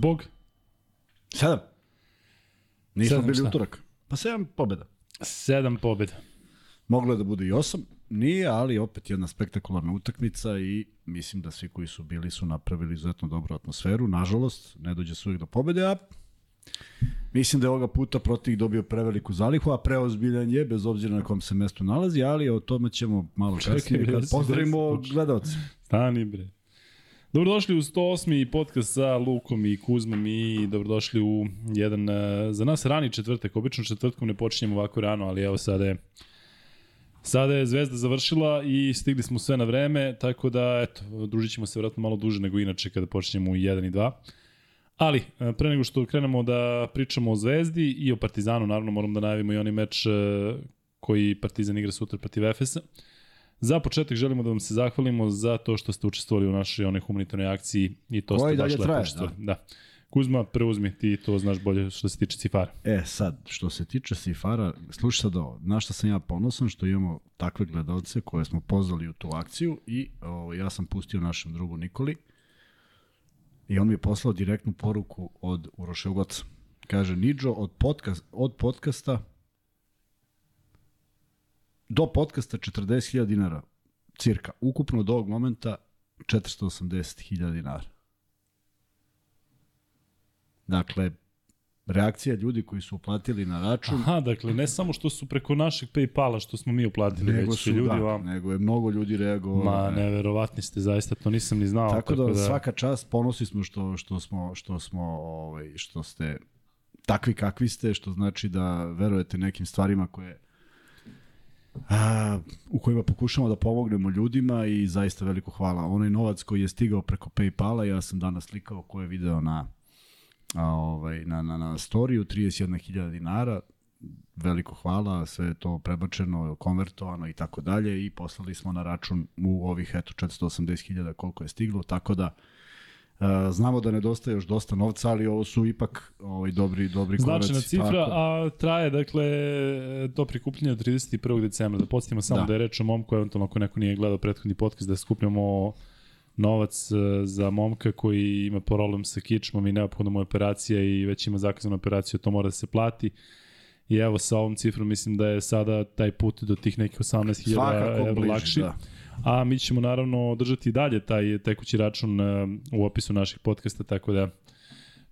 Zbog? Sedam. Nismo Sedam bili šta? utorak. Pa sedam pobjeda. Sedam pobjeda. Moglo je da bude i osam, nije, ali opet jedna spektakularna utakmica i mislim da svi koji su bili su napravili izuzetno dobru atmosferu. Nažalost, ne dođe se uvijek do pobede, a mislim da je ovoga puta protiv dobio preveliku zalihu, a preozbiljan je, bez obzira na kom se mestu nalazi, ali o tome ćemo malo kasnije kad pozdravimo gledalce. Stani bre. Dobrodošli u 108. podcast sa Lukom i Kuzmom i dobrodošli u jedan, e, za nas rani četvrtak. Obično četvrtkom ne počinjemo ovako rano, ali evo sada je Sada je Zvezda završila i stigli smo sve na vreme, tako da, eto, družit ćemo se vjerojatno malo duže nego inače kada počinjemo u 1 i 2. Ali, e, pre nego što krenemo da pričamo o Zvezdi i o Partizanu, naravno moramo da najavimo i onaj meč e, koji Partizan igra sutra protiv Efesa. Za početak želimo da vam se zahvalimo za to što ste učestvovali u našoj onoj humanitarnoj akciji i to Koja ste baš lepo traje, učestvovali. Da. da. Kuzma, preuzmi, ti to znaš bolje što se tiče cifara. E, sad, što se tiče Sifara, slušaj sad ovo, na što sam ja ponosan, što imamo takve gledalce koje smo pozvali u tu akciju i o, ja sam pustio našem drugu Nikoli i on mi je poslao direktnu poruku od Uroše Ugoca. Kaže, Niđo, od, podcast, od podcasta do podcasta 40.000 dinara, cirka, ukupno do ovog momenta 480.000 dinara. Dakle, reakcija ljudi koji su uplatili na račun, Aha, dakle, ne samo što su preko našeg Paypala, što smo mi uplatili, nego već su, ljudi da, vam... nego je mnogo ljudi reagovalo. Ma, neverovatni ste, zaista, to nisam ni znao. Tako da, svaka čast, ponosi smo što, što smo, što smo, ovaj, što ste takvi kakvi ste, što znači da verujete nekim stvarima koje a, u kojima pokušamo da pomognemo ljudima i zaista veliko hvala. Onaj novac koji je stigao preko Paypala, ja sam danas slikao ko je video na a, ovaj, na, na, na storiju, 31.000 dinara, veliko hvala, sve je to prebačeno, konvertovano i tako dalje i poslali smo na račun u ovih eto 480.000 koliko je stiglo, tako da znamo da nedostaje još dosta novca, ali ovo su ipak ovaj dobri dobri koraci. Značajna cifra, tako. a traje, dakle, to prikupljanje od 31. decembra. Da podsjetimo samo da. Da. je reč o momku, eventualno ako neko nije gledao prethodni podcast, da skupljamo novac e, za momka koji ima problem sa kičmom i neophodna mu operacija i već ima zakazanu operaciju, to mora da se plati. I evo sa ovom cifrom mislim da je sada taj put do tih nekih 18.000 Svakako evra lakši. da. A mi ćemo naravno držati dalje taj tekući račun e, u opisu naših podcasta, tako da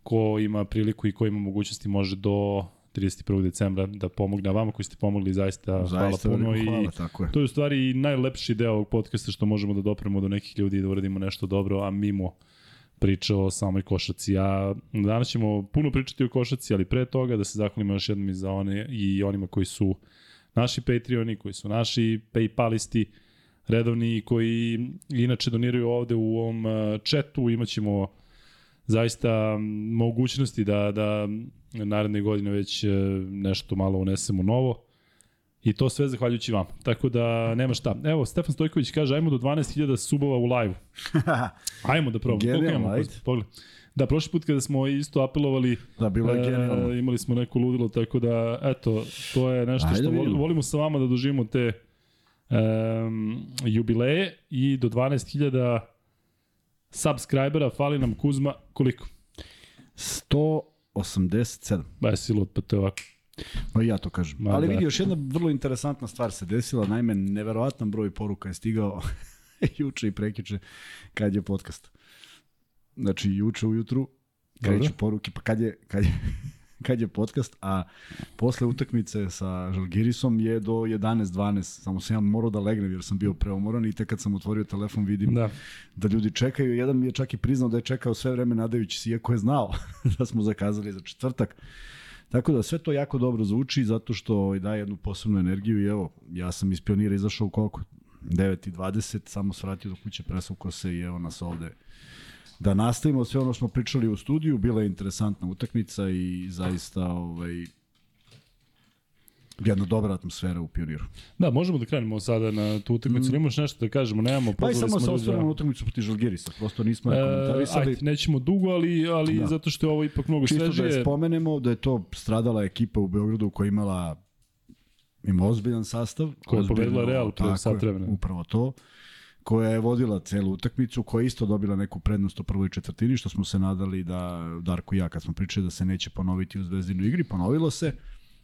ko ima priliku i ko ima mogućnosti može do 31. decembra da pomogne. A vama koji ste pomogli zaista, Zaista hvala puno. hvala, I tako je. to je u stvari najlepši deo ovog podcasta što možemo da dopremo do nekih ljudi i da uradimo nešto dobro, a mimo priče o samoj košaci. A danas ćemo puno pričati o košaci, ali pre toga da se zahvalimo još jednom i za one i onima koji su naši Patreoni, koji su naši Paypalisti, redovni koji inače doniraju ovde u ovom uh, chatu, imaćemo zaista mogućnosti da, da naredne godine već uh, nešto malo unesemo novo. I to sve zahvaljujući vam. Tako da nema šta. Evo, Stefan Stojković kaže, ajmo do 12.000 subova u live Ajmo da probamo. Koliko imamo? Pogled. Da, prošli put kada smo isto apelovali, Da, bilo je genijalno. e, imali smo neko ludilo, tako da, eto, to je nešto Ajde što da volimo, volimo sa vama da doživimo te um, jubileje i do 12.000 subscribera, fali nam Kuzma, koliko? 187. Ba je silo, pa to je ovako. Pa ja to kažem. Ma Ali da. vidi, još jedna vrlo interesantna stvar se desila. Naime, neverovatan broj poruka je stigao juče i prekjuče kad je podcast. Znači, juče ujutru kreću Dobro. poruke, pa kad je, kad je, kad je podcast, a posle utakmice sa Žalgirisom je do 11-12, samo sam ja morao da legnem jer sam bio preomoran i tek kad sam otvorio telefon vidim Da. da ljudi čekaju. Jedan mi je čak i priznao da je čekao sve vreme nadajući se, iako je znao da smo zakazali za četvrtak. Tako da sve to jako dobro zvuči zato što ovaj, daje jednu posebnu energiju i evo, ja sam iz pionira izašao u koliko? 9.20, samo svratio do kuće, presukao se i evo nas ovde da nastavimo sve ono što smo pričali u studiju, bila je interesantna utakmica i zaista ovaj, jedna dobra atmosfera u Pioniru. Da, možemo da krenemo sada na tu utakmicu. Mm. Imaš nešto da kažemo, nemamo, Pa i samo se ljude. osvrnemo na utakmicu protiv Žalgirisa, prosto nismo E, komentarisali. ajde, nećemo dugo, ali, ali da. Da. zato što je ovo ipak mnogo Čisto da svežije. je spomenemo da je to stradala ekipa u Beogradu koja je imala ima ozbiljan sastav. Koja je pobedila Real pre sat vremena. Upravo to. Koja je vodila celu utakmicu, koja je isto dobila neku prednost u prvoj četvrtini, što smo se nadali da, Darko i ja, kad smo pričali da se neće ponoviti u zvezdinu igri, ponovilo se.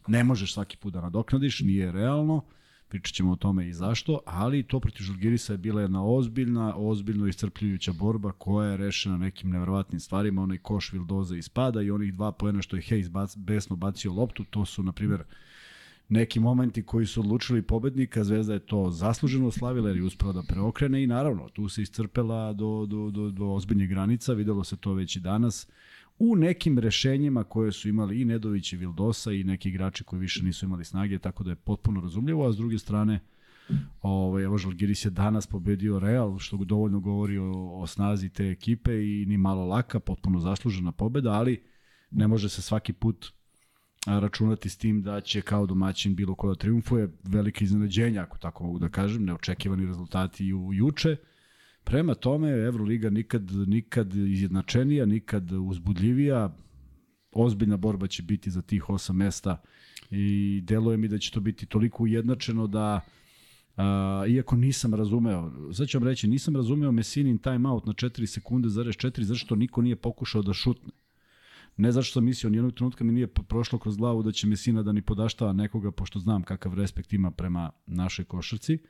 Ne možeš svaki put da nadoknadiš, nije realno. Pričat ćemo o tome i zašto, ali to protiv Žalgirisa je bila jedna ozbiljna, ozbiljno iscrpljujuća borba koja je rešena nekim neverovatnim stvarima, onaj koš Vildoza ispada i onih dva poena što je Hayes besno bacio loptu, to su, na primjer, neki momenti koji su odlučili pobednika, Zvezda je to zasluženo slavila jer je uspela da preokrene i naravno tu se iscrpela do, do, do, do ozbiljnih granica, videlo se to već i danas. U nekim rešenjima koje su imali i Nedović i Vildosa i neki igrači koji više nisu imali snage, tako da je potpuno razumljivo, a s druge strane Ovaj, evo Žalgiris je danas pobedio Real, što dovoljno govori o, o snazi te ekipe i ni malo laka, potpuno zaslužena pobeda, ali ne može se svaki put računati s tim da će kao domaćin bilo ko da triumfuje. Velike iznenađenja, ako tako mogu da kažem, neočekivani rezultati u juče. Prema tome, Euroliga nikad, nikad izjednačenija, nikad uzbudljivija. Ozbiljna borba će biti za tih osam mesta i deluje mi da će to biti toliko ujednačeno da Uh, iako nisam razumeo, sad ću vam reći, nisam razumeo Messinin timeout na 4 sekunde zarez 4, zašto niko nije pokušao da šutne. Ne zato što sam mislio, nijednog trenutka mi nije prošlo kroz glavu da će Mesina da ni podaštava nekoga, pošto znam kakav respekt ima prema našoj košarci. Uh,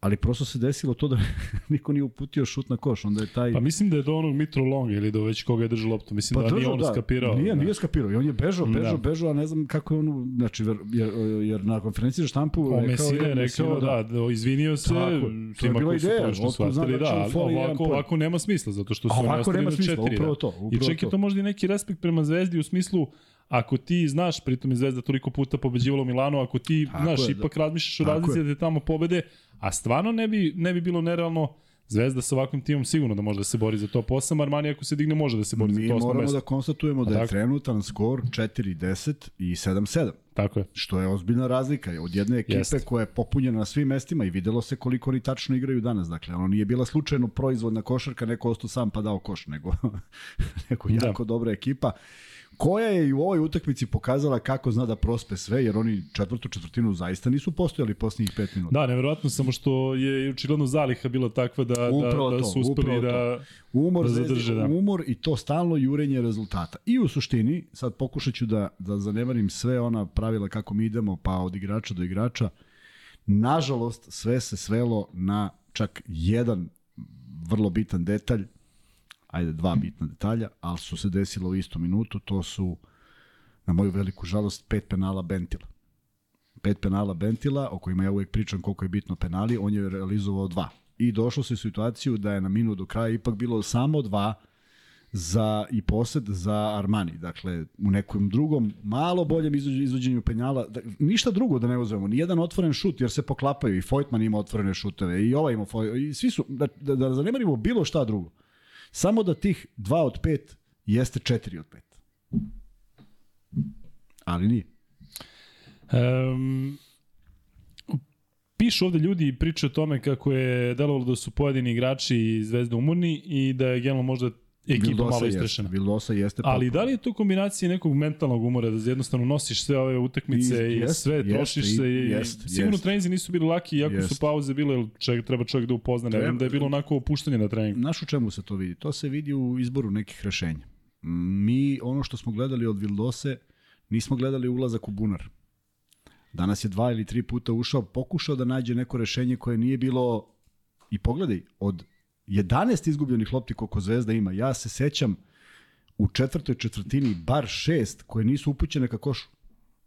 ali prosto se desilo to da niko nije uputio šut na koš, onda je taj... Pa mislim da je do onog Mitro Long ili do već koga je držao loptu, mislim pa da držao, nije on da, skapirao. Nije, da. nije skapirao i on je bežao, bežao, da. bežao, a ne znam kako je on, znači, jer, jer na konferenciji za štampu o, Mesine je, rekao, da, da, izvinio se, tako, to je bila ideja, što shvatili, da, ovako, ovako nema smisla, zato što su ovako nema smisla, četiri, upravo da. to. Upravo I čak je to možda i neki respekt prema Zvezdi u smislu, ako ti znaš, pritom je Zvezda toliko puta pobeđivala u Milanu, ako ti, Tako znaš, je, da. ipak razmišljaš o razlici da te tamo pobede, a stvarno ne bi, ne bi bilo nerealno Zvezda sa ovakvim timom sigurno da može da se bori za top 8, Armani ako se digne može da se bori Mi za top 8 Mi moramo da konstatujemo da je tako? trenutan skor 4-10 i 7-7. Tako je. Što je ozbiljna razlika od jedne ekipe Jest. koja je popunjena na svim mestima i videlo se koliko oni tačno igraju danas. Dakle, ono nije bila slučajno proizvodna košarka, neko ostao sam pa dao koš, nego, nego da. jako dobra ekipa koja je i u ovoj utakmici pokazala kako zna da prospe sve, jer oni četvrtu četvrtinu zaista nisu postojali posljednjih pet minuta. Da, neverovatno samo što je očigledno zaliha bila takva da, da, da su uspeli da, umor, da zadrže. Da. Umor i to stalno jurenje rezultata. I u suštini, sad pokušat ću da, da zanemarim sve ona pravila kako mi idemo, pa od igrača do igrača, nažalost sve se svelo na čak jedan vrlo bitan detalj, ajde, dva bitna detalja, ali su se desila u istu minutu, to su, na moju veliku žalost, pet penala Bentila. Pet penala Bentila, o kojima ja uvek pričam koliko je bitno penali, on je realizovao dva. I došlo se u situaciju da je na minut do kraja ipak bilo samo dva za i posed za Armani. Dakle, u nekom drugom, malo boljem izvođenju penjala, da, ništa drugo da ne uzmemo, ni jedan otvoren šut, jer se poklapaju i Fojtman ima otvorene šuteve i ovaj ima i svi su, da, da, da zanemarimo bilo šta drugo. Samo da tih 2 od 5 jeste 4 od 5. Ali nije. Um, pišu ovde ljudi i pričaju o tome kako je delovalo da su pojedini igrači Zvezde umorni i da je generalno možda ekipa Vildosa malo istrešena. Vildosa jeste Ali da li je to kombinacija nekog mentalnog umora, da jednostavno nosiš sve ove utakmice i, i jest, sve, jest, trošiš se i jest, sigurno jest. treninzi nisu bili laki, iako jest. su pauze bile, čovjek, treba čovjek da upozna, ne vem da je bilo onako opuštanje na treningu. Naš u čemu se to vidi? To se vidi u izboru nekih rešenja. Mi, ono što smo gledali od Vildose, nismo gledali ulazak u bunar. Danas je dva ili tri puta ušao, pokušao da nađe neko rešenje koje nije bilo i pogledaj, od 11 izgubljenih lopti koliko Zvezda ima. Ja se sećam u četvrtoj četvrtini bar šest koje nisu upućene ka košu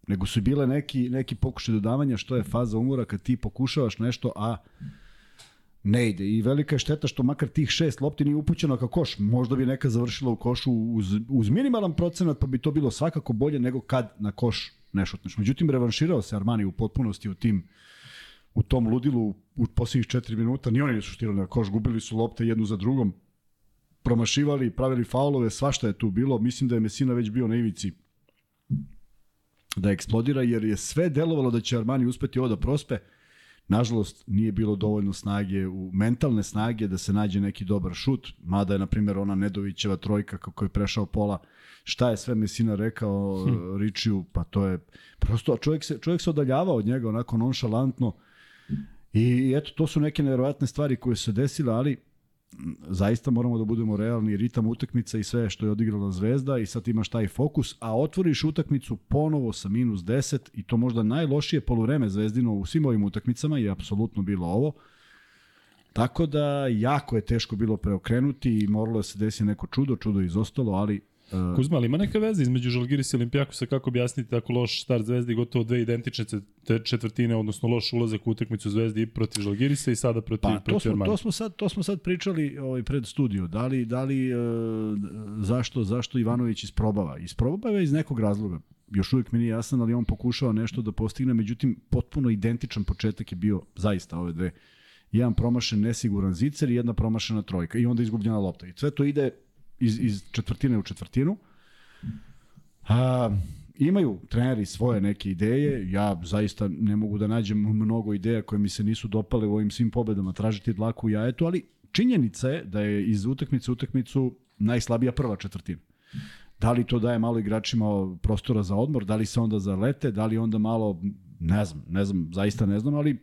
nego su bile neki, neki pokušaj dodavanja što je faza umora kad ti pokušavaš nešto, a ne ide. I velika je šteta što makar tih šest lopti nije upućeno ka koš. Možda bi neka završila u košu uz, uz minimalan procenat, pa bi to bilo svakako bolje nego kad na koš ne šutneš. Međutim, revanširao se Armani u potpunosti u tim u tom ludilu u posljednjih 4 minuta, ni oni nisu štirali na koš, gubili su lopte jednu za drugom, promašivali, pravili faulove, svašta je tu bilo. Mislim da je Mesina već bio na ivici da eksplodira, jer je sve delovalo da će Armani uspeti ovo da prospe. Nažalost, nije bilo dovoljno snage, u mentalne snage da se nađe neki dobar šut, mada je, na primjer, ona Nedovićeva trojka kako je prešao pola, šta je sve Mesina rekao hm. Ričiju, pa to je prosto, čovjek se, čovjek se odaljavao od njega onako nonšalantno, I eto, to su neke nevjerovatne stvari koje su se desile, ali zaista moramo da budemo realni, ritam utakmica i sve što je odigrala Zvezda i sad imaš taj fokus, a otvoriš utakmicu ponovo sa minus 10 i to možda najlošije poluvreme Zvezdino u svim ovim utakmicama je apsolutno bilo ovo. Tako da jako je teško bilo preokrenuti i moralo da se desi neko čudo, čudo je izostalo, ali Uh, Kuzma, ali ima neka veza između Žalgiris i Olimpijakosa, kako objasniti tako loš start Zvezdi, gotovo dve identične četvrtine, odnosno loš ulazak u utakmicu Zvezdi i protiv Žalgirisa i sada protiv, pa, protiv to smo, to smo sad to smo sad pričali ovaj pred studio. Da li da li uh, zašto zašto Ivanović isprobava? Isprobava iz nekog razloga. Još uvijek mi nije jasno, ali on pokušao nešto da postigne, međutim potpuno identičan početak je bio zaista ove dve. Jedan promašen nesiguran zicer i jedna promašena trojka i onda izgubljena lopta. I sve to ide iz, iz četvrtine u četvrtinu. A, imaju treneri svoje neke ideje, ja zaista ne mogu da nađem mnogo ideja koje mi se nisu dopale u ovim svim pobedama, tražiti dlaku u jajetu, ali činjenica je da je iz utakmice u utakmicu najslabija prva četvrtina. Da li to daje malo igračima prostora za odmor, da li se onda zalete, da li onda malo, ne znam, ne znam, zaista ne znam, ali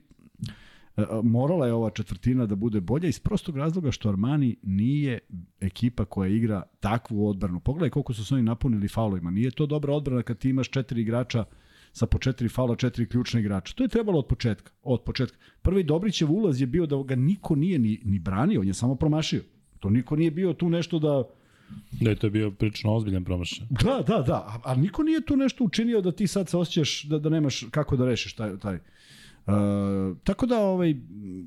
morala je ova četvrtina da bude bolja iz prostog razloga što Armani nije ekipa koja igra takvu odbranu. Pogledaj koliko su se oni napunili faulovima. Nije to dobra odbrana kad ti imaš četiri igrača sa po četiri faula, četiri ključne igrača. To je trebalo od početka. Od početka. Prvi Dobrićev ulaz je bio da ga niko nije ni, ni branio, on je samo promašio. To niko nije bio tu nešto da Da je to bio prilično ozbiljan promašaj. Da, da, da, a, a niko nije tu nešto učinio da ti sad se osjećaš da, da nemaš kako da rešiš taj, taj. Uh, tako da, ovaj,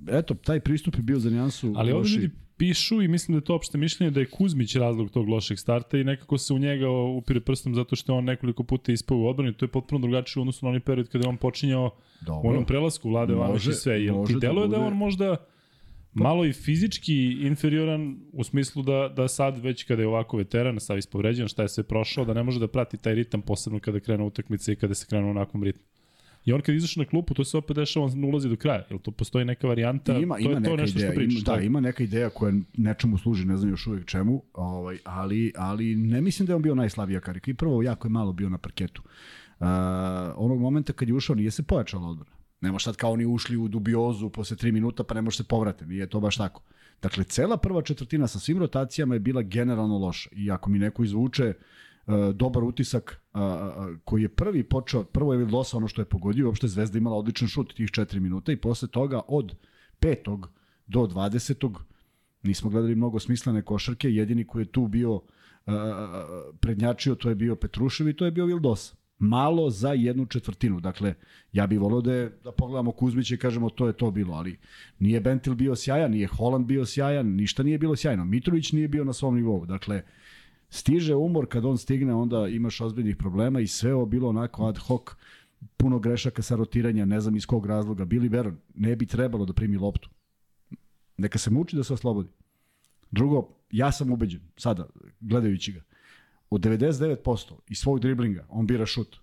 eto, taj pristup je bio za nijansu Ali ovdje ljudi pišu i mislim da je to opšte mišljenje da je Kuzmić razlog tog lošeg starta i nekako se u njega upire prstom zato što je on nekoliko puta ispao u odbrani. To je potpuno drugačije u odnosu na onaj period kada je on počinjao Dobro. u onom prelasku Vlade Vanović i sve. Jel ti deluje da, bude... da on možda malo i fizički inferioran u smislu da, da sad već kada je ovako veteran, stav ispovređen, šta je sve prošao, da ne može da prati taj ritam posebno kada krene utakmice i kada se krene u onakvom ritmu. I on kad izašao na klupu, to se opet dešava, on ulazi do kraja. Jel to postoji neka varijanta? Ima, to ima je to neka nešto ideja, što pričaš. Ima, da, ima neka ideja koja nečemu služi, ne znam još uvijek čemu, ovaj, ali, ali ne mislim da je on bio najslavija karika. I prvo, jako je malo bio na parketu. Uh, onog momenta kad je ušao, nije se pojačala odbrana. Ne može sad kao oni ušli u dubiozu posle 3 minuta, pa ne može se povrate. Nije to baš tako. Dakle, cela prva četvrtina sa svim rotacijama je bila generalno loša. I ako mi neko izvuče uh, dobar utisak uh, uh, koji je prvi počeo, prvo je Vildosa ono što je pogodio, uopšte Zvezda imala odličan šut tih 4 minuta i posle toga od petog do 20. nismo gledali mnogo smislene košarke, jedini koji je tu bio uh, prednjačio, to je bio Petrušev i to je bio Vildosa. Malo za jednu četvrtinu. Dakle, ja bih volio da, je, da pogledamo Kuzmića i kažemo to je to bilo, ali nije Bentil bio sjajan, nije Holland bio sjajan, ništa nije bilo sjajno. Mitrović nije bio na svom nivou. Dakle, uh, stiže umor, kad on stigne, onda imaš ozbiljnih problema i sve ovo bilo onako ad hoc, puno grešaka sa rotiranja, ne znam iz kog razloga. Bili Veron ne bi trebalo da primi loptu. Neka se muči da se oslobodi. Drugo, ja sam ubeđen, sada, gledajući ga, od 99% iz svog driblinga on bira šut.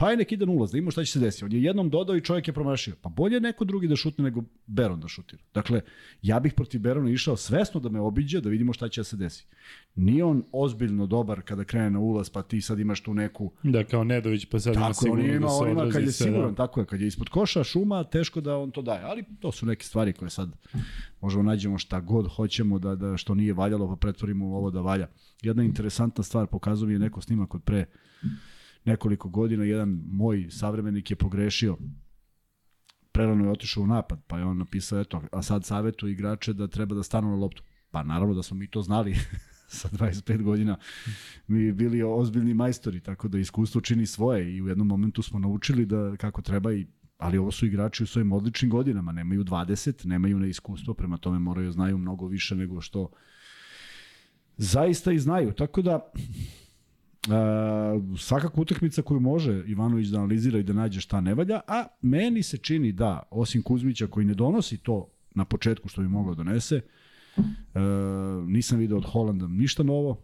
Pa je nek ide na ulaz, da ima šta će se desiti. On je jednom dodao i čovjek je promašio. Pa bolje neko drugi da šutne nego Beron da šutira. Dakle, ja bih protiv Berona išao svesno da me obiđe, da vidimo šta će da se desi. Nije on ozbiljno dobar kada krene na ulaz, pa ti sad imaš tu neku... Da, kao Nedović, pa sad tako, ima sigurno on ima, da se on ima kad je sve, siguran, da. tako je, kad je ispod koša, šuma, teško da on to daje. Ali to su neke stvari koje sad možemo nađemo šta god hoćemo da, da što nije valjalo, pa pretvorimo ovo da valja. Jedna interesantna stvar, pokazuje mi je neko snimak od pre nekoliko godina jedan moj savremenik je pogrešio prerano je otišao u napad, pa je on napisao, eto, a sad savjetu igrače da treba da stanu na loptu. Pa naravno da smo mi to znali sa 25 godina. Mi bili ozbiljni majstori, tako da iskustvo čini svoje i u jednom momentu smo naučili da kako treba i ali ovo su igrači u svojim odličnim godinama, nemaju 20, nemaju na iskustvo, prema tome moraju da znaju mnogo više nego što zaista i znaju. Tako da Uh, svakako utakmica koju može Ivanović da analizira i da nađe šta ne valja, a meni se čini da, osim Kuzmića koji ne donosi to na početku što bi mogao da donese, uh, nisam video od Holanda ništa novo,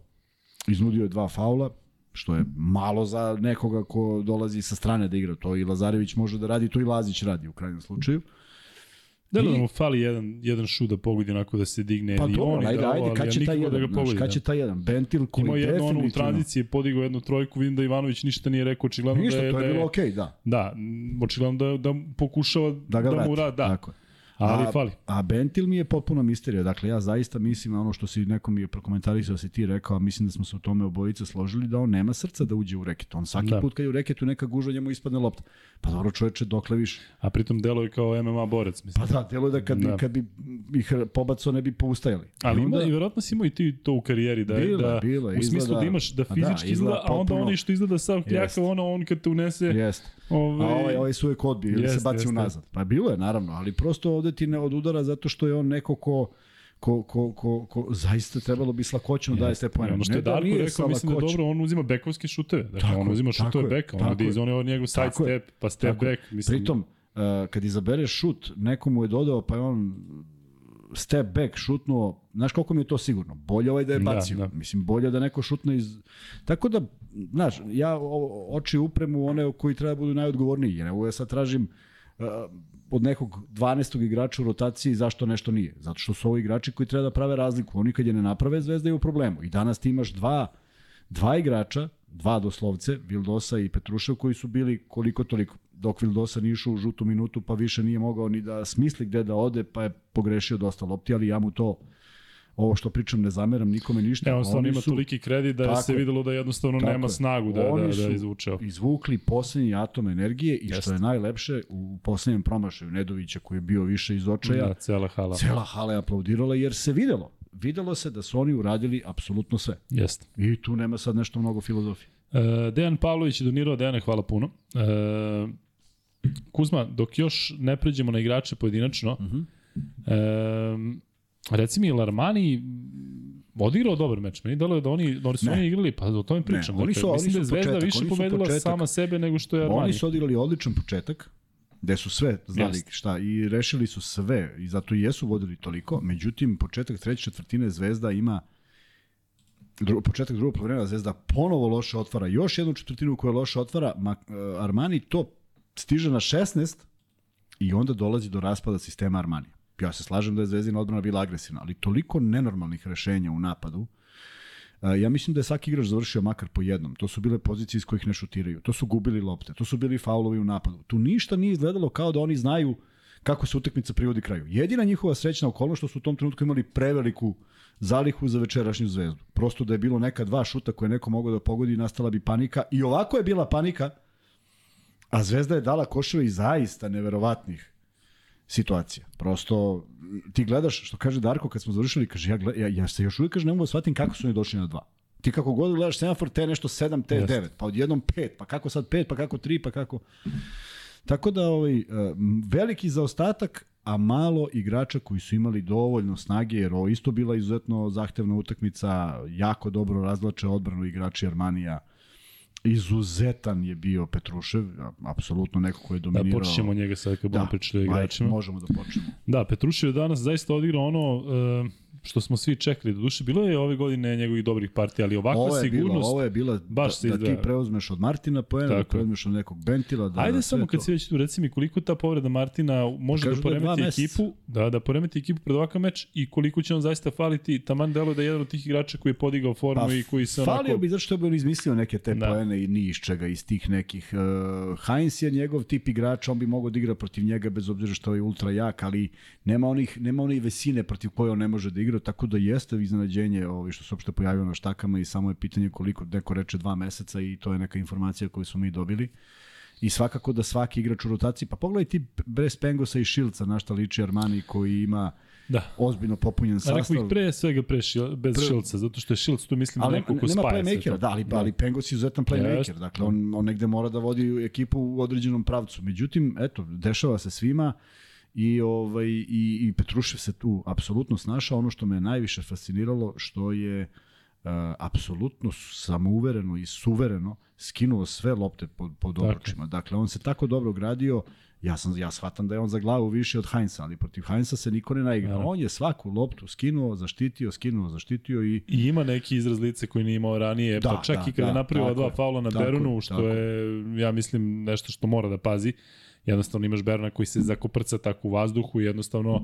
iznudio je dva faula, što je malo za nekoga ko dolazi sa strane da igra. To i Lazarević može da radi, to i Lazić radi u krajnjem slučaju. Uh, Da, da, mu fali jedan, jedan šu da pogodi onako da se digne pa dobro, on ajde, da ajde, kad će ja taj jedan, da znaš, kad će taj jedan, Bentil koji Imao jednu definitivno... onu u tranziciji, podigao jednu trojku, vidim da Ivanović ništa nije rekao, očigledno Ništa, da je... to je da bilo okej, okay, da. Da, očigledno da, da pokušava da, ga da mu radi, da. Tako. Ali a, fali. A Bentil mi je potpuno misterija. Dakle, ja zaista mislim na ono što si neko mi je prokomentarisao, da si ti rekao, a mislim da smo se u tome obojica složili, da on nema srca da uđe u reket. On svaki Da. put kad je u reketu neka gužva njemu ispadne lopta. Pa dobro čoveče, dokle više. A pritom deluje kao MMA borac, mislim. Pa da, delo je da kad, Da. da. kad bi ih pobacao ne bi poustajali. Ali I ima, onda- i verovatno si imao i ti to u karijeri, da, Bilo je, da bilo je, u smislu izgleda- da imaš, da Pa da, fizički izgleda izgleda, a onda potpuno- onaj što izgleda sav Jest. kljakav, ono on kad te unese, Jeste. Ovaj, A ovaj, ovaj su uvek odbio ili se baci unazad. Pa bilo je, naravno, ali prosto ovde ti ne odudara zato što je on neko ko ko, ko, ko, ko zaista trebalo bi s lakoćom da daje te poene. Ono što je da Darko nije rekao, mislim da dobro, on uzima bekovske šuteve. Dakle, Tako on uzima šuteve beka, on ide iz one njegov side step, pa step back. Mislim, Pritom, uh, kad izabereš šut, nekomu je dodao, pa je on step back šutnuo, znaš koliko mi je to sigurno? Bolje ovaj da je Da, bacio. da. Mislim, bolje da neko šutne iz... Tako da, znaš, ja oči upremu one koji treba da budu najodgovorniji. Jer evo ja sad tražim uh, od nekog 12. igrača u rotaciji zašto nešto nije. Zato što su ovo igrači koji treba da prave razliku. Oni kad je ne naprave, Zvezda je u problemu. I danas ti imaš dva, dva igrača, dva doslovce, Vildosa i Petrušev, koji su bili koliko toliko. Dok Vildosa nije išao u žutu minutu, pa više nije mogao ni da smisli gde da ode, pa je pogrešio dosta lopti, ali ja mu to ovo što pričam ne zameram nikome ništa. Ne, on stvarno Oni ima su toliki kredit da Tako se videlo da jednostavno Tako nema snagu da, Oni da, da su izvuče. ovo. izvukli poslednji atom energije i što Jeste. je najlepše u poslednjem promašaju Nedovića koji je bio više iz očaja, Da, cela hala. cela hala je aplaudirala jer se videlo. Videlo se da su oni uradili apsolutno sve. Jeste. I tu nema sad nešto mnogo filozofije. E, Dejan Pavlović je donirao, Dejane, hvala puno. E, Kuzma, dok još ne pređemo na igrače pojedinačno, uh Mhm. -huh. e, reci mi, Larmani odigrao dobar meč. Meni delo je da oni, da oni su Ne. oni igrali, pa o tome pričam. Ne, oni su- dakle, oni mislim da je su Zvezda početak, više su pobedila početak. sama sebe nego što je Armani. Oni su odigrali odličan početak, gde su sve znali Jeste. šta i rešili su sve i zato i jesu vodili toliko. Međutim, početak treće četvrtine Zvezda ima dru, početak drugog polovremena Zvezda ponovo loše otvara još jednu četvrtinu koja loše otvara, Ma, Armani to stiže na 16 i onda dolazi do raspada sistema Armanija. Ja se slažem da je Zvezdina odbrana bila agresivna, ali toliko nenormalnih rešenja u napadu ja mislim da je svaki igrač završio makar po jednom. To su bile pozicije iz kojih ne šutiraju. To su gubili lopte. To su bili faulovi u napadu. Tu ništa nije izgledalo kao da oni znaju kako se utakmica privodi kraju. Jedina njihova srećna okolnost što su u tom trenutku imali preveliku zalihu za večerašnju zvezdu. Prosto da je bilo neka dva šuta koje neko mogao da pogodi, nastala bi panika. I ovako je bila panika, a zvezda je dala koševe i zaista neverovatnih situacija. Prosto ti gledaš, što kaže Darko kad smo završili, kaže ja, gled, ja, ja se još uvijek kaže ne mogu da shvatim kako su oni došli na dva. Ti kako god gledaš semafor, te nešto 7, te Jeste. 9, pa odjednom 5, pa kako sad 5, pa kako 3, pa kako... Tako da ovaj, eh, veliki zaostatak, a malo igrača koji su imali dovoljno snage, jer ovo isto bila izuzetno zahtevna utakmica, jako dobro razlače odbranu igrači Armanija, izuzetan je bio Petrušev, apsolutno neko ko je Da, dominirao. ćemo od njega sad kad budemo pričali o ajde, igračima. možemo da počnemo. Da, Petrušev je danas zaista odigrao ono e, što smo svi čekali. Do duše, bilo je ove godine njegovih dobrih partija, ali ovakva Ovo sigurnost... bilo, ovo je bila baš da, da ti preuzmeš od Martina poena, da preuzmeš od nekog Bentila, da, Ajde da, samo kad to. si već tu, reci mi koliko ta povreda Martina može Kažu da da poremeti meseca. ekipu, da, da poremeti ekipu pred ovakav meč i koliko će on zaista faliti, taman delo da je jedan od tih igrača koji je podigao formu Pa, i koji se Falio onako... bi zato što bi on izmislio neke te Da. da. poene i ni iz čega, iz tih nekih. Uh, Heinz je njegov tip igrača, on bi mogao da igra protiv njega bez obzira što je ultra jak, ali nema onih, nema onih vesine protiv koje on ne može da igra, tako da jeste iznenađenje ovaj, što se uopšte pojavio na štakama i samo je pitanje koliko, neko reče dva meseca i to je neka informacija koju smo mi dobili. I svakako da svaki igrač u rotaciji, pa pogledaj ti Bres Pengosa i Šilca, na šta liči Armani koji ima Da. ozbiljno popunjen sastav. rekao ih pre svega pre šil, bez Pre- Šilca, zato što je Šilc tu mislim da ali neko ko nema spaja sve playmakera, to. da, ali, ali Pengos je izuzetan playmaker, Jeste. dakle on, on negde mora da vodi ekipu u određenom pravcu. Međutim, eto, dešava se svima i ovaj i, i Petrušev se tu apsolutno snašao. Ono što me najviše fasciniralo što je uh, apsolutno samouvereno i suvereno skinuo sve lopte pod, pod obručima. Dakle, on se tako dobro gradio, ja sam ja shvatam da je on za glavu više od Heinza, ali protiv Heinza se niko ne naigra. Naravno. On je svaku loptu skinuo, zaštitio, skinuo, zaštitio i I ima neki izraz lice koji nije imao ranije, Da, pa čak da, i kada da, je napravio dva faula na Berunu, što je, ja mislim, nešto što mora da pazi. Jednostavno imaš Berna koji se zakoprca tako u vazduhu i jednostavno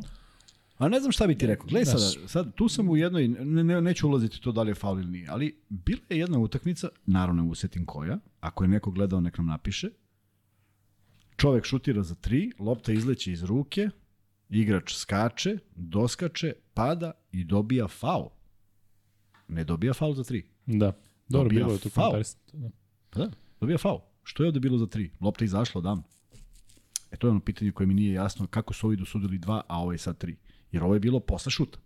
A ne znam šta bi ti rekao. Znaš. sada, sad tu sam u jednoj, ne, ne, neću ulaziti to da li je faul ili nije, ali bila je jedna utakmica, naravno usetim koja, ako je neko gledao nek nam napiše, čovek šutira za tri, lopta izleće iz ruke igrač skače, doskače, pada i dobija faul. Ne dobija faul za tri. Da. Dobro, Dobija bilo je to faul. Da. Pa da, dobija faul. Što je ovde bilo za tri? Lopta izašla odavno. E to je ono pitanje koje mi nije jasno kako su ovi dosudili dva, a ovo je sad tri. Jer ovo je bilo posle šuta.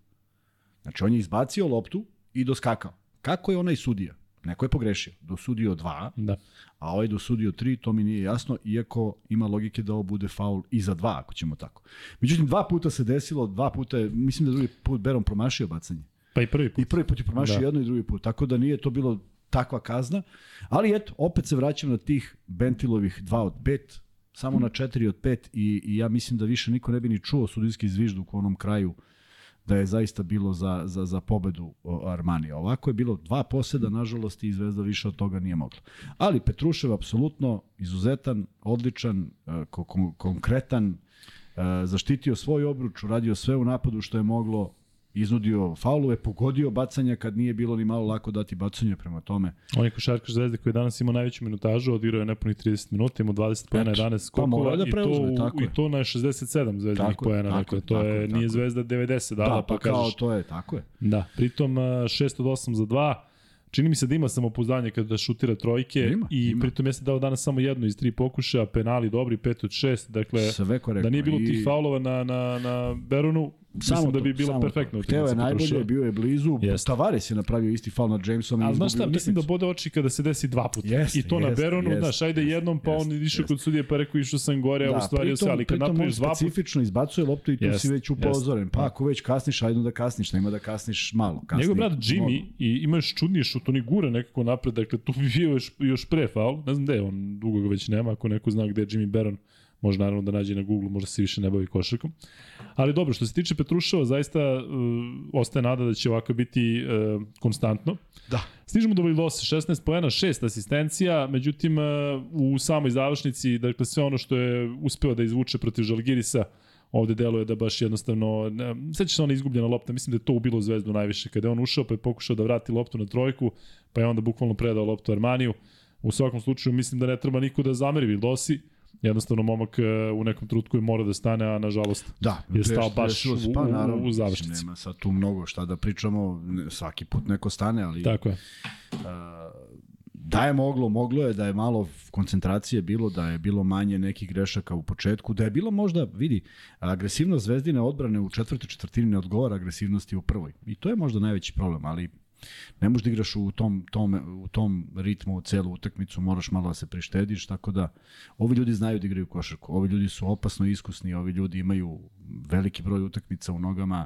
Znači on je izbacio loptu i doskakao. Kako je onaj sudija? Neko je pogrešio. Dosudio dva, Da. a ovaj dosudio tri, to mi nije jasno, iako ima logike da ovo bude faul i za dva, ako ćemo tako. Međutim, dva puta se desilo, dva puta je, mislim da drugi put Beron promašio bacanje. Pa i prvi put. I prvi put je promašio Da. da. jedno i drugi put, tako da nije to bilo takva kazna. Ali eto, opet se vraćam na tih Bentilovih 2 od 5, samo na 4 od 5 i, i ja mislim da više niko ne bi ni čuo sudijski zvižduk u onom kraju da je zaista bilo za, za, za pobedu Armanija. Ovako je bilo dva poseda, nažalost, i Zvezda više od toga nije mogla. Ali Petrušev apsolutno izuzetan, odličan, e, ko- kon- konkretan, e, zaštitio svoj obruč, uradio sve u napadu što je moglo, iznudio faulove, pogodio bacanja kad nije bilo ni malo lako dati bacanje prema tome. On je košarkaš Zvezde koji je danas imao najveću minutažu, odigrao je nepunih 30 minuta, imao 20 poena, Eto, 11 pa skokova da i, to, preuzme, tako i to na 67 zvezdinih poena. tako Dakle, to tako je, nije tako je. Zvezda 90 dala, da, pa, pa kao kažeš to je, tako je. Da, pritom a, 6 od 8 za 2. Čini mi se da ima samopouzdanje kada šutira trojke Ima, i ima. pritom jeste dao danas samo jednu iz tri pokušaja, penali dobri 5 od 6, dakle Sve korektno. da nije bilo tih faulova na, na, na Beronu, mislim da bi bilo samo perfektno. Hteo je najbolje, bio je blizu. Jeste. Tavares je napravio isti faul na Jamesom. Ali znaš šta, mislim da bode oči kada se desi dva puta. Jeste, I to na jeste, Beronu, jeste, znaš, ajde jeste, jednom, pa on jeste, išao jeste. kod sudije pa rekao išao sam gore, a u stvari sve, ali kad napraviš on dva puta, specifično izbacuje loptu i tu Jeste, si već upozoren. Pa jeste. ako već kasniš, ajde da kasniš, nema da kasniš malo. Kasni, Njegov brat Jimmy mnogo. i ima još čudniji šut, on i gura nekako napred, dakle tu bi bio još, još pre faul, ne znam gde je, on dugo ga već nema, ako neko zna gde je Jimmy Baron, može naravno da nađe na Google, možda se više ne bavi košarkom. Ali dobro, što se tiče Petruševa, zaista uh, ostaje nada da će ovako biti uh, konstantno. Da. Stižemo do Vildosa, 16 poena, 6 asistencija, međutim uh, u samoj završnici, dakle sve ono što je uspeo da izvuče protiv Žalgirisa, ovde deluje da baš jednostavno, ne, seća se ona izgubljena lopta, mislim da je to ubilo Zvezdu najviše, kada je on ušao pa je pokušao da vrati loptu na trojku, pa je onda bukvalno predao loptu Armaniju. U svakom slučaju mislim da ne treba niko da zameri Vildosi, jednostavno momak e, u nekom trutku je mora da stane, a nažalost Da, je stao baš u- pa, naravno, u završnici. Nema sad tu mnogo šta da pričamo, svaki put neko stane, ali tako je. da je moglo, moglo je da je malo koncentracije bilo, da je bilo manje nekih grešaka u početku, da je bilo možda, vidi, agresivnost zvezdine odbrane u četvrtoj četvrtini ne odgovara agresivnosti u prvoj. I to je možda najveći problem, ali ne možeš da igraš u tom, tom, u tom ritmu celu utakmicu, moraš malo da se prištediš, tako da ovi ljudi znaju da igraju košarku, ovi ljudi su opasno iskusni, ovi ljudi imaju veliki broj utakmica u nogama,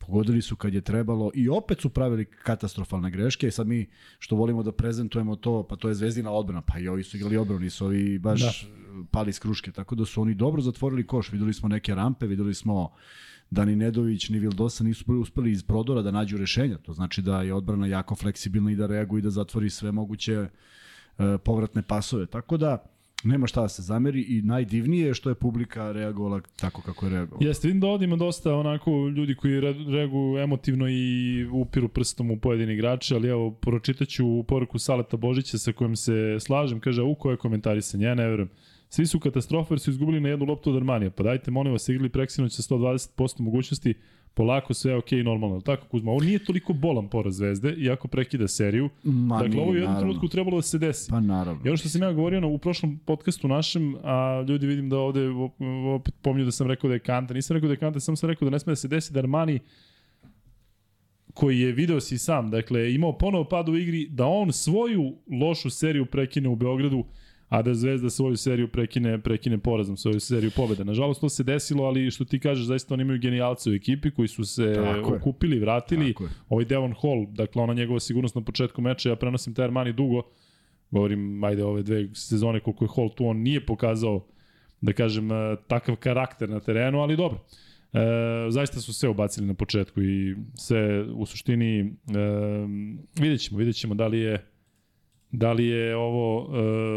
pogodili su kad je trebalo i opet su pravili katastrofalne greške. I sad mi što volimo da prezentujemo to, pa to je zvezdina odbrana, pa i ovi su igrali odbranu, nisu ovi baš da. pali iz kruške, tako da su oni dobro zatvorili koš, videli smo neke rampe, videli smo da ni Nedović ni Vildosa nisu uspeli iz prodora da nađu rešenja. To znači da je odbrana jako fleksibilna i da reaguje i da zatvori sve moguće e, povratne pasove. Tako da nema šta da se zameri i najdivnije je što je publika reagovala tako kako je reagovala. Jeste, vidim da ovdje ima dosta onako ljudi koji re- reaguju emotivno i upiru prstom u pojedini igrače, ali evo, pročitaću poruku Saleta Božića sa kojim se slažem, kaže, u koje komentarisanje, ja ne verujem. Svi su katastrofa jer su izgubili na jednu loptu od Armanija. Pa dajte, molim vas, igrali preksinoć sa 120% mogućnosti, polako sve je okej okay, normalno. Tako, Kuzma, ovo nije toliko bolan poraz Zvezde, iako prekida seriju. Ma dakle, nije, ovo je u jednom trenutku trebalo da se desi. Pa naravno. I ono što sam ja govorio na, u prošlom podcastu našem, a ljudi vidim da ovde opet pomnju da sam rekao da je Kanta. Nisam rekao da je Kanta, samo sam rekao da ne sme da se desi da Armani koji je video si sam, dakle imao ponovo pad u igri, da on svoju lošu seriju prekine u Beogradu, a da Zvezda svoju seriju prekine, prekine porazom, svoju seriju pobjeda. Nažalost, to se desilo, ali što ti kažeš, zaista oni imaju genijalce u ekipi koji su se Tako je. okupili, vratili. Tako je. Ovaj Devon Hall, dakle ona njegova sigurnost na početku meča, ja prenosim taj Armani dugo, govorim, ajde, ove dve sezone koliko je Hall tu, on nije pokazao, da kažem, eh, takav karakter na terenu, ali dobro. E, zaista su sve ubacili na početku i sve u suštini e, vidjet ćemo, vidjet ćemo da li je Da li je ovo uh,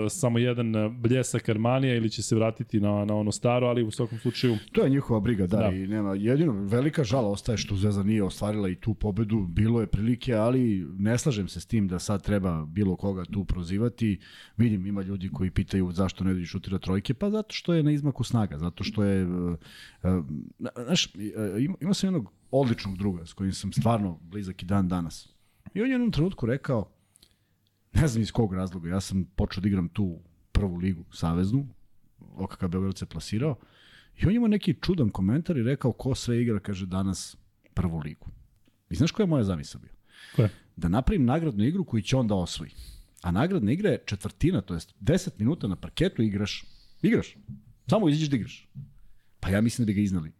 samo jedan bljesak Armanija ili će se vratiti na, na ono staro, ali u svakom slučaju... To je njihova briga, da, da. i nema, jedino velika žala ostaje što Zvezda nije ostvarila i tu pobedu, bilo je prilike, ali ne slažem se s tim da sad treba bilo koga tu prozivati. Vidim, ima ljudi koji pitaju zašto ne dođe šutira trojke, pa zato što je na izmaku snaga, zato što je, uh, uh, znaš, ima, ima sam jednog odličnog druga s kojim sam stvarno blizak i dan danas. I on je u jednom trenutku rekao, ne znam iz kog razloga, ja sam počeo da igram tu prvu ligu, saveznu, OKK Beograd se plasirao, i on ima neki čudan komentar i rekao ko sve igra, kaže, danas prvu ligu. I znaš koja je moja zamisla bio? Koje? Da napravim nagradnu igru koju će on da osvoji. A nagradna igra je četvrtina, to jest 10 minuta na parketu igraš. Igraš. Samo izađeš da igraš. Pa ja mislim da bi ga iznali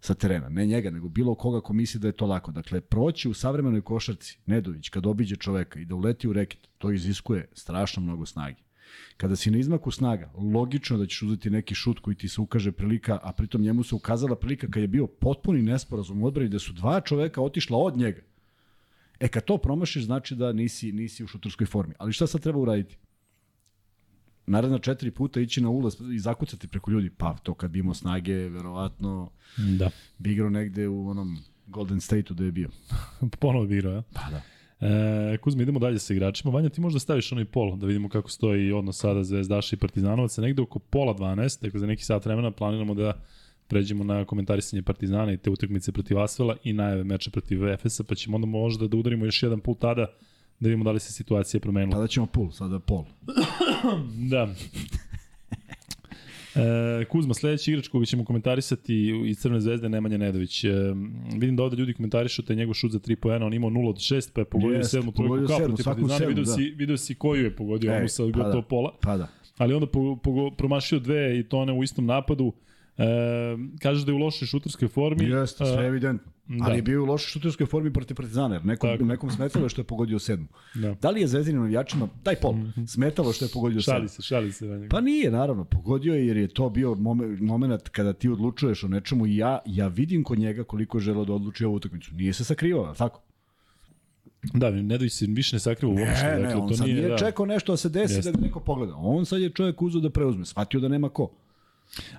sa terena. Ne njega, nego bilo koga ko misli da je to lako. Dakle, proći u savremenoj košarci, Nedović, kad obiđe čoveka i da uleti u reket, to iziskuje strašno mnogo snage. Kada si na izmaku snaga, logično da ćeš uzeti neki šut koji ti se ukaže prilika, a pritom njemu se ukazala prilika kad je bio potpuni nesporazum u odbrani, da su dva čoveka otišla od njega. E, kad to promašiš, znači da nisi, nisi u šutorskoj formi. Ali šta sad treba uraditi? Naredna četiri puta ići na ulaz i zakucati preko ljudi. Pa to kad bi imao snage, verovatno da. bi igrao negde u onom Golden State-u da je bio. Ponovo bi igrao, ja? Pa da. E, Kuzma, idemo dalje sa igračima. Vanja, ti možda staviš onaj pol, da vidimo kako stoji odnos sada Zvezdaša i Partizanovaca. Negde oko pola 12, dakle za neki sat vremena planiramo da pređemo na komentarisanje Partizana i te utakmice protiv Asvela i najave meča protiv Efesa, pa ćemo onda možda da udarimo još jedan put tada da vidimo da li se situacija promenila. Tada ćemo pol, sada pol. da. E, Kuzma, sledeći igrač koga ćemo komentarisati iz Crvene zvezde Nemanja Nedović. E, vidim da ovde ljudi komentarišu taj njegov šut za 3 poena, on imao 0 od 6, pa je pogodio Jest, sedmu trojku kao protiv Partizana. Vidio, da. si, vidio si koju je pogodio, Ej, onu sa pa gotovo da, pola. Pa da. Ali onda po, po, promašio dve i to one u istom napadu. E, kažeš da je u lošoj šuterskoj formi. Jeste, sve evidentno. Da. Ali je bio u lošoj šuterskoj formi protiv Partizana, jer nekom, Tako. nekom smetalo što je pogodio sedmu. Da. da li je Zvezdinim navijačima, daj pol, smetalo što je pogodio šali sedmu? Se, šali se, šali se. Pa nije, naravno, pogodio je jer je to bio moment kada ti odlučuješ o nečemu i ja, ja vidim kod njega koliko je želeo da odluči ovu utakmicu. Nije se sakrivao, tako? Da, Nedović se više ne sakriva uopšte. Ne, dakle, ne, on to sad nije, nije da... čekao nešto da se desi Jeste. da ga neko pogleda. On sad je čovjek uzao da preuzme, shvatio da nema ko.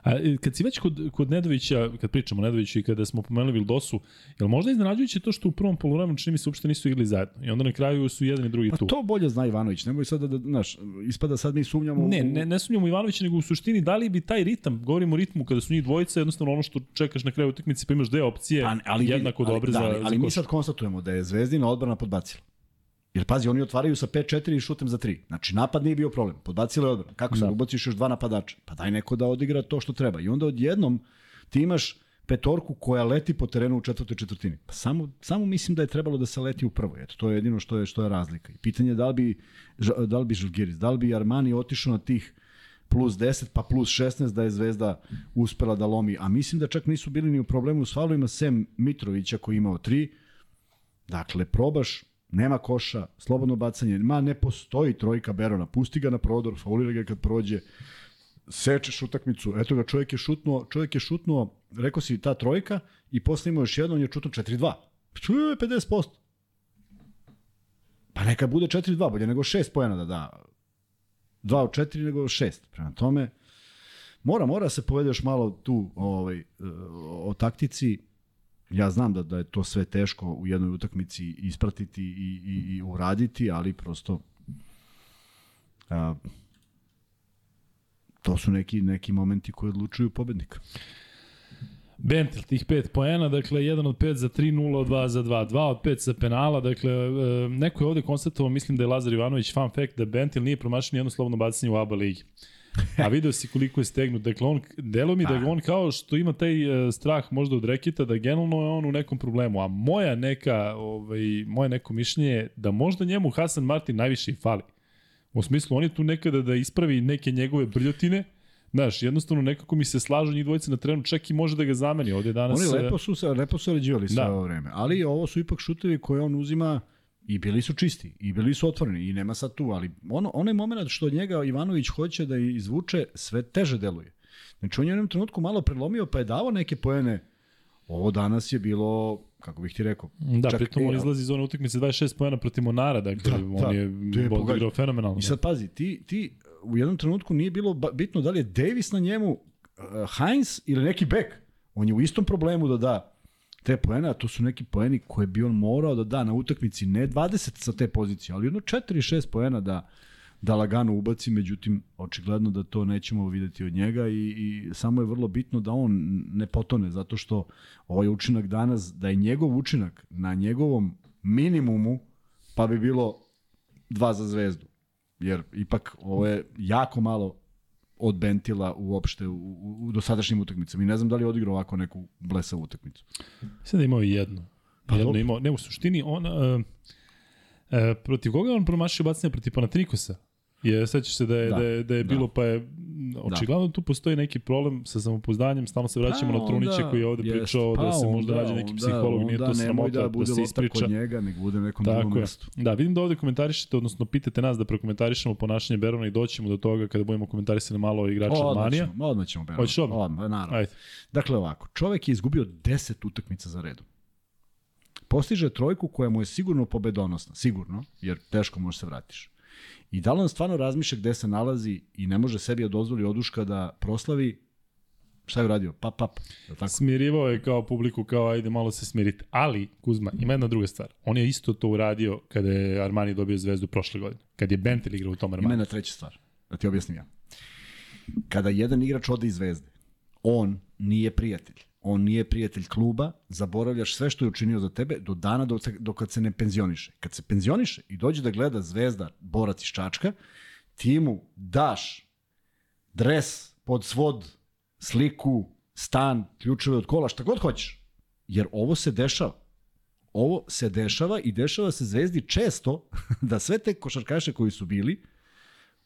A kad si već kod, kod Nedovića, kad pričamo o Nedoviću i kada smo pomenuli Vildosu, je li možda iznenađujuće to što u prvom poluvremenu čini mi se uopšte nisu igrali zajedno i onda na kraju su jedan i drugi pa tu? Pa to bolje zna Ivanović, nemoj sada da, znaš, ispada sad mi sumnjamo... Ne, ne, ne sumnjamo Ivanovića, nego u suštini da li bi taj ritam, govorimo o ritmu kada su njih dvojica, jednostavno ono što čekaš na kraju utakmice pa imaš dve opcije pa, ali, jednako ali, dobre da, za, ali, ali za mi sad konstatujemo da je Zvezdina odbrana podbacila. Jer pazi, oni otvaraju sa 5-4 i šutem za 3. Znači, napad nije bio problem. Podbacilo je odbrana. Kako se da. ubaciš još dva napadača? Pa daj neko da odigra to što treba. I onda odjednom ti imaš petorku koja leti po terenu u četvrtoj četvrtini. Pa samo, samo mislim da je trebalo da se leti u prvoj. Eto, to je jedino što je, što je razlika. I pitanje je da li bi, da li bi Žalgiris, da li bi Armani otišao na tih plus 10 pa plus 16 da je Zvezda uspela da lomi. A mislim da čak nisu bili ni u problemu s falovima sem Mitrovića koji imao 3. Dakle, probaš nema koša, slobodno bacanje, ma ne postoji trojka Berona, pusti ga na prodor, faulira ga kad prođe, sečeš utakmicu, eto ga čovjek je šutnuo, čovjek je šutnuo, rekao si ta trojka i posle imao još jedno, on je šutnuo 4-2. Čuo je 50%. Pa neka bude 4-2, bolje nego 6 pojena da da. 2 od 4 nego 6. Prema tome, mora, mora se povede još malo tu ovaj, o taktici, ja znam da, da je to sve teško u jednoj utakmici ispratiti i, i, i uraditi, ali prosto a, to su neki, neki momenti koji odlučuju pobednika. Bentil, tih 5 poena, dakle 1 od 5 za 3, 0 od 2 za 2, 2 od 5 sa penala, dakle e, neko je ovde konstatovao, mislim da je Lazar Ivanović fan fact da Bentil nije promašio jedno slobodno bacanje u ABA ligi. A video si koliko je stegnut. Dakle, on, delo mi da ga on kao što ima taj uh, strah možda od rekita, da generalno je on u nekom problemu. A moja neka, ovaj, moje neko mišljenje je da možda njemu Hasan Martin najviše i fali. U smislu, on je tu nekada da ispravi neke njegove brljotine, Znaš, jednostavno nekako mi se slažu njih dvojice na trenu, čak i može da ga zameni ovde danas. Oni lepo su, lepo su ređivali sve da. ovo vreme, ali ovo su ipak šutevi koje on uzima I bili su čisti, i bili su otvoreni, i nema sad tu, ali ono, onaj moment što od njega Ivanović hoće da izvuče, sve teže deluje. Znači on je u jednom trenutku malo prelomio, pa je davo neke poene Ovo danas je bilo, kako bih ti rekao, Da, Čak, pritom on izlazi iz one utakmice 26 pojena protiv Monara, dakle, Da, on da, je je bod pogađa. igrao fenomenalno. I sad pazi, ti, ti u jednom trenutku nije bilo bitno da li je Davis na njemu, uh, Heinz ili neki bek. On je u istom problemu da da te poene, a to su neki poeni koje bi on morao da da na utakmici, ne 20 sa te pozicije, ali jedno 4-6 poena da, da lagano ubaci, međutim, očigledno da to nećemo videti od njega i, i samo je vrlo bitno da on ne potone, zato što ovaj učinak danas, da je njegov učinak na njegovom minimumu, pa bi bilo dva za zvezdu. Jer ipak ovo je jako malo od Bentila uopšte u, u, u dosadašnjim utakmicama. I ne znam da li je odigrao ovako neku blesavu utakmicu. Sad je imao i jednu. Pa jednu imao, ne, u suštini, on, uh, uh, protiv koga on promašio bacanje protiv Panatrikosa? Je, sećaš se da je, da, Da, je, da je da. bilo, pa je, očigledno tu postoji neki problem sa samopouzdanjem, stalno se vraćamo Pa na Trunića koji je ovde jest, pričao da pa se možda onda- nađe neki onda- psiholog, nije onda to nemoj sramota da, da, se ispriča. kod njega, nek bude nekom drugom Tako je. mestu. Da, vidim da ovde komentarišete, odnosno pitate nas da prokomentarišemo ponašanje Berona i doćemo do toga kada budemo komentarisali malo igrača od Odmah Manija. ćemo, odmah ćemo. Hoćeš odmah? Odmah, naravno. Ajde. Dakle, ovako, čovek je izgubio 10 utakmica za redom. Postiže trojku koja mu je sigurno pobedonosna, sigurno, jer teško može se vratiš. I da li on stvarno razmišlja gde se nalazi i ne može sebi da dozvoli oduška da proslavi, šta je uradio? Pap, pap. Je tako? Smirivao je kao publiku, kao ajde malo se smirite. Ali, Kuzma, ima jedna druga stvar. On je isto to uradio kada je Armani dobio zvezdu prošle godine. Kad je Bentel igrao u tom Ima Armani. jedna treća stvar, da ti objasnim ja. Kada jedan igrač ode iz zvezde, on nije prijatelj. On nije prijatelj kluba, zaboravljaš sve što je učinio za tebe do dana do, do kad se ne penzioniše. Kad se penzioniše i dođe da gleda zvezda, borac iz Čačka, ti mu daš dres pod svod, sliku, stan, ključeve od kola, šta god hoćeš. Jer ovo se dešava. Ovo se dešava i dešava se zvezdi često da sve te košarkaše koji su bili,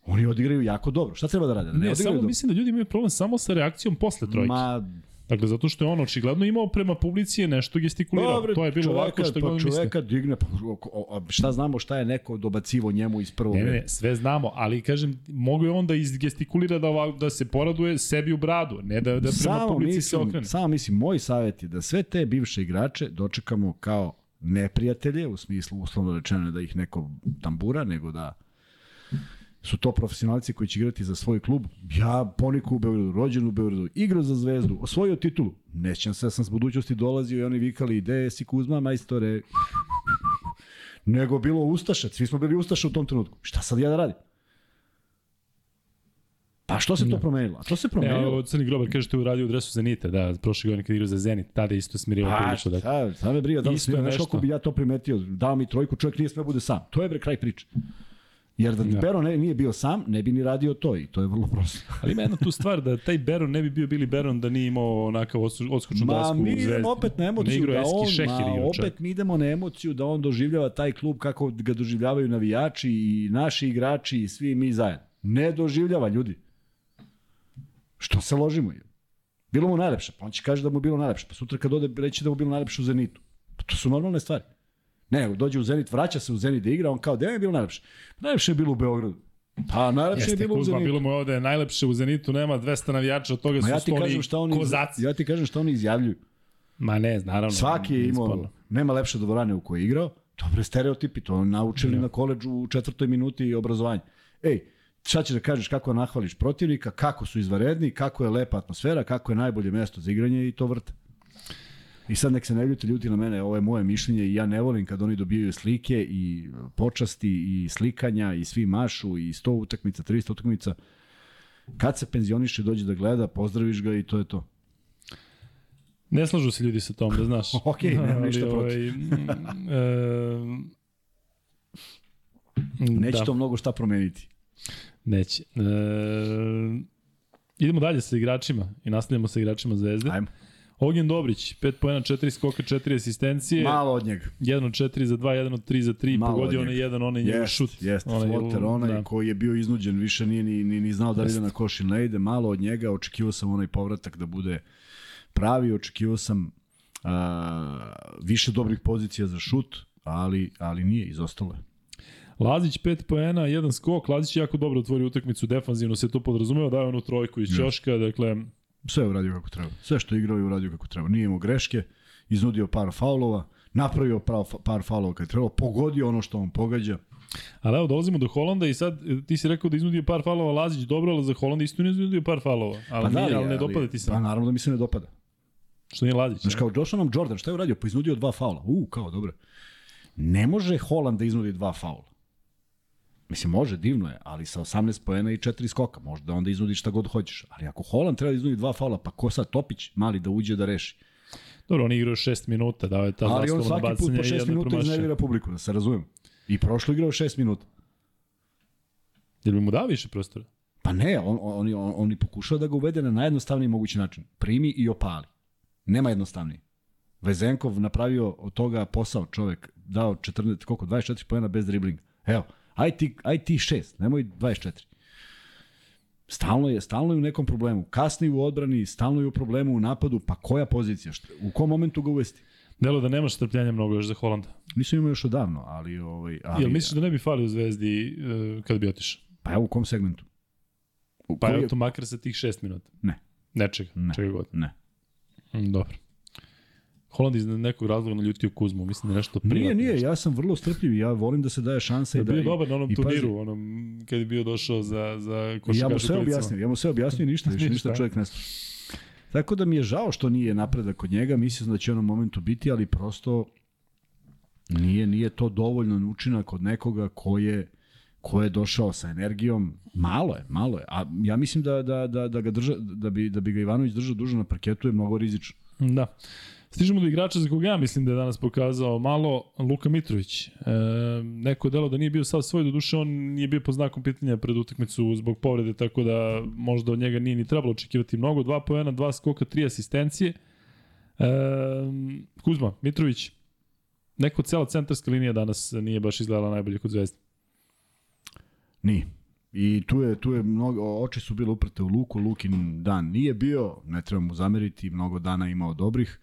oni odigraju jako dobro. Šta treba da rade? Da Ne, odigraju samo dobro? mislim da ljudi imaju problem samo sa reakcijom posle trojke. Ma, Dakle, zato što je on očigledno imao prema publici je nešto gestikulirao. Dobre, to je bilo čoveka, ovako što pa misle. čoveka digne, pa, šta znamo šta je neko dobacivo njemu iz prvog Ne, ne, sve znamo, ali kažem, mogu je on da izgestikulira da, ovako, da se poraduje sebi u bradu, ne da, da prema samo publici se mislim, okrene. samo mislim, moj savjet je da sve te bivše igrače dočekamo kao neprijatelje, u smislu uslovno rečeno da ih neko tambura, nego da su to profesionalci koji će igrati za svoj klub. Ja poniku u Beogradu, rođen u Beogradu, igrao za zvezdu, osvojio titulu. Nećem se, ja sam s budućnosti dolazio i oni vikali, ide si Kuzma, majstore. Nego bilo Ustaša, svi smo bili Ustaša u tom trenutku. Šta sad ja da radim? Pa što se to promenilo? A to se promenilo. ovo Crni Grobar kaže što je uradio u dresu Zenita, da, prošle godine kad igrao za Zenit, tada isto smirio A, prilično. Da, šta, šta me briga, da li znaš nešto. koliko bi ja to primetio, dao mi trojku, čovjek nije sve bude sam. To je bre kraj priče. Jer da Da. Bero ne, nije bio sam, ne bi ni radio to i to je vrlo prosto. Ali ima jedna tu stvar da taj Beron ne bi bio Billy Beron da nije imao onakav odskočnu Ma dasku mi u Zvezdi. idemo opet na Ne emociju da on, ma, opet mi idemo na emociju da on doživljava taj klub kako ga doživljavaju navijači i naši igrači i svi mi zajedno. Ne doživljava ljudi. Što se ložimo? je? Bilo mu najlepše, pa on će kaže da mu bilo najlepše, pa sutra kad ode reći da mu bilo najlepše u Zenitu. Pa to su normalne stvari. Ne, dođe u Zenit, vraća se u Zenit da igra, on kao, da je bilo najlepše? Pa najlepše je bilo u Beogradu. Pa najlepše je Jeste, bilo u Kuzma, Zenitu. bilo mu je ovde najlepše u Zenitu, nema 200 navijača, od toga Ma su ja ti kažem šta oni, kozaci. ja ti kažem šta oni izjavljuju. Ma ne, naravno. Svaki je imao, nema lepše dvorane u kojoj je igrao, dobre stereotipi, to naučili na koleđu u četvrtoj minuti obrazovanja. Ej, šta ćeš da kažeš kako nahvališ protivnika, kako su izvaredni, kako je lepa atmosfera, kako je najbolje mesto za igranje i to vrte. I sad nek se ne ljuti ljuti na mene, ovo je moje mišljenje i ja ne volim kad oni dobijaju slike i počasti i slikanja i svi mašu i 100 utakmica, 300 utakmica. Kad se penzioniše dođe da gleda, pozdraviš ga i to je to. Ne slažu se ljudi sa tom, da znaš. Okej, nemam ništa ovaj, mm, e, Neće da, to mnogo šta promeniti. Neće. E, idemo dalje sa igračima i nastavljamo sa igračima Zvezde. Ajmo. Ognjen Dobrić, 5 poena, 4 skoka, 4 asistencije. Malo od njega. 1 od 4 za 2, 1 od 3 za 3, Malo pogodio od onaj jedan, onaj njegov Jest, šut. jest, Onaj- floter, onaj da. koji je bio iznuđen, više nije ni, ni, ni znao da li ide na koš ili ne ide, malo od njega, očekivao sam onaj povratak da bude pravi, očekivao sam a, više dobrih pozicija za šut, ali, ali nije, izostalo je. Lazić 5 poena, 1 skok, Lazić je jako dobro otvorio utakmicu, defanzivno se to podrazumeva, daje onu trojku iz Ćoška, dakle, Sve je uradio kako treba. Sve što je igrao je uradio kako treba. Nije imao greške, iznudio par faulova, napravio prav, par faulova kad je trebalo, pogodio ono što on pogađa. Ali evo, dolazimo do Holanda i sad ti si rekao da iznudio par falova Lazić, dobro, ali za Holanda isto ne iznudio par falova. Ali, pa da, nije, ali ne dopada ti se. Pa naravno da mi se ne dopada. Što nije Lazić. Znaš, kao došao nam Jordan, šta je uradio? Pa iznudio dva faula. U, kao, dobro. Ne može Holland da iznudi dva faula. Mislim, može, divno je, ali sa 18 poena i 4 skoka, možda onda iznudiš šta god hoćeš. Ali ako Holland treba da iznudi dva faula, pa ko sad Topić, mali da uđe da reši. Dobro, on igrao 6 minuta, dao je ta Ali on svaki put po 6 minuta iznervira publiku, da se razumijem. I prošlo igrao 6 minuta. Jel bi mu dao više prostora? Pa ne, on, on, on, on i pokušao da ga uvede na najjednostavniji mogući način. Primi i opali. Nema jednostavniji. Vezenkov napravio od toga posao čovek, dao 14, koliko, 24 pojena bez driblinga. Evo, aj ti, aj ti 6, nemoj 24. Stalno je, stalno je u nekom problemu. Kasni u odbrani, stalno je u problemu u napadu, pa koja pozicija? Šta, u kom momentu ga uvesti? Delo da nemaš strpljenja mnogo još za Holanda. Nisam imao još odavno, ali... Ovaj, ali Jel misliš da ne bi falio u Zvezdi uh, kada bi otišao? Pa evo u kom segmentu? U pa evo to makar sa tih šest minuta. Ne. Nečega, ne. čega god. Ne. Mm, dobro. Holand iz nekog razloga naljutio Kuzmu, mislim da nešto privatno. Nije, nije, ja sam vrlo strpljiv, ja volim da se daje šansa da, i da... Bio dobar na onom i, turniru, pazi, onom, kad je bio došao za, za košarkaše Ja mu sve objasnio, ja mu sve objasnio ništa, ništa, ništa čovjek ne Tako da mi je žao što nije napredak kod njega, mislim da će on u momentu biti, ali prosto nije, nije to dovoljno učinak kod nekoga ko je ko je došao sa energijom, malo je, malo je. A ja mislim da, da, da, da, ga drža, da, bi, da bi ga Ivanović držao duže na parketu je mnogo rizično. Da. Stižemo do igrača za koga ja mislim da je danas pokazao malo Luka Mitrović. E, neko delo da nije bio sav svoj, do duše on nije bio po znakom pitanja pred utakmicu zbog povrede, tako da možda od njega nije ni trebalo očekivati mnogo. Dva poena, dva skoka, tri asistencije. E, Kuzma, Mitrović, neko cela centarska linija danas nije baš izgledala najbolje kod Zvezde. Nije. I tu je, tu je mnogo, oči su bile uprte u Luku, Lukin dan nije bio, ne treba mu zameriti, mnogo dana imao dobrih.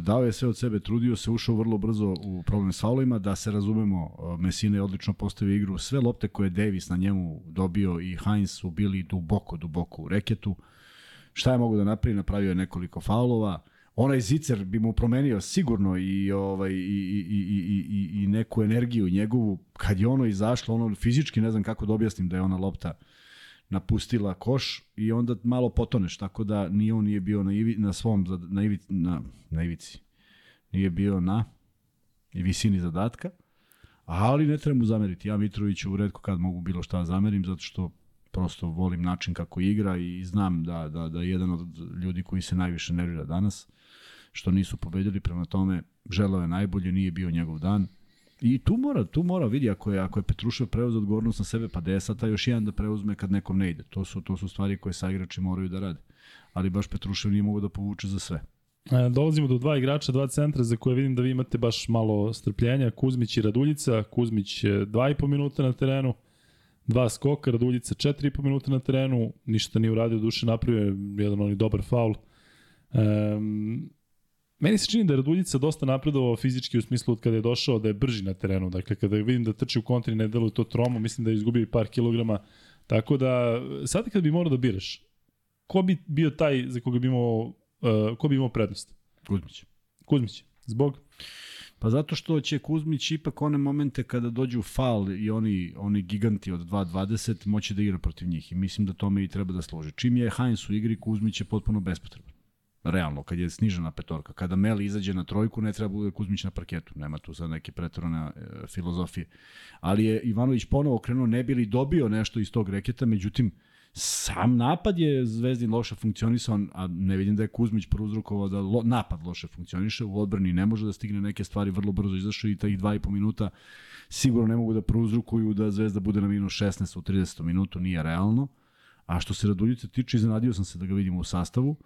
Dao je sve od sebe, trudio se, ušao vrlo brzo u problem s faulima, da se razumemo, e, Messina je odlično postavio igru, sve lopte koje je Davis na njemu dobio i Heinz su bili duboko, duboko u reketu. Šta je mogo da napravi? Napravio je nekoliko faulova. Onaj zicer bi mu promenio sigurno i, ovaj, i, i, i, i, i neku energiju njegovu. Kad je ono izašlo, ono fizički, ne znam kako da objasnim da je ona lopta uh, napustila koš i onda malo potoneš, tako da ni on nije bio na, ivi, na svom, na, ivi, na, na ivici, nije bio na visini zadatka, ali ne treba mu zameriti. Ja Mitroviću redko kad mogu bilo šta da zamerim, zato što prosto volim način kako igra i znam da, da, da je jedan od ljudi koji se najviše nervira danas, što nisu pobedili, prema tome želeo je najbolje, nije bio njegov dan, I tu mora, tu mora vidi ako je ako je Petrušev preuzeo odgovornost na sebe, pa sad još jedan da preuzme kad nekom ne ide. To su to su stvari koje sa igrači moraju da rade. Ali baš Petrušev nije mogao da povuče za sve. E, dolazimo do dva igrača, dva centra za koje vidim da vi imate baš malo strpljenja. Kuzmić i Raduljica. Kuzmić 2,5 minuta na terenu, dva skoka, Raduljica 4,5 minuta na terenu. Ništa nije uradio, duše napravio jedan onaj dobar faul. Um, Meni se čini da je Raduljica dosta napredovao fizički u smislu od kada je došao da je brži na terenu. Dakle, kada vidim da trči u kontri ne deluje to tromo, mislim da je izgubio i par kilograma. Tako da, sad kad bi morao da biraš, ko bi bio taj za koga bi imao, uh, ko bi imao prednost? Kuzmić. Kuzmić. Zbog? Pa zato što će Kuzmić ipak one momente kada dođu fal i oni, oni giganti od 2.20 moći da igra protiv njih i mislim da tome i treba da složi. Čim je Heinz u igri, Kuzmić je potpuno bespotreban realno, kad je snižena petorka. Kada Meli izađe na trojku, ne treba bude Kuzmić na parketu. Nema tu sad neke pretorane e, filozofije. Ali je Ivanović ponovo krenuo, ne bili dobio nešto iz tog reketa, međutim, sam napad je Zvezdin loše funkcionisao, a ne vidim da je Kuzmić prouzrokovao da lo, napad loše funkcioniše, u odbrani ne može da stigne neke stvari, vrlo brzo izašao i i po minuta sigurno ne mogu da prouzrokuju da Zvezda bude na minus 16 u 30 minutu, nije realno. A što se Raduljice tiče, iznenadio sam se da ga vidimo u sastavu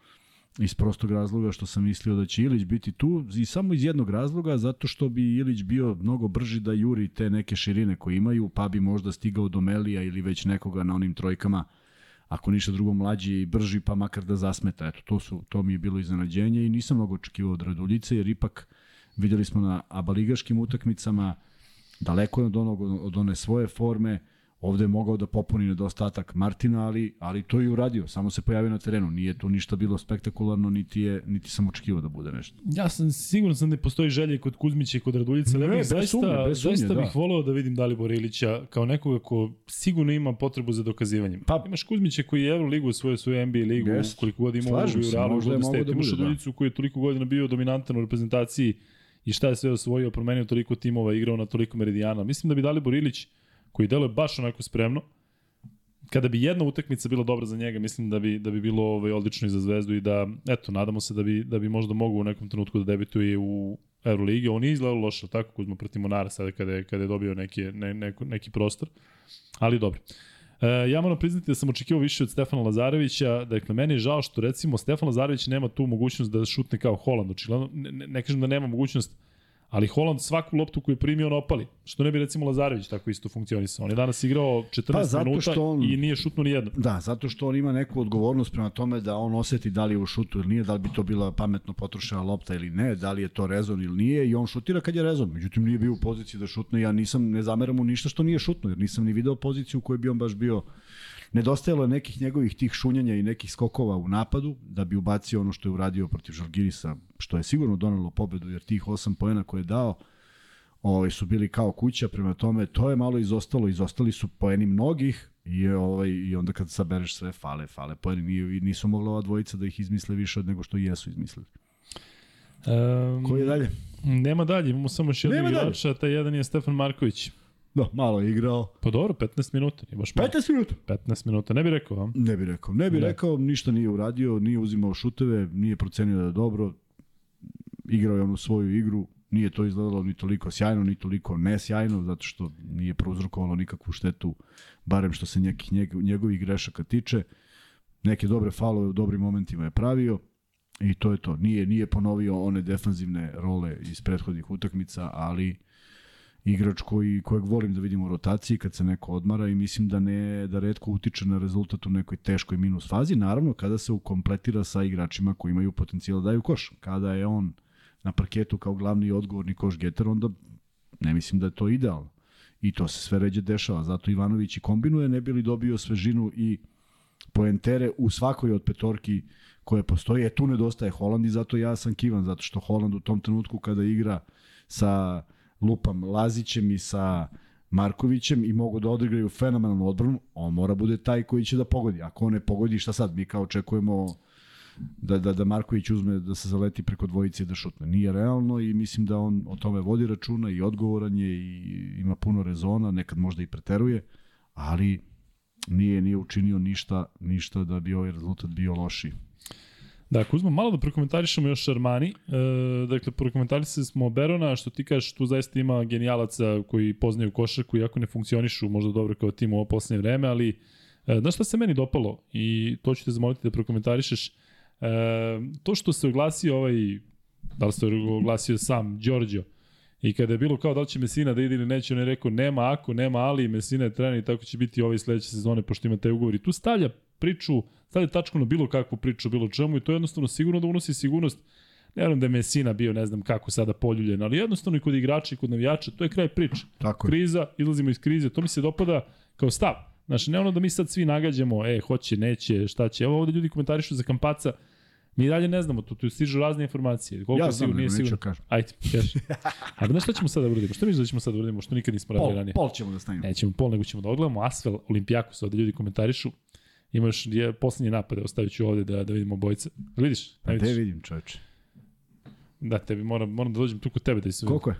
iz prostog razloga što sam mislio da će Ilić biti tu. I samo iz jednog razloga zato što bi Ilić bio mnogo brži da juri te neke širine koje imaju pa bi možda stigao do Melija ili već nekoga na onim trojkama. Ako ništa drugo mlađi i brži pa makar da zasmeta. Eto to su to mi je bilo iznenađenje i nisam mnogo očekivao od Raduljice jer ipak videli smo na abaligaškim utakmicama daleko od onog od one svoje forme Ovde je mogao da popuni nedostatak Martina, ali, ali to je i uradio. Samo se pojavio na terenu. Nije tu ništa bilo spektakularno, niti, je, niti sam očekivao da bude nešto. Ja sam siguran sam da postoji želje kod Kuzmića i kod Raduljice, ali Ne, ja zaista, sumnje, bez sumnje, zaista da. bih voleo da vidim Dalibora Ilića kao nekoga ko sigurno ima potrebu za dokazivanjem. Pa- imaš Kuzmića koji je Euroligu osvojio svoju NBA ligu, Jest. koliko god ima u Realu, Golden State, da imaš da. Raduljicu koji je toliko godina bio dominantan u reprezentaciji i šta je sve osvojio, promenio toliko timova, igrao na toliko meridijana. Mislim da bi Dalibor Ilić, koji deluje baš onako spremno, kada bi jedna utakmica bila dobra za njega, mislim da bi da bi bilo ovaj odlično i za Zvezdu i da eto nadamo se da bi da bi možda mogao u nekom trenutku da debituje u Euroligi. On nije izgledao loše, tako Kuzma protiv Monara sada kada je kada je dobio neki ne, neko, neki prostor. Ali dobro. E, ja moram priznati da sam očekivao više od Stefana Lazarevića. Dakle, meni je žao što recimo Stefan Lazarević nema tu mogućnost da šutne kao Holand. Očigledno, ne, ne kažem da nema mogućnost, ali Holand svaku loptu koju je primio on opali. Što ne bi recimo Lazarević tako isto funkcionisao. On je danas igrao 14 Pa, zato minuta što on- i nije šutnuo ni jedno. Da, zato što on ima neku odgovornost prema tome da on oseti da li je u šutu ili nije, da li bi to bila pametno potrošena lopta ili ne, da li je to rezon ili nije i on šutira kad je rezon. Međutim, nije bio u poziciji da šutne. Ja nisam, ne zameram mu ništa što nije šutno, jer nisam ni video poziciju u kojoj bi on baš bio Nedostajalo je nekih njegovih tih šunjanja i nekih skokova u napadu da bi ubacio ono što je uradio protiv Žalgirisa, što je sigurno donelo pobedu, jer tih 8 poena koje je dao ovaj, su bili kao kuća, prema tome to je malo izostalo, izostali su poeni mnogih i, ovaj, i onda kad sabereš sve fale, fale poeni, nisu mogla ova dvojica da ih izmisle više od nego što jesu izmislili. Um, Koji je dalje? Nema dalje, imamo samo još jednog Nema dalje. igrača, taj jedan je Stefan Marković. Da, malo je igrao. Pa dobro, 15 minuta, nije baš malo. 15 minuta. 15 minuta, ne bih rekao, a? Ne bi rekao. Ne bi Ne. rekao, ništa nije uradio, nije uzimao šuteve, nije procenio da je dobro. Igrao je onu svoju igru, nije to izgledalo ni toliko sjajno, ni toliko nesjajno, zato što nije prouzrokovalo nikakvu štetu, barem što se nekih njeg- njegovih grešaka tiče. Neke dobre falove u dobrim momentima je pravio i to je to. Nije nije ponovio one defanzivne role iz prethodnih utakmica, ali igrač koji, kojeg volim da vidim u rotaciji kad se neko odmara i mislim da ne da redko utiče na rezultat u nekoj teškoj minus fazi, naravno kada se ukompletira sa igračima koji imaju potencijal da daju koš. Kada je on na parketu kao glavni odgovorni koš getter, onda ne mislim da je to idealno. I to se sve ređe dešava. Zato Ivanović i kombinuje, ne bi li dobio svežinu i poentere u svakoj od petorki koje postoji. E tu nedostaje Holand i zato ja sam kivan, zato što Holand u tom trenutku kada igra sa lupam Lazićem i sa Markovićem i mogu da odigraju fenomenalnu odbranu, on mora bude taj koji će da pogodi. Ako on ne pogodi, šta sad? Mi kao očekujemo da, da, da Marković uzme da se zaleti preko dvojice i da šutne. Nije realno i mislim da on o tome vodi računa i odgovoran je i ima puno rezona, nekad možda i preteruje, ali nije nije učinio ništa ništa da bi ovaj rezultat bio loši. Da, Kuzma, malo da prokomentarišemo još Armani. E, dakle, prokomentarisali smo Berona, što ti kažeš, tu zaista ima genijalaca koji poznaju košarku, iako ne funkcionišu možda dobro kao tim u ovo poslednje vreme, ali e, znaš šta se meni dopalo? I to ću te zamoliti da prokomentarišeš. E, to što se oglasio ovaj, da li se oglasio sam, Đorđo, I kada je bilo kao da li će Mesina da ide ili neće, on je rekao nema ako, nema ali, Mesina je trener i tako će biti ove sledeće sezone pošto ima taj ugovor. I tu stavlja priču, stavlja tačku na bilo kakvu priču, bilo čemu i to je jednostavno sigurno da unosi sigurnost. Ne verujem da je Mesina bio ne znam kako sada poljuljen, ali jednostavno i kod igrača i kod navijača, to je kraj priče. Tako je. Kriza, izlazimo iz krize, to mi se dopada kao stav. Znači, ne ono da mi sad svi nagađamo, e, hoće, neće, šta će. Evo ovde ljudi komentarišu za kampaca, Mi dalje ne znamo, tu, tu stižu razne informacije. Koliko Ja znam, sigurno, nije sigurno. da kažem. Ajde, kaži. A znaš šta ćemo sada da uradimo? Šta misliš da ćemo sada da uradimo? Što nikad nismo radili ranije? pol ćemo da stavimo. Nećemo pol, nego ćemo da ogledamo Asvel, Olimpijakos, ovde ljudi komentarišu. Ima još je, poslednji napad, evo stavit ću ovde da, da vidimo bojice. Vidiš? Ne te vidiš? vidim, čoveče. Da, tebi moram, moram da dođem tu kod tebe da se Koliko je?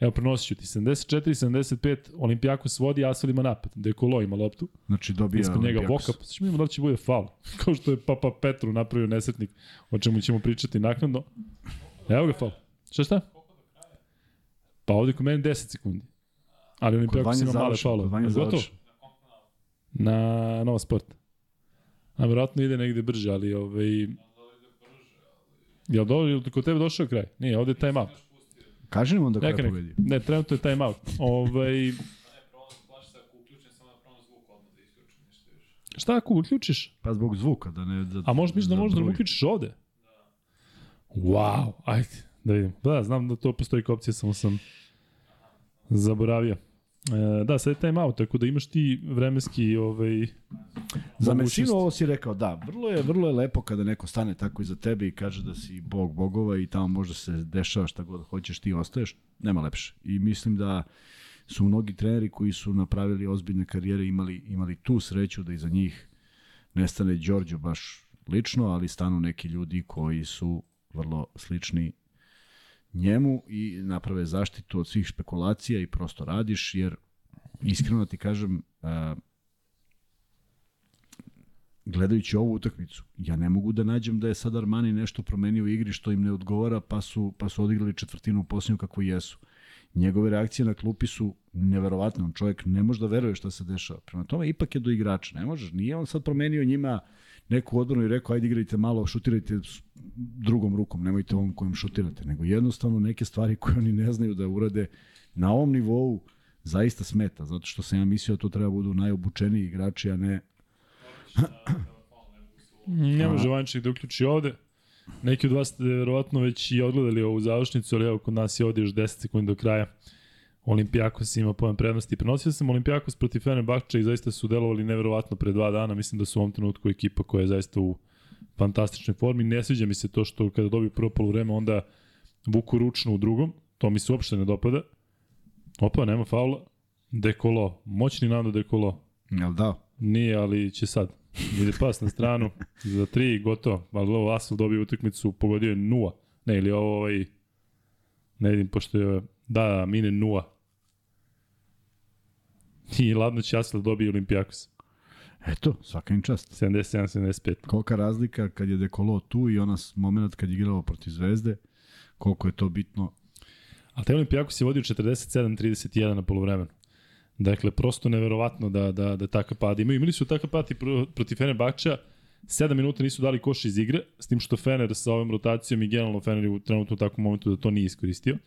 Evo, prenosit ću ti. 74-75, Olimpijakos vodi, Asvel ima napad. Dekolo ima loptu. Znači dobija Ispod njega. Voka, pa ćemo vidimo da li će bude faul. Kao što je Papa Petru napravio nesretnik, o čemu ćemo pričati naknadno. Evo ga faul. Šta šta? Pa ovde kod mene 10 sekundi. Ali Olimpijakos ima male faulove. Gotovo? završi. Na Nova Sport. A verovatno ide negde brže, ali ovaj... Jel, do, jel kod tebe došao kraj? Nije, ovde je time out. Kaži nam onda neka. pobedio. Ne, trenutno je time out. Ovaj... Šta ako uključiš? Pa zbog zvuka, da ne... Da, A možeš misliš da možeš da bruj. uključiš ovde? Wow, ajde, da vidim. Da, znam da to postoji kao opcija, samo sam zaboravio. E, da, sad je time out, tako da imaš ti vremenski ovaj, Za. Mesinu ovo si rekao, da, vrlo je, vrlo je lepo kada neko stane tako iza tebe i kaže da si bog bogova i tamo možda se dešava šta god hoćeš, ti ostaješ, nema lepše. I mislim da su mnogi treneri koji su napravili ozbiljne karijere imali, imali tu sreću da iza njih nestane Đorđo baš lično, ali stanu neki ljudi koji su vrlo slični njemu i naprave zaštitu od svih špekulacija i prosto radiš, jer iskreno ti kažem, a, gledajući ovu utakmicu, ja ne mogu da nađem da je sad Armani nešto promenio u igri što im ne odgovara, pa su, pa su odigrali četvrtinu u posljednju kako jesu. Njegove reakcije na klupi su neverovatne, on čovjek ne može da veruje šta se dešava. Prema tome, ipak je do igrača, ne možeš, nije on sad promenio njima neku odbranu i rekao, ajde igrajte malo, šutirajte drugom rukom, nemojte ovom kojim šutirate, nego jednostavno neke stvari koje oni ne znaju da urade na ovom nivou zaista smeta, zato što sam ja mislio da to treba budu najobučeniji igrači, a ne Ne može Vanček da uključi ovde. Neki od vas ste verovatno već i odgledali ovu završnicu, ali evo kod nas je ovde još 10 sekundi do kraja. Olimpijakos ima pojem prednosti. Prenosio sam Olimpijakos protiv Fenerbahča i zaista su delovali neverovatno pre dva dana. Mislim da su u ovom trenutku ekipa koja je zaista u fantastičnoj formi. Ne sviđa mi se to što kada dobiju prvo polovreme onda vuku ručno u drugom. To mi se uopšte ne dopada. Opa, nema faula. Dekolo. Moćni Nando Dekolo. Jel da? Nije, ali će sad. Ide pas na stranu, za tri, gotovo. Ali ovo Asel dobio utakmicu, pogodio je nula. Ne, ili ovo ovaj... Ne vidim, pošto je... Da, mine nula. I ladno će Asel dobije Olimpijakos. Eto, svaka im čast. 77-75. Kolika razlika kad je Dekolo tu i ona moment kad je igrao protiv Zvezde, koliko je to bitno. Ali taj Olimpijakos je vodio 47-31 na polovremenu. Dakle, prosto neverovatno da, da, da takav pad imaju. Imali su takav pad i pro, protiv Fenerbahča, 7 minuta nisu dali koš iz igre, s tim što Fener sa ovom rotacijom i generalno Fener je u trenutno u takvom momentu da to nije iskoristio.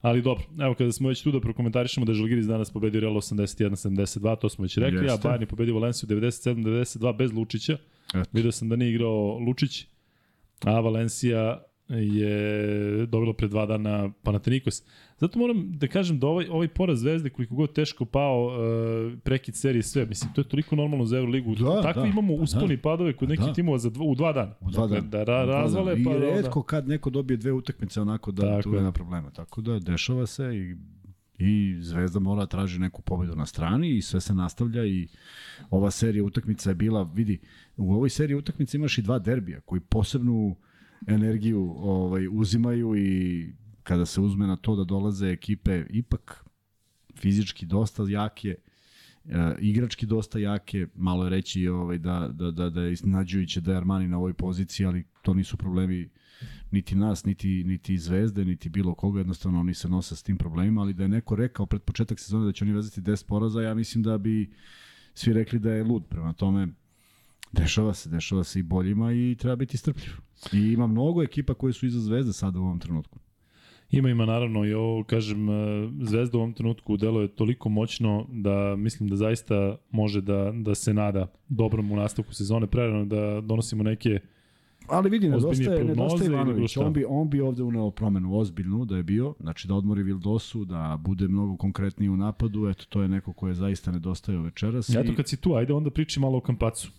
Ali dobro, evo kada smo već tu da prokomentarišemo da je Žalgiris danas pobedio Real 81-72, to smo već rekli, Jeste. a Bayern je pobedio Valenciju 97-92 bez Lučića. Eto. Vidio sam da nije igrao Lučić, a Valencija je dobila pre dva dana Panathinaikos. Zato moram da kažem da ovaj, ovaj poraz Zvezde koliko god teško pao uh, prekid serije sve, mislim, to je toliko normalno za Euroligu. Da, Takvi da, imamo usponi i padove kod nekih Da. timova za dva, u dva dana. U dva Dakle, dana. Da ra, razvale dana. pa I da redko kad neko dobije dve utakmice onako da Tako tu je. nema problema. Tako da dešava se i i Zvezda mora da traži neku pobedu na strani i sve se nastavlja i ova serija utakmica je bila, vidi, u ovoj seriji utakmica imaš i dva derbija koji posebnu energiju ovaj, uzimaju i kada se uzme na to da dolaze ekipe ipak fizički dosta jake, e, igrački dosta jake, malo je reći ovaj, da, da, da, da je iznenađujuće da je Armani na ovoj poziciji, ali to nisu problemi niti nas, niti, niti Zvezde, niti bilo koga, jednostavno oni se nose s tim problemima, ali da je neko rekao pred početak sezone da će oni vezati 10 poraza, ja mislim da bi svi rekli da je lud, prema tome dešava se, dešava se i boljima i treba biti strpljiv. I ima mnogo ekipa koje su iza Zvezde sada u ovom trenutku. Ima, ima naravno i ovo, kažem, e, Zvezda u ovom trenutku deluje toliko moćno da mislim da zaista može da, da se nada dobrom u nastavku sezone, prerano da donosimo neke Ali vidi, nedostaje, nedostaje Ivanović. On bi, on bi ovde uneo promenu ozbiljnu da je bio, znači da odmori Vildosu, da bude mnogo konkretniji u napadu, eto to je neko ko je zaista nedostajao večeras. Eto i- kad si tu, ajde onda priči malo o Kampacu.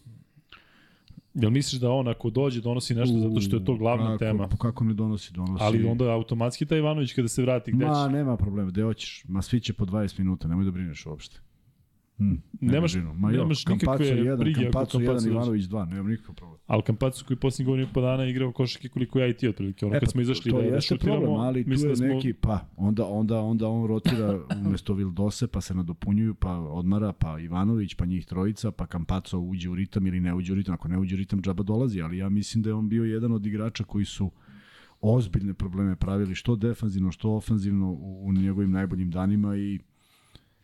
Jel misliš da on ako dođe donosi nešto zato što je to glavna kako, tema? Pa kako ne donosi, donosi. Ali onda automatski taj Ivanović kada se vrati gde Ma, će? nema problema, gde hoćeš. Ma, svi će po 20 minuta, nemoj da brineš uopšte. Hmm, Nemaš- brinu. Ma, jo, nemaš nikakve jedan, brige jedan, dođe. Ivanović dva, nemam nikakav problem. Ali Kampacu koji posljednjih godina i po dana je igrao košake koliko ja i ti otprilike. Ono E, kad pa, smo izašli to da, da jeste šutiramo, problem, ali tu je da smo, neki, pa, onda, onda, onda on rotira umesto Vildose, pa se nadopunjuju, pa odmara, pa Ivanović, pa njih trojica, pa Kampaco uđe u ritam ili ne uđe u ritam. Ako ne uđe u ritam, džaba dolazi, ali ja mislim da je on bio jedan od igrača koji su ozbiljne probleme pravili, što defanzivno, što ofanzivno u, u njegovim najboljim danima i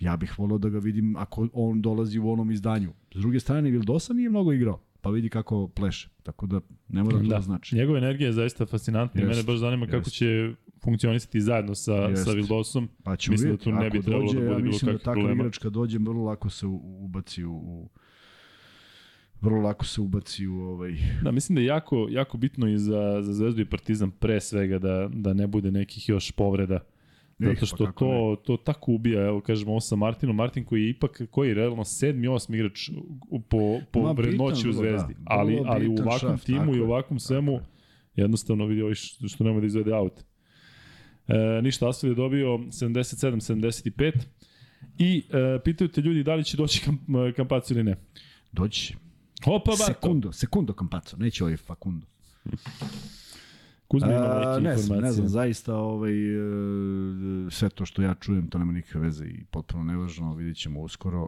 ja bih volao da ga vidim ako on dolazi u onom izdanju. S druge strane, Vildosa nije mnogo igrao, pa vidi kako pleše. Tako da ne mora to da, da, znači. njegova energija je zaista fascinantna i mene baš zanima kako jest. će funkcionisati zajedno sa, Jest. sa Vildosom. Pa ćemo Mislim da vidjeti. tu ne bi Ako trebalo dođe, da bude ja bilo mislim da kakvih takav problema. igrač kad dođe, vrlo lako se ubaci u, u vrlo lako se ubaci u ovaj... Da, mislim da je jako, jako bitno i za, za Zvezdu i Partizan pre svega da, da ne bude nekih još povreda Zato pa što kako to, to tako ubija, evo kažemo sa Martinom, Martin koji je ipak, koji je realno sedmi, osmi igrač po, po Ma, vrednoći bitan u Zvezdi, da. ali, ali u ovakvom šraf, timu tako i je, ovakvom svemu, je. jednostavno vidi ovi što, što nema da izvede aut. E, ništa, Asfel je dobio 77-75 i e, pitaju te ljudi da li će doći kamp, kampacu ili ne. Doći. Opa! Sekundo, sekundo Campazzo, neće ovaj Facundo. Kuzma ima neke ne znam, informacije. ne znam, zaista ovaj, e, sve to što ja čujem, to nema nikakve veze i potpuno nevažno, vidjet ćemo uskoro.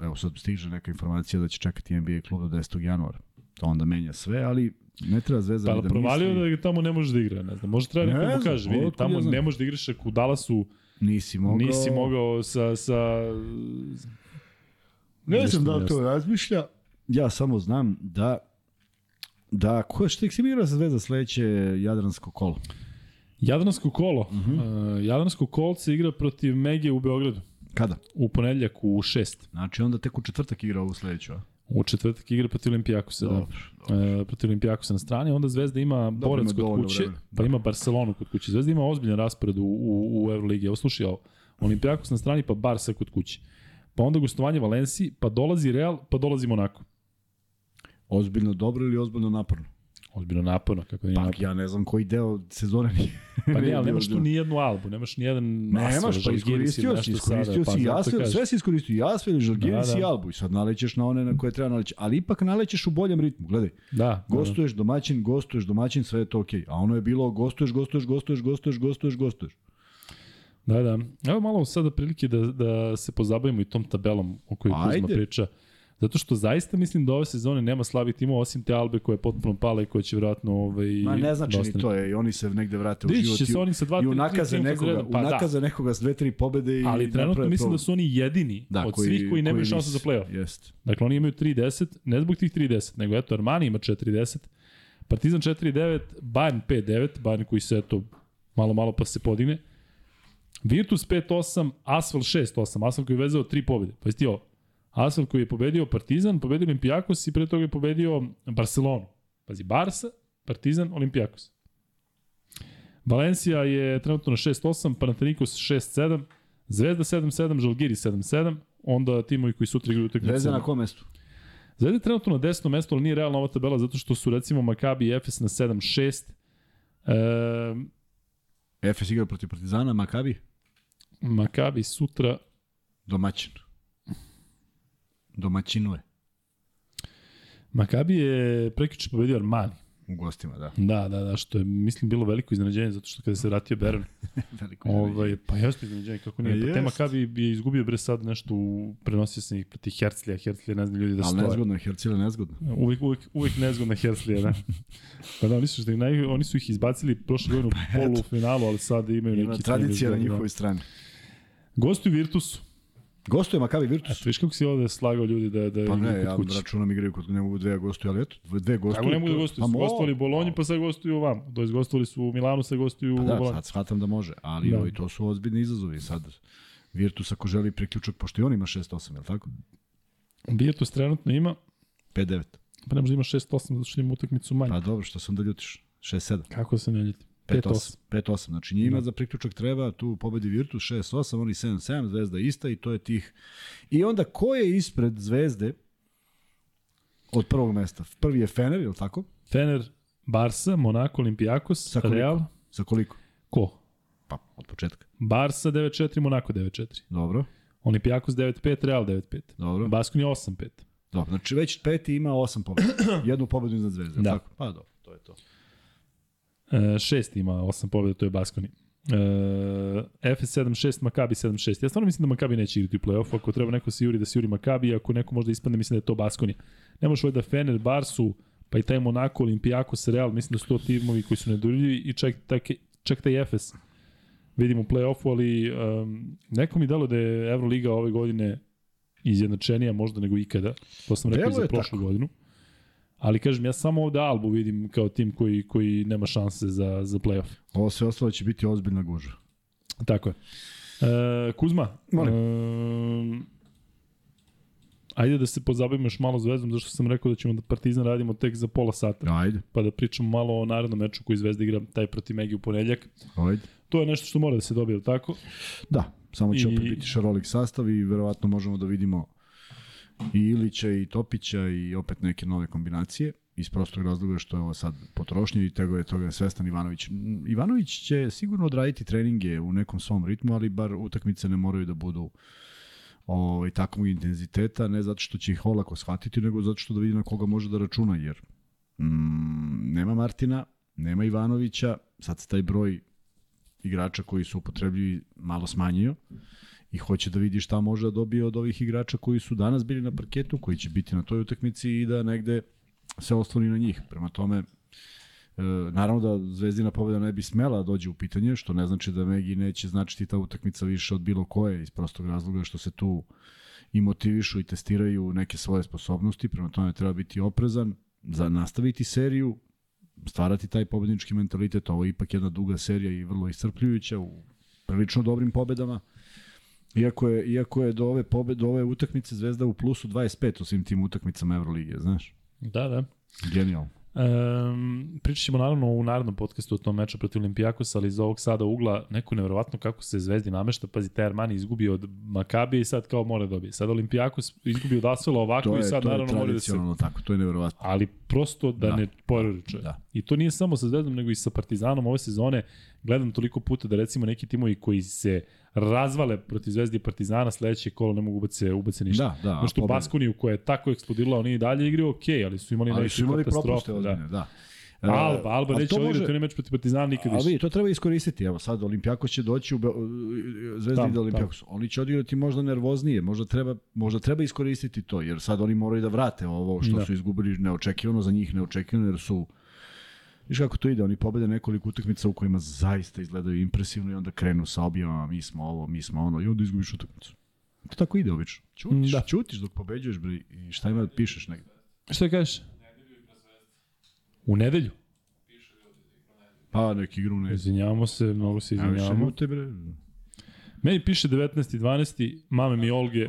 E, Evo sad stiže neka informacija da će čekati NBA klub do 10. januara. To onda menja sve, ali ne treba zvezda Pa da provalio misli, da ga tamo ne može da igra, ne znam. Može treba Ne neko mu znam, kaže, vidi, tamo ja ne može da igraš ako u Dallasu nisi mogao... nisi mogao sa, sa Ne znam da to razmišlja. Ja samo znam da da ko što ih se igra sa Zvezda sledeće Jadransko kolo. Jadransko kolo. Uh. -huh. uh, Jadransko kolce igra protiv Mege u Beogradu. Kada? U ponedljak u 6. Znači onda tek u četvrtak igra ovu sledeću. a? U četvrtak igra protiv Olimpijakosa, da. Dobro. E, protiv Olimpijakosa na strani, onda Zvezda ima Borac ima kod kuće, vremena. pa ima Barcelonu kod kuće. Zvezda ima ozbiljan raspored u, u, u Euroligi. Evo slušaj. Olimpijakos na strani, pa Barsa kod kuće. Pa onda gostovanje Valenciji, pa dolazi Real, pa dolazi Monako. Ozbiljno dobro ili ozbiljno naporno? Ozbiljno naporno, kako da nije Pa naporno. ja ne znam koji deo sezone nije. Pa ne, ali nemaš tu ni jednu albu, nemaš ni jedan Nemaš, pa ili iskoristio si, iskoristio sada, si pa kažem. sve si iskoristio, Jasvel, Žalgiris Da, da. i Albu i sad nalećeš na one na koje treba naleći. Ali ipak nalećeš u boljem ritmu, gledaj. Da, da, Gostuješ domaćin, gostuješ domaćin, sve je to okej. A ono je bilo gostuješ, gostuješ, gostuješ, gostuješ, gostuješ, gostuješ. Da, da. Evo malo sada prilike da, da se pozabavimo i tom tabelom o kojoj Kuzma Ajde. Zato što zaista mislim da ove sezone nema slabih timova osim te Albe koja je potpuno pala i koja će vjerojatno ovaj, Ma ne znači da ni ostane. to je, i oni se negde vrate u Dići život. će i se oni sa dva, I u tri nakaze nekoga, redom. u Pa da. nekoga s dve, tri pobede i Ali trenutno mislim problem. da su oni jedini da, od svih koji nemaju šansu za play-off. Jest. Dakle, oni imaju 3-10, ne zbog tih 3-10, nego eto, Armani ima 4-10, Partizan 4-9, Bayern 5-9, Bayern koji se eto malo, malo pa se podigne. Virtus 5-8, Asfal 6-8, Asfal koji je vezao tri pobjede. Pa ti ovo, Asfal koji je pobedio Partizan, pobedio Olimpijakos i pre toga je pobedio Barcelonu. Pazi, Barsa, Partizan, Olimpijakos. Valencija je trenutno na 6-8, Panathinaikos 6-7, Zvezda 7-7, Žalgiri 7-7, onda timovi koji sutra igraju utakmicu. Zvezda na kom mestu? Zvezda je trenutno na desnom mestu, ali nije realna ova tabela zato što su recimo Maccabi i Efes na 7-6. E, Efes igra protiv Partizana, Makabi, Maccabi sutra, domaćin. Domaćinuje. Maccabi je prekiče pobedio Armani. U gostima, da. Da, da, da, što je, mislim, bilo veliko iznenađenje, zato što kada se vratio Bern, Veliko ovaj, pa jeste iznenađenje, kako nije. Pa Pa te. Maccabi je izgubio bre sad nešto, u, prenosio sam ih proti Herzlija, Herzlija ne znam ljudi da Ali stoje. nezgodno je, Hercila nezgodno. Uvijek, uvijek, uvijek nezgodna Herzlija, da. Pa da, oni su, što naj, oni su ih izbacili prošle godine u polufinalu, ali sad imaju Ima neki... tradicija na njihovoj strani. Da. Gostuju Virtusu. Gostuje Makabi Virtus. Eto, viš kako si ovde slagao ljudi da, da Pa ne, ja kod kuće. računam igraju kod ne mogu dve gostuju, ali eto, dve gostuju. Kako ne mogu da gostuju? Pa Su gostovali u Bolonji, pa sad gostuju vam. To je gostovali su u Milanu, sad gostuju Pa u da, Bolonji. sad shvatam da može, ali Da. da. to su ozbiljni izazovi. Sad Virtus ako želi priključak, pošto i on ima 6-8, je li tako? Virtus trenutno ima, 5-9. pa ne može da ima 6-8, zato što ima utakmicu manje. Pa dobro, što se onda ljutiš? 6-7. Kako se ne ljeti? 5-8. 5-8. Znači njima Da. za priključak treba, tu pobedi Virtus 6-8, oni 7-7, Zvezda ista i to je tih. I onda ko je ispred Zvezde od prvog mesta? Prvi je Fener, je li tako? Fener, Barsa, Monako, Olimpijakos, Sa koliko? Real, Sa koliko? ko? Pa, od početka. Barsa 9-4, Monako 9-4. Dobro, Olimpijakos 9-5, Real 9-5. dobro. Baskoni 8-5. Dobro, znači već peti ima osam pobjeda. Jednu pobjedu iznad Zvezde, da. tako? Pa dobro, to je to. E, šest ima osam pobjeda, to je Baskoni. E, FS 7-6, Makabi 7-6. Ja stvarno mislim da Makabi neće igrati u play-offu. Ako treba neko se juri da se juri Makabi, ako neko možda ispadne, mislim da je to Baskoni. Ne možeš ovaj da Fener, Barsu, pa i taj Monako, Olimpijakos, Real, mislim da su to timovi koji su nedurljivi i čak, tak, čak taj FS vidim u play-offu, ali um, neko mi dalo da je Euroliga ove godine izjednačenija možda nego ikada. To sam rekao i za prošlu tako. godinu. Ali kažem, ja samo ovde Albu vidim kao tim koji, koji nema šanse za, za play-off. Ovo sve ostalo će biti ozbiljna gužva. Tako je. E, Kuzma, Molim. e, Ajde da se pozabavimo još malo zvezdom, zašto sam rekao da ćemo da Partizan radimo tek za pola sata. Ajde, Pa da pričamo malo o narednom meču koji Zvezda igra taj protiv Megi u ponedljak. ajde. To je nešto što mora da se dobije, tako? Da, samo će I- opet biti šarolik sastav i verovatno možemo da vidimo i Ilića i Topića i opet neke nove kombinacije iz prostog razloga što je ovo sad potrošnje i tego je toga svestan Ivanović. Mm, Ivanović će sigurno odraditi treninge u nekom svom ritmu, ali bar utakmice ne moraju da budu ovaj, takvog intenziteta, ne zato što će ih olako shvatiti, nego zato što da vidi na koga može da računa, jer mm, nema Martina, nema Ivanovića, sad se taj broj igrača koji su upotrebljivi malo smanjio i hoće da vidi šta može da dobije od ovih igrača koji su danas bili na parketu, koji će biti na toj utakmici i da negde se osloni na njih. Prema tome, e, naravno da Zvezdina pobjeda ne bi smela da dođe u pitanje, što ne znači da Megi neće značiti ta utakmica više od bilo koje, iz prostog razloga što se tu i motivišu i testiraju neke svoje sposobnosti, prema tome treba biti oprezan, za nastaviti seriju, stvarati taj pobednički mentalitet, ovo je ipak jedna duga serija i vrlo iscrpljujuća u prilično dobrim pobedama. Iako je, iako je do ove pobede, do ove utakmice Zvezda u plusu 25 u svim tim utakmicama Evrolige, znaš? Da, da. Genijalno. Um, pričat ćemo naravno u narednom podcastu o tom meču protiv Olimpijakosa, ali iz ovog sada ugla neko nevjerovatno kako se Zvezdi namešta. Pazi, taj Armani izgubio od Makabije i sad kao mora da dobije. Sad Olimpijakos izgubio od Asvela ovako To i je, sad je naravno mora da se... tradicionalno tako, to je neverovatno. Ali prosto da, Da. ne pororiče. Da. I to nije samo sa Zvezdom, nego i sa Partizanom ove sezone. Gledam toliko puta da recimo neki timovi koji se razvale protiv Zvezdi i Partizana sledeće kolo ne mogu ubace, ubace ništa. Da, da. tu pobeda- Baskoniju koja je tako eksplodirala, oni i dalje igraju ok, ali su imali Ali neke katastrofe. Da. da. E, Alba, Alba ali neće odigrati može- onaj meč protiv Partizana nikad Ali više. vidi, to treba iskoristiti. Evo sad Olimpijakos će doći u Be... Zvezda Tamo, ide Olimpijakos. Oni će odigrati možda nervoznije, možda treba, možda treba iskoristiti to, jer sad oni moraju da vrate ovo što Da. da. su izgubili neočekivano, za njih neočekivano, jer su Viš kako to ide, oni pobede nekoliko utakmica u kojima zaista izgledaju impresivno i onda krenu sa objavama, mi smo ovo, mi smo ono, i onda izgubiš utakmicu. To tako ide obično. Ćutiš, Da. da. ćutiš dok pobeđuješ bre, i šta ima da pišeš negde. Šta kažeš? U nedelju? Pa neki igru ne. Izvinjavamo se, mnogo se Ja više izvinjavamo. ljute bre. Meni piše 19. 12. Mame mi Olge. E,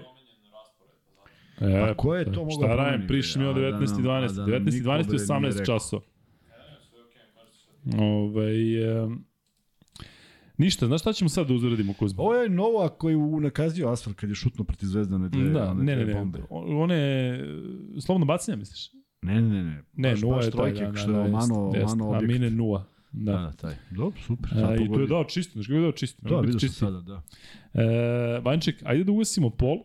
Pa ko je to mogao Šta da rajem, promeni, priši mi o A da 19. nam- 12. a da nam 19. niko, 12. bre, nije 18 rekao. časova. Ovaj, e, ništa, znaš šta ćemo sad da uradimo, Kuzma? Ovo je Nova koji unakazio asfalt kad je šutno protiv Zvezdane dve, Da, one ne, ne, ne. bombe. One, slobodno bacanje, misliš? Ne, ne, ne. ne. Baš, nula baš je taj, trojke, da, da, što je da, omano, jest, jest. omano A objekt. mine nula. Da. Da, da, taj. Dobro, super. Sad I tu je dao čisto, znaš kako je dao čisto. Da, vidio sam sada, da. E, Vanček, ajde da ugasimo pol.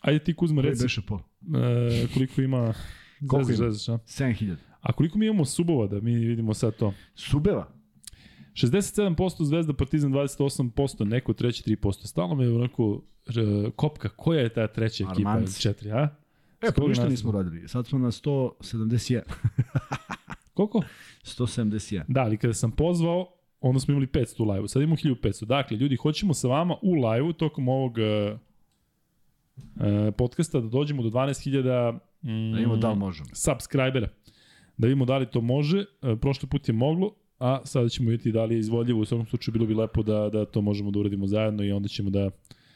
Ajde ti Kuzma Koji reci beše pol? e, koliko ima Koliko ima? Zvezda, šta? 7000. A koliko mi imamo subova da mi vidimo sad to? Subeva? 67% Zvezda, Partizan 28%, neko treći 3%. Stalno me onako kopka, koja je ta treća ekipa? Armanci. Četiri, a? E, pa ništa nismo radili. Sad smo na 171. Koliko? 171. Da, ali kada sam pozvao, onda smo imali 500 u live-u. Sad imamo 1500. Dakle, ljudi, hoćemo sa vama u live-u tokom ovog e, e, podcasta da dođemo do 12.000 mm, Da imamo da možemo. subscribera. Da vidimo da li to može. E, prošli put je moglo, a sada ćemo vidjeti da li je izvodljivo. U svakom slučaju bilo bi lepo da, da to možemo da uradimo zajedno i onda ćemo da...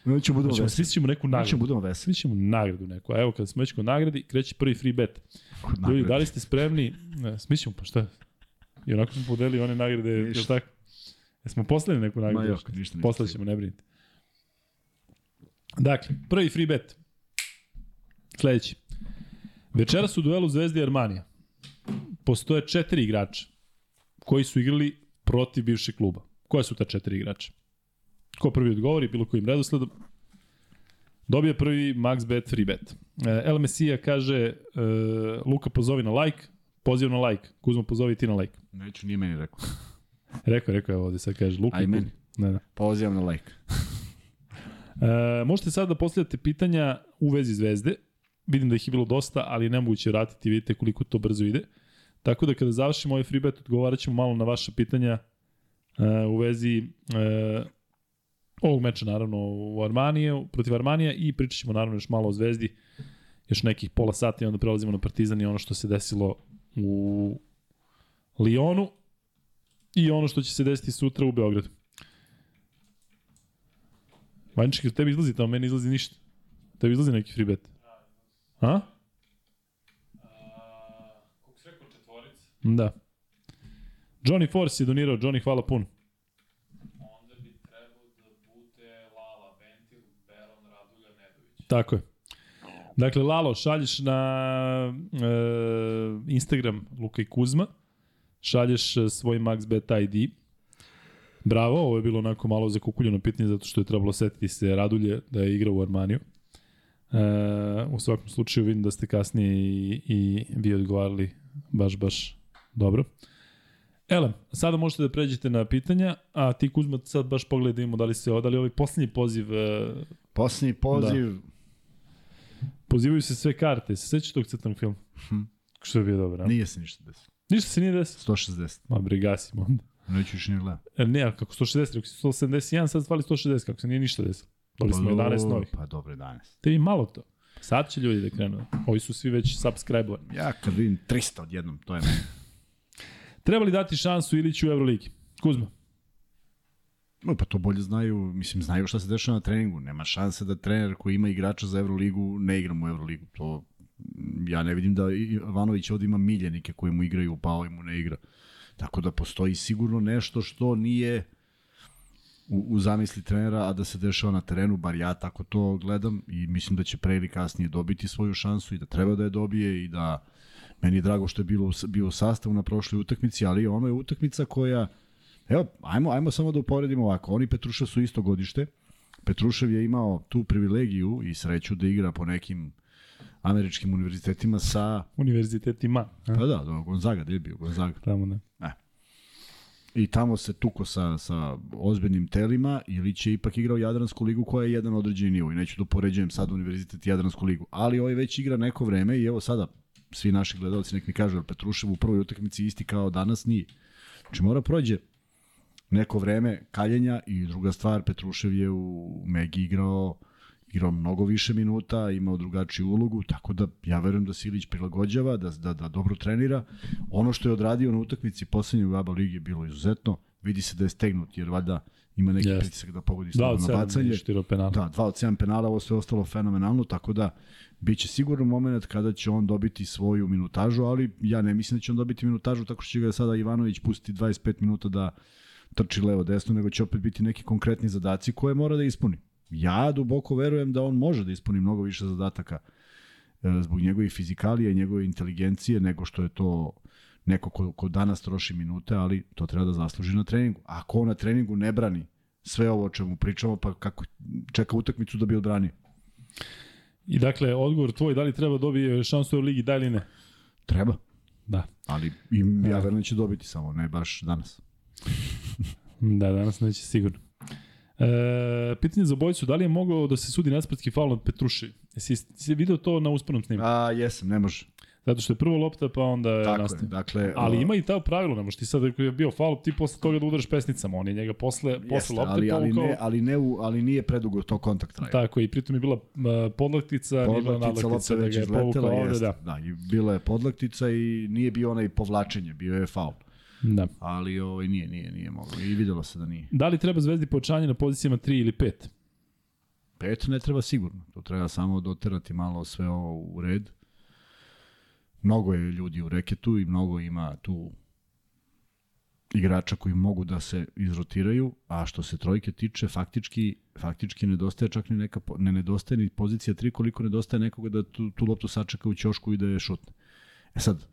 Mi ćemo budemo Ćemo, veseli. svi ćemo neku Mi ćemo nagradu. budemo veseli. Svi ćemo nagradu neku. A evo, kada smo već kod nagradi, kreće prvi free bet. Ljudi, da li ste spremni? Ne, smićemo, pa šta? I onako smo podelili one nagrade, je li Ništa. tako? Jesmo poslali neku Ma nagradu? jok, ništa nismo. Poslali ćemo, ne brinite. Dakle, prvi free bet. Sledeći. Večeras u duelu Zvezde i Armanija postoje četiri igrača koji su igrali protiv bivšeg kluba. Koja su ta četiri igrača? Ko prvi odgovori, bilo kojim redosledom, dobije prvi max bet free bet. E, El Mesija kaže, e, Luka pozovi na like, poziv na like. Kuzma pozovi ti na like. Neću, nije meni rekao. Rekao, rekao je ovde, sad kaže Luka. A i i meni. Ne, ne. Pozivam na like. E, možete sad da postavljate pitanja u vezi zvezde. Vidim da ih je bilo dosta, ali je nemoguće vratiti, vidite koliko to brzo ide. Tako da kada završimo ovaj free bet, odgovarat ćemo malo na vaše pitanja e, u vezi e, ovog meča, naravno, u Armanije, protiv Armanija i pričat ćemo naravno još malo o zvezdi, još nekih pola sata i onda prelazimo na Partizan i ono što se desilo u Lionu i ono što će se desiti sutra u Beogradu. Vanček, tebi izlazi tamo, meni izlazi ništa. Tebi izlazi neki free bet. A? Kako se rekao četvorica? Da. Johnny Force je donirao, Johnny hvala puno. Onda bi trebao da bude Lala, Ventil, Beron, Radulja, Nedović. Tako je. Dakle, Lalo, šalješ na e, Instagram Luka i Kuzma, šalješ e, svoj MaxBet ID. Bravo, ovo je bilo onako malo zakukuljeno pitanje zato što je trebalo setiti se Radulje da je igrao u Armaniju. E, u svakom slučaju vidim da ste kasnije i, i vi odgovarali baš, baš dobro. Elem, sada možete da pređete na pitanja, a ti Kuzma sad baš pogledaj da li se odali ovaj poslednji poziv e, Posljednji poziv, da. Pozivaju se sve karte. Se sećaš tog crtanog filma? Hm. Što je bio dobro, a? nije se ništa desilo. Ništa se nije desilo. 160. Ma bre, gasimo onda. Neću više ni gledam. E, ne, a kako 160, rekao si 171, sad zvali 160, kako se nije ništa desilo. Dali smo 11 novih. Pa dobro, 11. Te vi malo to. Sad će ljudi da krenu. Ovi su svi već subscribe-ovani. Ja kad vidim 300 odjednom, to je meni. Treba li dati šansu Iliću u Euroligi? Kuzma. No, pa to bolje znaju, mislim, znaju šta se dešava na treningu. Nema šanse da trener koji ima igrača za Euroligu ne igra mu Euroligu. To, ja ne vidim da Ivanović ovde ima miljenike koji mu igraju, pa ovaj mu ne igra. Tako da postoji sigurno nešto što nije u, u zamisli trenera, a da se dešava na terenu, bar ja tako to gledam i mislim da će pre ili kasnije dobiti svoju šansu i da treba da je dobije i da meni je drago što je bilo, bio u sastavu na prošloj utakmici, ali ono je utakmica koja Evo, ajmo, ajmo samo da uporedimo ovako. Oni Petrušev su isto godište. Petrušev je imao tu privilegiju i sreću da igra po nekim američkim univerzitetima sa... Univerzitetima. A? Pa da, da, Gonzaga, gde je bio Gonzaga? Tamo ne. E. I tamo se tuko sa, sa ozbiljnim telima, ili će ipak igrao Jadransku ligu koja je jedan određeni nivo. I neću da poređujem sad univerzitet i Jadransku ligu. Ali ovaj već igra neko vreme i evo sada svi naši gledalci nek mi kažu, Petrušev u prvoj utakmici isti kao danas nije. Znači mora prođe neko vreme kaljenja i druga stvar, Petrušev je u Megi igrao igrao mnogo više minuta, imao drugačiju ulogu, tako da ja verujem da Silić prilagođava, da, da, da dobro trenira. Ono što je odradio na utakmici poslednje u ABA ligi je bilo izuzetno, vidi se da je stegnut, jer valjda ima neki yes. pritisak da pogodi slobodno na bacanje. penala. Da, dva od 7 penala, ovo sve ostalo fenomenalno, tako da biće sigurno moment kada će on dobiti svoju minutažu, ali ja ne mislim da će on dobiti minutažu tako što će ga sada Ivanović pustiti 25 minuta da trči levo desno, nego će opet biti neki konkretni zadaci koje mora da ispuni. Ja duboko verujem da on može da ispuni mnogo više zadataka e, zbog njegove fizikalije, njegove inteligencije, nego što je to neko ko, ko danas troši minute, ali to treba da zasluži na treningu. Ako on na treningu ne brani sve ovo o čemu pričamo, pa kako čeka utakmicu da bi odbranio? I dakle, odgovor tvoj, da li treba dobije šansu u ligi, da ili ne? Treba. Da. Ali im, ja verujem da će dobiti samo, ne baš danas. da, danas neće sigurno. E, pitanje za bojicu, da li je mogao da se sudi naspratski faul od Petruši? Jesi, si video to na uspornom snimku? A, jesam, ne može. Zato što je prvo lopta, pa onda je Tako nastavio. je, dakle... Ali ima i ta pravilo, ne možeš ti sad ako je bio faul, ti posle toga da udaraš pesnicama, on je njega posle, Jeste, posle lopte ali, ali, povukao. ne, ali, ne u, ali nije predugo to kontakt traje. Tako, i pritom je bila uh, podlaktica, nije bila Podlaktica, nadlaktica da ga je povukao ovde, da. Da, i bila je podlaktica i nije bio onaj povlačenje, bio je faul. da. Ali ovaj, nije, nije, nije moglo. I videlo se da nije. Da li treba zvezdi povećanje na pozicijama 3 ili 5? Pet ne treba sigurno. To treba samo doterati malo sve ovo u red. Mnogo je ljudi u reketu i mnogo ima tu igrača koji mogu da se izrotiraju, a što se trojke tiče, faktički, faktički nedostaje čak ni neka, ne nedostaje ni pozicija 3 koliko nedostaje nekoga da tu, tu loptu sačeka u ćošku i da je šutne. E sad,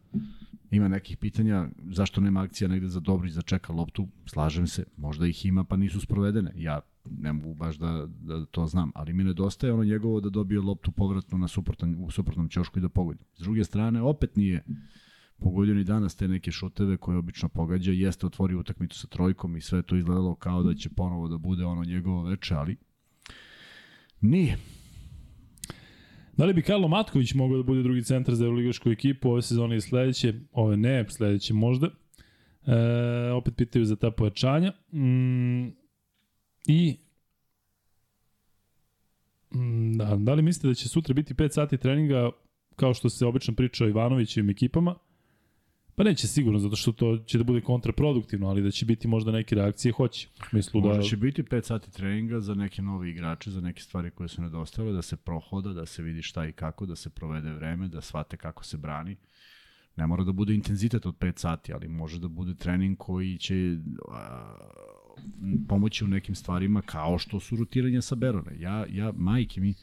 ima nekih pitanja zašto nema akcija negde za Dobrić da čeka loptu, slažem se, možda ih ima pa nisu sprovedene. Ja ne mogu baš da, da to znam, ali mi nedostaje ono njegovo da dobije loptu povratno na suprotan, u suprotnom ćošku i da pogodi. S druge strane, opet nije pogodio ni danas te neke šuteve koje obično pogađa, jeste otvorio utakmicu sa trojkom i sve to izgledalo kao da će ponovo da bude ono njegovo veče, ali nije. Da li bi Karlo Matković mogao da bude drugi centar za Euroligašku ekipu ove sezone i sledeće? Ove ne, sledeće možda. E, opet pitaju za ta pojačanja. Mm, I mm, da, da li mislite da će sutra biti 5 sati treninga kao što se obično priča o Ivanovićevim ekipama? Pa neće sigurno, zato što to će da bude kontraproduktivno, ali da će biti možda neke reakcije, hoće. U smislu da... Možda će biti 5 sati treninga za neke nove igrače, za neke stvari koje su nedostale, da se prohoda, da se vidi šta i kako, da se provede vreme, da shvate kako se brani. Ne mora da bude intenzitet od 5 sati, ali može da bude trening koji će a, pomoći u nekim stvarima kao što su rotiranja sa Berone. Ja, ja majke mi,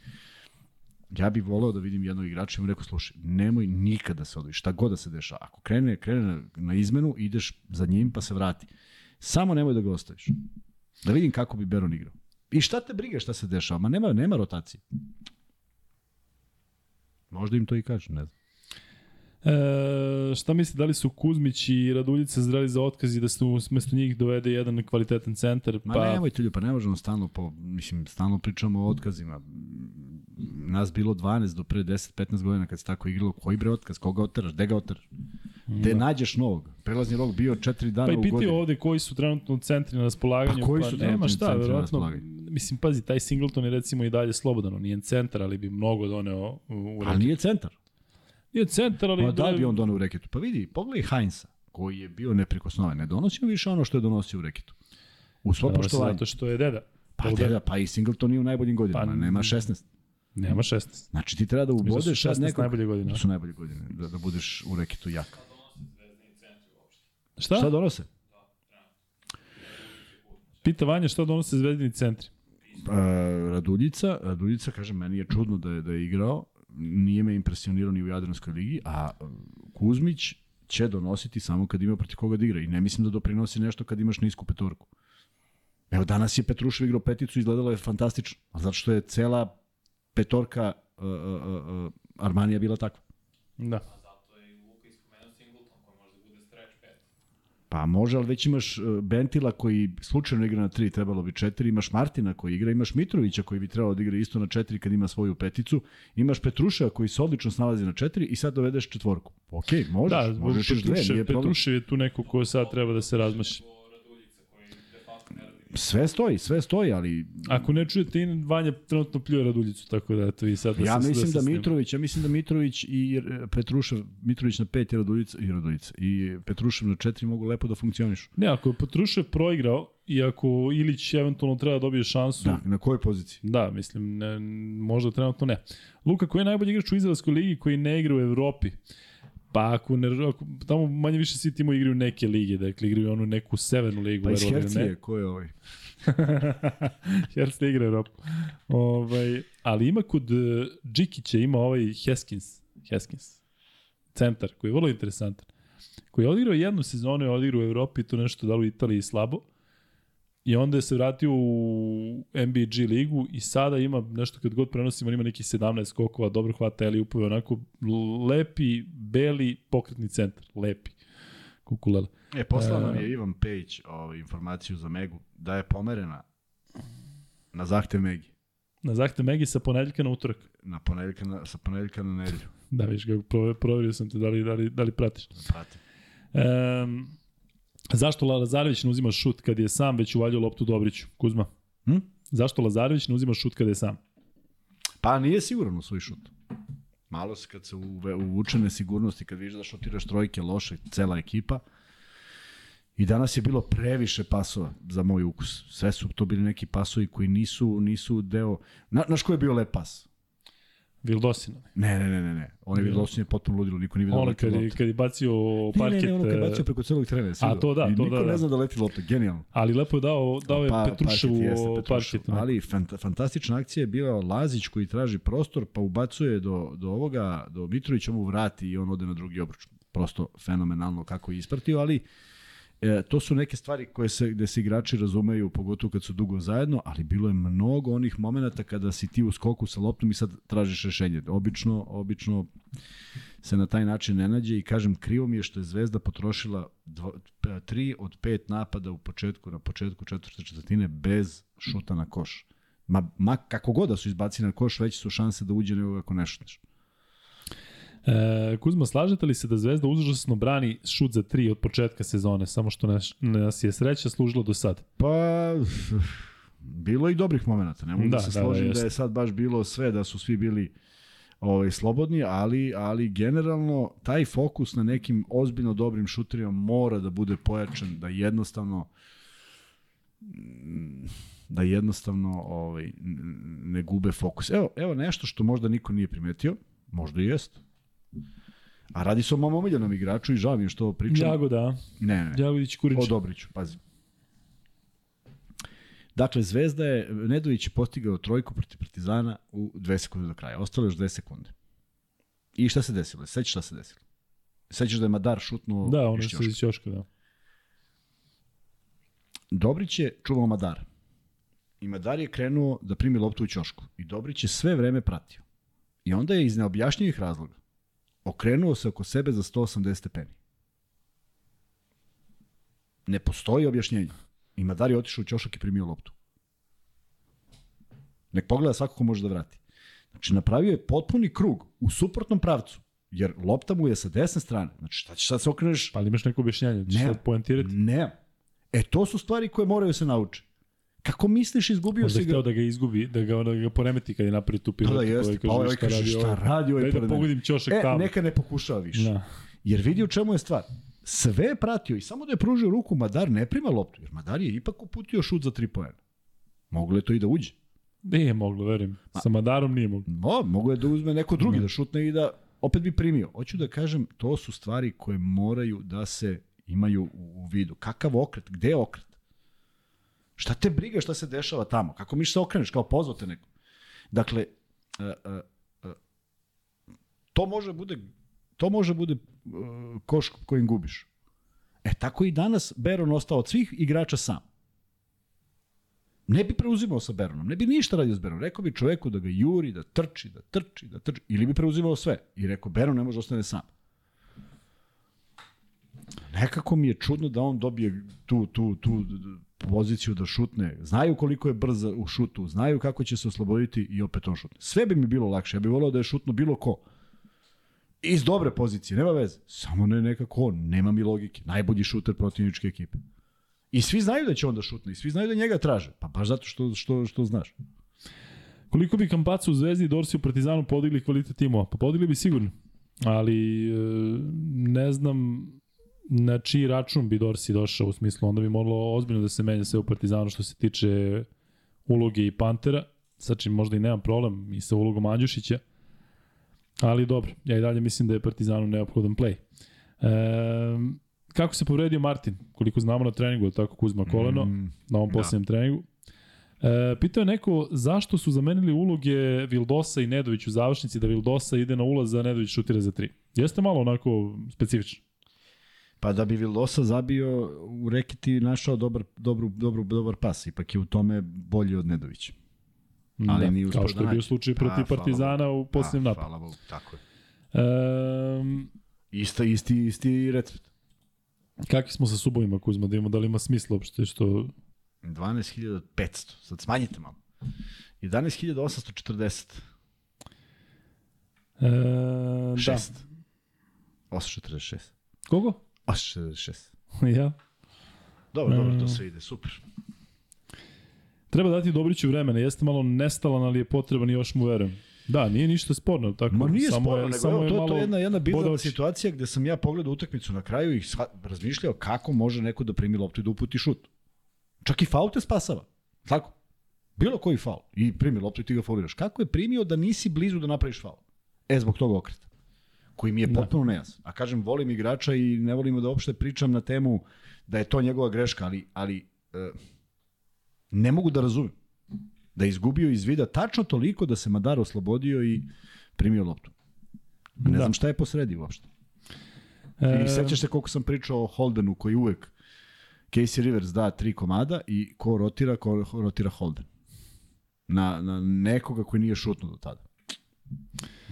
ja bih voleo da vidim jednog igrača i mu rekao, slušaj, nemoj nikada da se odvoji, šta god da se dešava. Ako krene, krene na, na izmenu, ideš za njim pa se vrati. Samo nemoj da ga ostaviš. Da vidim kako bi Beron igrao. I šta te briga šta se dešava? Ma nema, nema rotacije. Možda im to i kažu, ne znam. E, šta misli, da li su Kuzmić i Raduljica zreli za otkaz i da se umesto njih dovede jedan kvalitetan centar? Ma Pa, nemojte ljudi, pa ne možemo stalno, po, mislim, stalno pričamo o otkazima. Nas bilo 12 do pre 10-15 godina kad se tako igralo, koji bre otkaz, koga oteraš, gde ga oteraš? Gde nađeš novog? Prelazni rok bio 4 dana pa i u pitaju godini. ovde koji su trenutno centri na raspolaganju. Pa koji pa su nema trenutno šta, centri na verovatno. raspolaganju? Mislim, pazi, taj Singleton je recimo i dalje slobodan, on nije centar, ali bi mnogo doneo u, u Ali nije centar. Nije centar, ali... Pa da li bi on doneo u reketu? Pa vidi, pogledaj Heinza, koji je bio neprikosnoven. Ne donosi on više ono što je donosio u reketu. U svo Donosi poštovanje. Zato što je deda. Pa, Deda. deda, pa i Singleton nije u najboljim godinama, Pa, nema 16. Nema 16. Znači ti treba da da ubodeš sad 16 nekog... najbolje godine. To su najbolje godine, da, da budeš u reketu jak. Šta? Šta donose? Pita Vanja šta donose zvezdini centri. Uh, Raduljica, Raduljica, kažem, meni je čudno da je, da je igrao, nije me impresionirao ni u Jadranskoj ligi, a uh, Kuzmić će donositi samo kad ima protiv koga da igra i ne mislim da doprinosi nešto kad imaš nisku petorku. Evo, danas je Petrušev igrao peticu, izgledalo je fantastično, a zato što je cela petorka uh, uh, uh, Armanija bila takva. Da. Zato je i Luka ispomenuo Singleton koji može da bude stretch 5. Pa može, ali već imaš uh, Bentila koji slučajno igra na 3, trebalo bi 4, imaš Martina koji igra, imaš Mitrovića koji bi trebalo da igra isto na 4 kad ima svoju peticu, imaš Petruša koji se odlično snalazi na 4 i sad dovedeš četvorku. Ok, možeš, Da, možeš još dve, nije problem. Petrušev je tu neko ko sad treba da se razmaši. Sve stoji, sve stoji, ali Ako ne čujete, i Vanja trenutno pljuje Raduljicu, tako da eto i sad da ja se, mislim se da snima. Mitrović, ja mislim da Mitrović i Petrušev, Mitrović na 5 i Raduljica, i Raduljica, i Petrušev na 4 mogu lepo da funkcionišu. Ne, ako je Petrušev proigrao i ako Ilić eventualno treba da dobije šansu, Da, na kojoj poziciji? Da, mislim, ne, možda trenutno ne. Luka, koji je najbolji igrač u Izraelskoj ligi koji ne igra u Evropi? Pa ako ne, ako, tamo manje više svi timo igraju neke lige, dakle igraju onu neku severnu ligu. Pa iz ili ne. Hercije, ko je ovaj? Herc ne igra Evropu. Ovaj, ali ima kod uh, Džikića, ima ovaj Heskins, Heskins, centar, koji je vrlo interesantan. Koji je odigrao jednu sezonu, je odigrao u Evropi, tu nešto da li u Italiji slabo. I onda je se vratio u MBG ligu i sada ima nešto kad god prenosimo, ima neki 17 skokova, dobro hvata Eli upove, onako lepi, beli, pokretni centar, lepi. Kukulela. E, poslao nam je Ivan Pejić ovaj, informaciju za Megu da je pomerena na zahtev Megi. Na zahtev Megi sa ponedeljka na utorak. Na ponedeljka na, sa ponedeljka na nedelju. Da, viš prove- proverio sam te da li, da li, da li pratiš. Pratim. Um, zašto Lazarević ne uzima šut kad je sam već uvaljio loptu Dobriću? Kuzma? Hm? Zašto Lazarević ne uzima šut kad je sam? Pa nije siguran u svoj šut. Malo se kad se uve, uvuče nesigurnosti, kad vidiš da šutiraš trojke loše, cela ekipa. I danas je bilo previše pasova za moj ukus. Sve su to bili neki pasovi koji nisu, nisu deo... Na, znaš ko je bio lep pas? Vildosina. Ne, ne, ne, ne. ne. On je vidio je potpuno ludilo, niko nije vidio da Ono leti kad je, kad je bacio parket. ne, ne, ono kad e, bacio preko celog terena. si A, to da, I to niko da, ne da. zna da leti lopta, genijalno. Ali lepo je dao, dao je Pa, Petruševu parket ne? Ali fant, fantastična akcija je bila Lazić koji traži prostor, pa ubacuje do, do ovoga, do Mitrovića mu vrati i on ode na drugi obruč. Prosto fenomenalno kako je ispratio, ali e, to su neke stvari koje se, gde se igrači razumeju, pogotovo kad su dugo zajedno, ali bilo je mnogo onih momenata kada si ti u skoku sa loptom i sad tražiš rešenje. Obično, obično se na taj način ne nađe i kažem krivo mi je što je Zvezda potrošila dvo, p- tri od pet napada u početku na početku četvrte četvrtine bez šuta na koš. Ma, ma kako god da su izbacili na koš, veće su šanse da uđe nego ako ne šutneš. E, Kuzma, slažete li se da Zvezda užasno brani šut za tri od početka sezone, samo što nas, nas je sreća služila do sad? Pa, bilo i dobrih momenata. Ne mogu da, Da, se da, složim da, da, je jeste. sad baš bilo sve, da su svi bili ovaj, slobodni, ali, ali generalno taj fokus na nekim ozbiljno dobrim šuterima mora da bude pojačan, da jednostavno da jednostavno ovaj, ne gube fokus. Evo, evo nešto što možda niko nije primetio, možda i jest. A radi se o mom omiljenom igraču i žao mi je što pričam. Jagoda, Ne, ne, Jagodić Kurić. o Dobriću, pazi. Dakle, Zvezda je, Nedović je postigao trojku protiv Partizana u dve sekunde do kraja. Ostalo je još dve sekunde. I šta se desilo? Sećaš šta se desilo? Sećaš da je Madar šutnuo Da, što ćoška? iz Ćoška, da. Dobrić je čuvao Madar. I Madar je krenuo da primi loptu u ćošku. I Dobrić je sve vreme pratio. I onda je iz neobjašnjivih razloga okrenuo se oko sebe za 180 stepeni. Ne postoji objašnjenje. I Madar je otišao u ćošak i primio loptu. Nek pogleda svako ko može da vrati. Znači, napravio je potpuni krug u suprotnom pravcu. Jer lopta mu je sa desne strane. Znači, šta ćeš sad se okreneš? Pa ali imaš neko objašnjanje? Ćeš Ne. sad poentirati? Ne. E, to su stvari koje moraju se nauče. Kako misliš, izgubio Možda si ga... da ga izgubi, da ga, da ga poremeti kad je napravi tu Pa pilotu. da jeste, pa ovaj kaže šta radi ovaj da mene? pogodim ćošak E, tamo. neka ne pokušava više. Da. Jer vidi u čemu je stvar. Sve je pratio i samo da je pružio ruku, Madar ne prima loptu, jer Madar je ipak uputio šut za tri poena. Moglo je to i da uđe. Nije moglo, verujem. Sa Madarom nije moglo. No, mogo je da uzme neko drugi, da šutne i da opet bi primio. Hoću da kažem, to su stvari koje moraju da se imaju u vidu. Kakav okret? Gde je okret? Šta te briga šta se dešava tamo? Kako miš se okreneš? Kao pozvate neko. Dakle, uh, uh, uh, to može bude to može bude koš kojim gubiš. E tako i danas Beron ostao od svih igrača sam. Ne bi preuzimao sa Beronom, ne bi ništa radio s Beronom. Rekao bi čoveku da ga juri, da trči, da trči, da trči. Ili bi preuzimao sve. I rekao, Beron ne može da ostane sam. Nekako mi je čudno da on dobije tu, tu, tu poziciju da šutne. Znaju koliko je brz u šutu, znaju kako će se osloboditi i opet on šutne. Sve bi mi bilo lakše. Ja bih volao da je šutno bilo ko. Iz dobre pozicije, nema veze. Samo ne nekako nema mi logike. Najbolji šuter protivničke ekipe. I svi znaju da će on da šutne, i svi znaju da njega traže. Pa baš zato što, što, što znaš. Koliko bi Kampacu u Zvezdi i Dorsi u Partizanu podigli kvalitet timova? Pa podigli bi sigurno. Ali e, ne znam na čiji račun bi Dorsi došao u smislu. Onda bi moglo ozbiljno da se menja sve u Partizanu što se tiče uloge i Pantera. Sa čim možda i nemam problem i sa ulogom Andjušića. Ali dobro, ja i dalje mislim da je Partizanu neophodan play. E, kako se povredio Martin? Koliko znamo na treningu, tako Kuzma koleno, Mm, na ovom da. posljednjem treningu. E, pitao je neko zašto su zamenili uloge Vildosa i Nedović u završnici, da Vildosa ide na ulaz, a Nedović šutira za tri. Jeste malo onako specifično. Pa da bi Vildosa zabio u reketi našao dobar, dobru, dobru, dobar pas. Ipak je u tome bolji od Nedovića. Ali da, nije kao da što je bio slučaj Pa, protiv hvala Partizana u posljednjem Pa, napadu. Hvala Bogu, tako je. E, Isti, isti, isti recept. kakvi smo sa subovima, Kuzma, da imamo, da li ima smisla uopšte što... 12.500. Sad smanjite malo. 11.840. E, da. 6. 846. Kogo? 846. ja. Dobro, dobro, Mm. to sve ide, super. Treba dati Dobriću vremena, jeste malo nestalan, ali je potreban i još mu verujem. Da, nije ništa sporno, tako. Ma nije samo sporno, je, nego samo evo, je to, malo to je jedna, jedna bizarna situacija gde sam ja pogledao utakmicu na kraju i razmišljao kako može neko da primi loptu i da uputi šut. Čak i faul te spasava. Tako? Bilo koji faul. I primi loptu i ti ga fauliraš. Kako je primio da nisi blizu da napraviš faul? E, zbog tog okreta. Koji mi je Da. potpuno nejasan. A kažem, volim igrača i ne volimo da uopšte pričam na temu da je to njegova greška, ali, ali e, ne mogu da razumem. Da je izgubio iz vida tačno toliko da se Madar oslobodio i primio loptu. Ne Da. znam šta je posredi uopšte. E, I sećaš se koliko sam pričao o Holdenu koji uvek Casey Rivers da tri komada i ko rotira, ko rotira Holden. Na, na nekoga koji nije šutnuo do tada.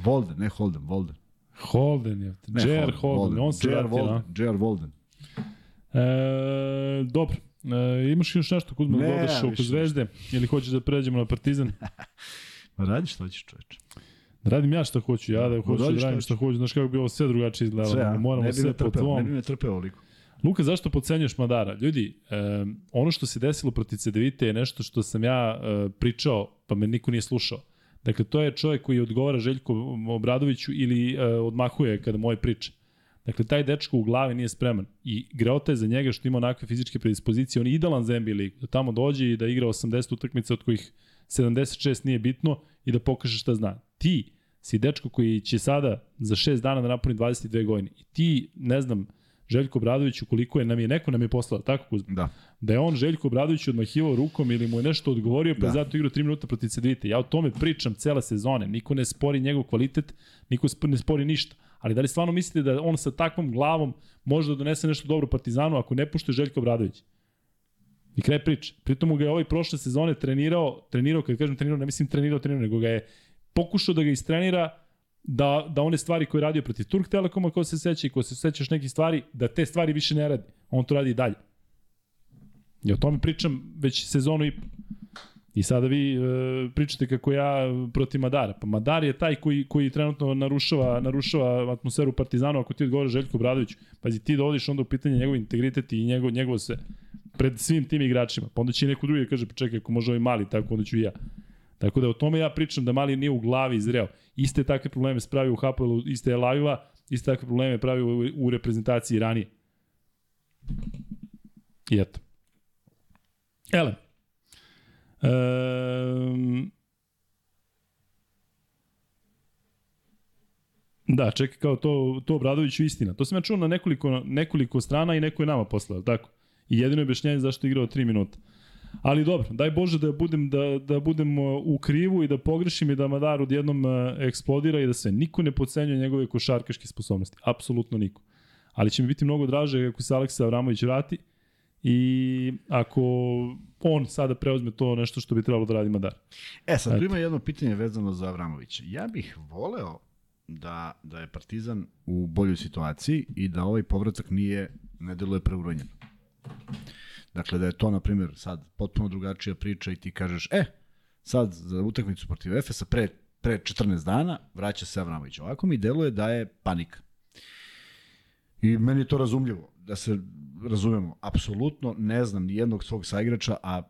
Volden, ne Holden, Volden. Holden je. Ne, J.R. Holden, on se da. Volden, J.R. Volden. E, dobro. E, imaš još nešto Kuzma da Ne, dodaš oko Zvezde ili hoćeš da pređemo na Partizan? Ma radi što hoćeš čoveče. Da radim ja šta hoću, ja da hoću da radim šta hoću. Znaš kako bi ovo sve drugačije izgledalo. Sve? Moramo ne bi sve me po trpeo, ne bi tvom. me trpeo ovoliko. Luka, zašto pocenjuješ Madara? Ljudi, e, ono što se desilo protiv Cedevite je nešto što sam ja e, pričao, pa me niko nije slušao. Dakle, to je čovjek koji odgovara Željko Obradoviću ili uh, odmahuje kada moje priče. Dakle, taj dečko u glavi nije spreman. I greota je za njega što ima onakve fizičke predispozicije. On je idealan za NBA ligu. Da tamo dođe i da igra 80 utakmica od kojih 76 nije bitno i da pokaže šta zna. Ti si dečko koji će sada za 6 dana da napuni 22 godine. I ti, ne znam, Željko Obradović, ukoliko je, nam je neko nam je poslao, tako Kuzma? Da. Da je on Željko Obradović odmahivao rukom ili mu je nešto odgovorio, pa da. zato igrao 3 minuta protiv Cedvite. Ja o tome pričam cele sezone. Niko ne spori njegov kvalitet, niko ne spori ništa. Ali da li stvarno mislite da on sa takvom glavom može da donese nešto dobro Partizanu ako ne pušte Željko Obradović? I kraj priče. Pritom ga je ovaj prošle sezone trenirao, trenirao, kad kažem trenirao, ne mislim trenirao, trenirao, nego ga je pokušao da ga istrenira da, da one stvari koje je radio protiv Turk Telekoma, ko se seća i ko se sećaš nekih stvari, da te stvari više ne radi. On to radi i dalje. Ja o tome pričam već sezonu i I sada vi e, pričate kako ja protiv Madara. Pa Madar je taj koji, koji trenutno narušava, narušava atmosferu Partizanu ako ti odgovara Željko Bradović. Pazi, ti dovodiš onda u pitanje njegov integritet i njegov, njegov se pred svim tim igračima. Pa onda će i neko drugi da kaže, pa čekaj, ako može ovaj mali, tako onda ću i ja. Tako da o tome ja pričam da mali nije u glavi izreo. Iste takve probleme spravi u Hapoelu, iste je Laviva, iste takve probleme pravi u, u reprezentaciji ranije. I eto. Ele. Um, Da, čekaj, kao to, to Obradoviću istina. To sam ja čuo na nekoliko, nekoliko strana i neko je nama poslao, tako? I jedino je objašnjenje zašto je igrao 3 minuta. Ali dobro, daj Bože da budem, da, da budem uh, u krivu i da pogrešim i da Madar odjednom uh, eksplodira i da se niko ne pocenjuje njegove košarkaške sposobnosti. Apsolutno niko. Ali će mi biti mnogo draže ako se Aleksa Avramović vrati i ako on sada preuzme to nešto što bi trebalo da radi Madar. E, sad tu ima jedno pitanje vezano za Avramovića. Ja bih voleo da, da je Partizan u boljoj situaciji i da ovaj povratak nije, ne deluje preuranjeno. Dakle, da je to, na primjer, sad potpuno drugačija priča i ti kažeš, e, sad za utakmicu protiv Efesa pre, pre 14 dana vraća se Avramović. Ovako mi deluje da je panika. I meni je to razumljivo, da se razumemo. Apsolutno ne znam ni jednog svog saigrača, a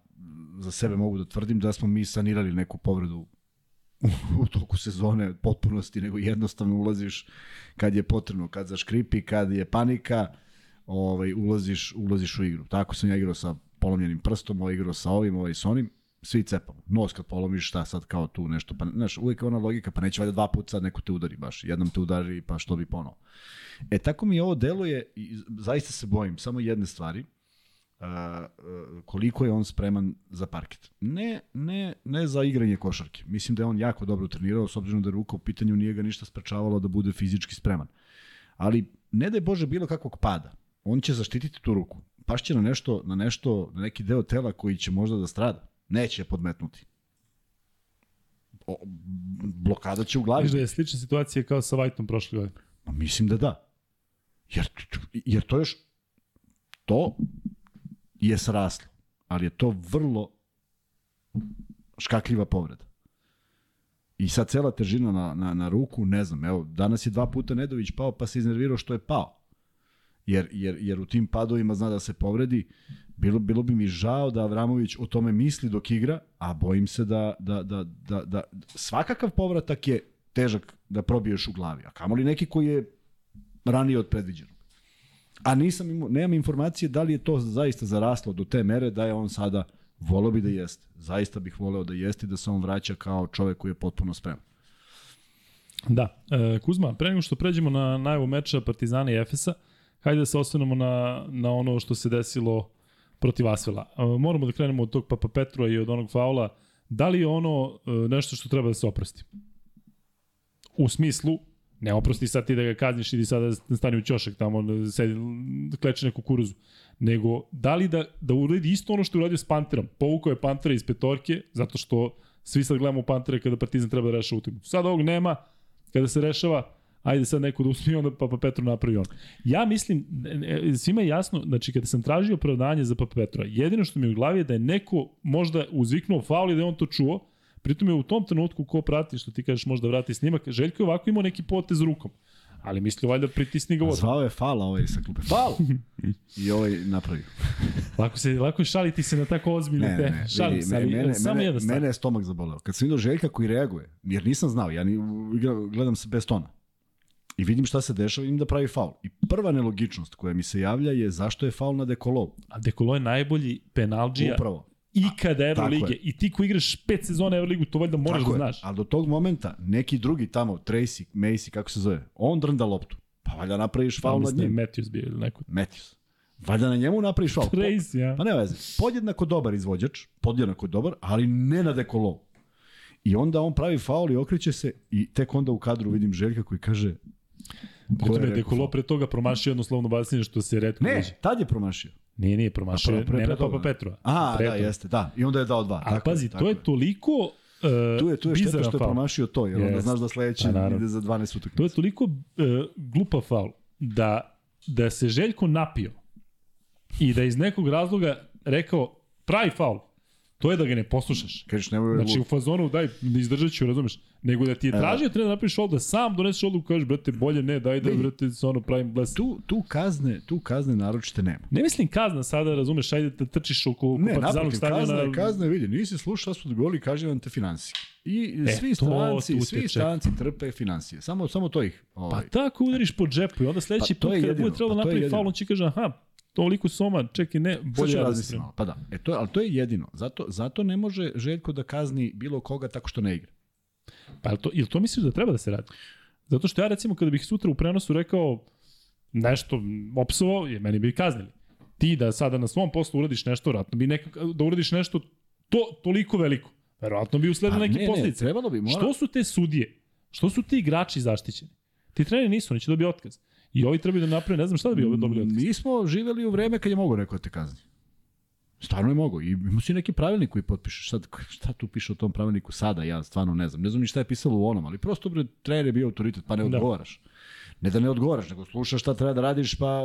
za sebe mogu da tvrdim da smo mi sanirali neku povredu u toku sezone potpunosti, nego jednostavno ulaziš kad je potrebno, kad zaškripi, kad je panika, ovaj, ulaziš, ulaziš u igru. Tako sam ja igrao sa polomljenim prstom, ovaj igrao sa ovim, ovaj sa onim, svi cepamo. Nos kad polomiš, šta sad kao tu nešto, pa znaš, uvijek je ona logika, pa neće valjda dva puta sad neko te udari baš, jednom te udari, pa što bi ponovo. E, tako mi ovo deluje, i zaista se bojim, samo jedne stvari, uh, koliko je on spreman za parket. Ne, ne, ne za igranje košarke. Mislim da je on jako dobro trenirao, s obzirom da je ruka u pitanju nije ga ništa sprečavalo da bude fizički spreman. Ali ne da je Bože bilo kakvog pada on će zaštititi tu ruku. Pašće na nešto, na nešto, na neki deo tela koji će možda da strada. Neće je podmetnuti. O, blokada će u glavi. Viš da je slična situacija kao sa Vajtom prošle godine. Pa mislim da da. Jer, jer to još to je sraslo, ali je to vrlo škakljiva povreda. I sad cela težina na, na, na ruku, ne znam, evo, danas je dva puta Nedović pao, pa se iznervirao što je pao jer, jer, jer u tim padovima zna da se povredi. Bilo, bilo bi mi žao da Avramović o tome misli dok igra, a bojim se da, da, da, da, da svakakav povratak je težak da probiješ u glavi, a kamoli neki koji je ranije od predviđenog. A nisam imao, nemam informacije da li je to zaista zaraslo do te mere da je on sada voleo bi da jeste. Zaista bih voleo da jeste da se on vraća kao čovek koji je potpuno spreman. Da, e, Kuzma, pre nego što pređemo na najavu meča Partizana i Efesa, hajde da se osvrnemo na, na ono što se desilo protiv Asvela. Moramo da krenemo od tog Papa Petrova i od onog faula. Da li je ono e, nešto što treba da se oprosti? U smislu, ne oprosti sad ti da ga kazniš i sada da stani u ćošak tamo, da sedi, kleče neku kuruzu. Nego, da li da, da uredi isto ono što je uradio s Panterom? Povukao je Pantera iz petorke, zato što svi sad gledamo Pantere kada Partizan treba da reša utakmicu. Sad ovog nema, kada se rešava, ajde sad neko da usmi, onda Papa Petro napravi on. Ja mislim, svima je jasno, znači kada sam tražio opravdanje za Papa Petra, jedino što mi je u glavi je da je neko možda uzviknuo faul i da je on to čuo, pritom je u tom trenutku ko prati, što ti kažeš možda vrati snimak, Željko je ovako imao neki potez rukom. Ali misli valjda pritisni ga vodu. Zvao je fala ovaj sa klupe. Fal! I ovaj napravio. Lako, se, lako je šaliti se na tako ozbiljne Ne, te. ne, ne. Šalim vidi, se, ali mene, samo mene, jedna stvar. mene je stomak zaboleo. Kad sam vidio Željka koji reaguje, jer nisam znao, ja ni, gledam se bez tona. I vidim šta se dešava, vidim da pravi faul. I prva nelogičnost koja mi se javlja je zašto je faul na Dekolov. A Dekolo je najbolji penalđija Upravo. ikada Evrolige. I ti ko igraš pet sezona Evroligu, to valjda moraš Tako da je. znaš. Ali do tog momenta neki drugi tamo, Tracy, Macy, kako se zove, on drnda loptu. Pa valjda napraviš faul nad Mislim da njim. Matthews bio ili neko. Matthews. Valjda na njemu napraviš faul. Tracy, ja. Pa ne veze. Podjednako dobar izvođač, podjednako dobar, ali ne na dekolov. I onda on pravi faul i okreće se i tek onda u kadru vidim Željka koji kaže Pritom je Dekolo pre toga promašio jedno slovno bacanje što se redko Ne, vidi. tad je promašio. Nije, nije promašio. A pre- pre- ne pre Papa ne. Petrova. A, Pre da, jeste, da. I onda je dao dva. Tako pazi, tako to je toliko uh, Tu je, tu je šteta što je promašio to, jer onda Jeste. znaš da sledeći Pa ide za 12 To utakmica. je toliko uh, glupa faul da, da se Željko napio i da iz nekog razloga rekao pravi faul, to je da ga ne poslušaš. Kažeš, nemoj Znači znači, u fazonu daj, izdržat ću, razumeš? Nego da ti je tražio treba da faul, da sam doneseš odluku, kažeš, brate, bolje ne, daj da, brate, se ono pravim bles. tu, tu kazne, tu kazne naročite nema. Ne mislim kazna sada, razumeš, ajde da trčiš oko, oko Ne, partizanog naprotiv, kazna stadiona. je, kazna je, vidi, nisi slušao šta su odgovorili, kaže vam te financije. I E, svi stranci, svi stranci trpe financije. Samo, samo to ih. Pa Ovaj. tako udariš po džepu i onda sledeći Pa put kada jedino, bude trebalo pa to je napravi jedino. faul, on će kaže, aha, toliko soma, čekaj, ne, bolje ja da se razmislim. Pa da, e to, ali to je jedino. Zato, zato ne može Željko da kazni bilo koga tako što ne igra. Pa to, jel to misliš da treba da se radi? Zato što ja recimo kada bih sutra u prenosu rekao nešto opsovao, je meni bi kaznili. Ti da sada na svom poslu uradiš nešto, vratno bi nekak, da uradiš nešto to, toliko veliko. Verovatno bi usledili Pa neke ne, ne, posljedice. trebalo bi, mora- Što su te sudije? Što su ti igrači zaštićeni? Ti treneri nisu, neće dobiti otkaz. I ovi trebaju da naprave, ne znam šta da bi dobili otkaz. Mi smo živeli u vreme kad je mogo neko da te kazni. Stvarno je mogo. I ima si neki pravilnik koji potpišeš. Sad, šta tu piše o tom pravilniku sada, ja stvarno ne znam. Ne znam ni šta je pisalo u onom, ali prosto bre, trener je bio autoritet, pa ne Da. odgovaraš. Ne da ne odgovaraš, nego slušaš šta treba da radiš, pa...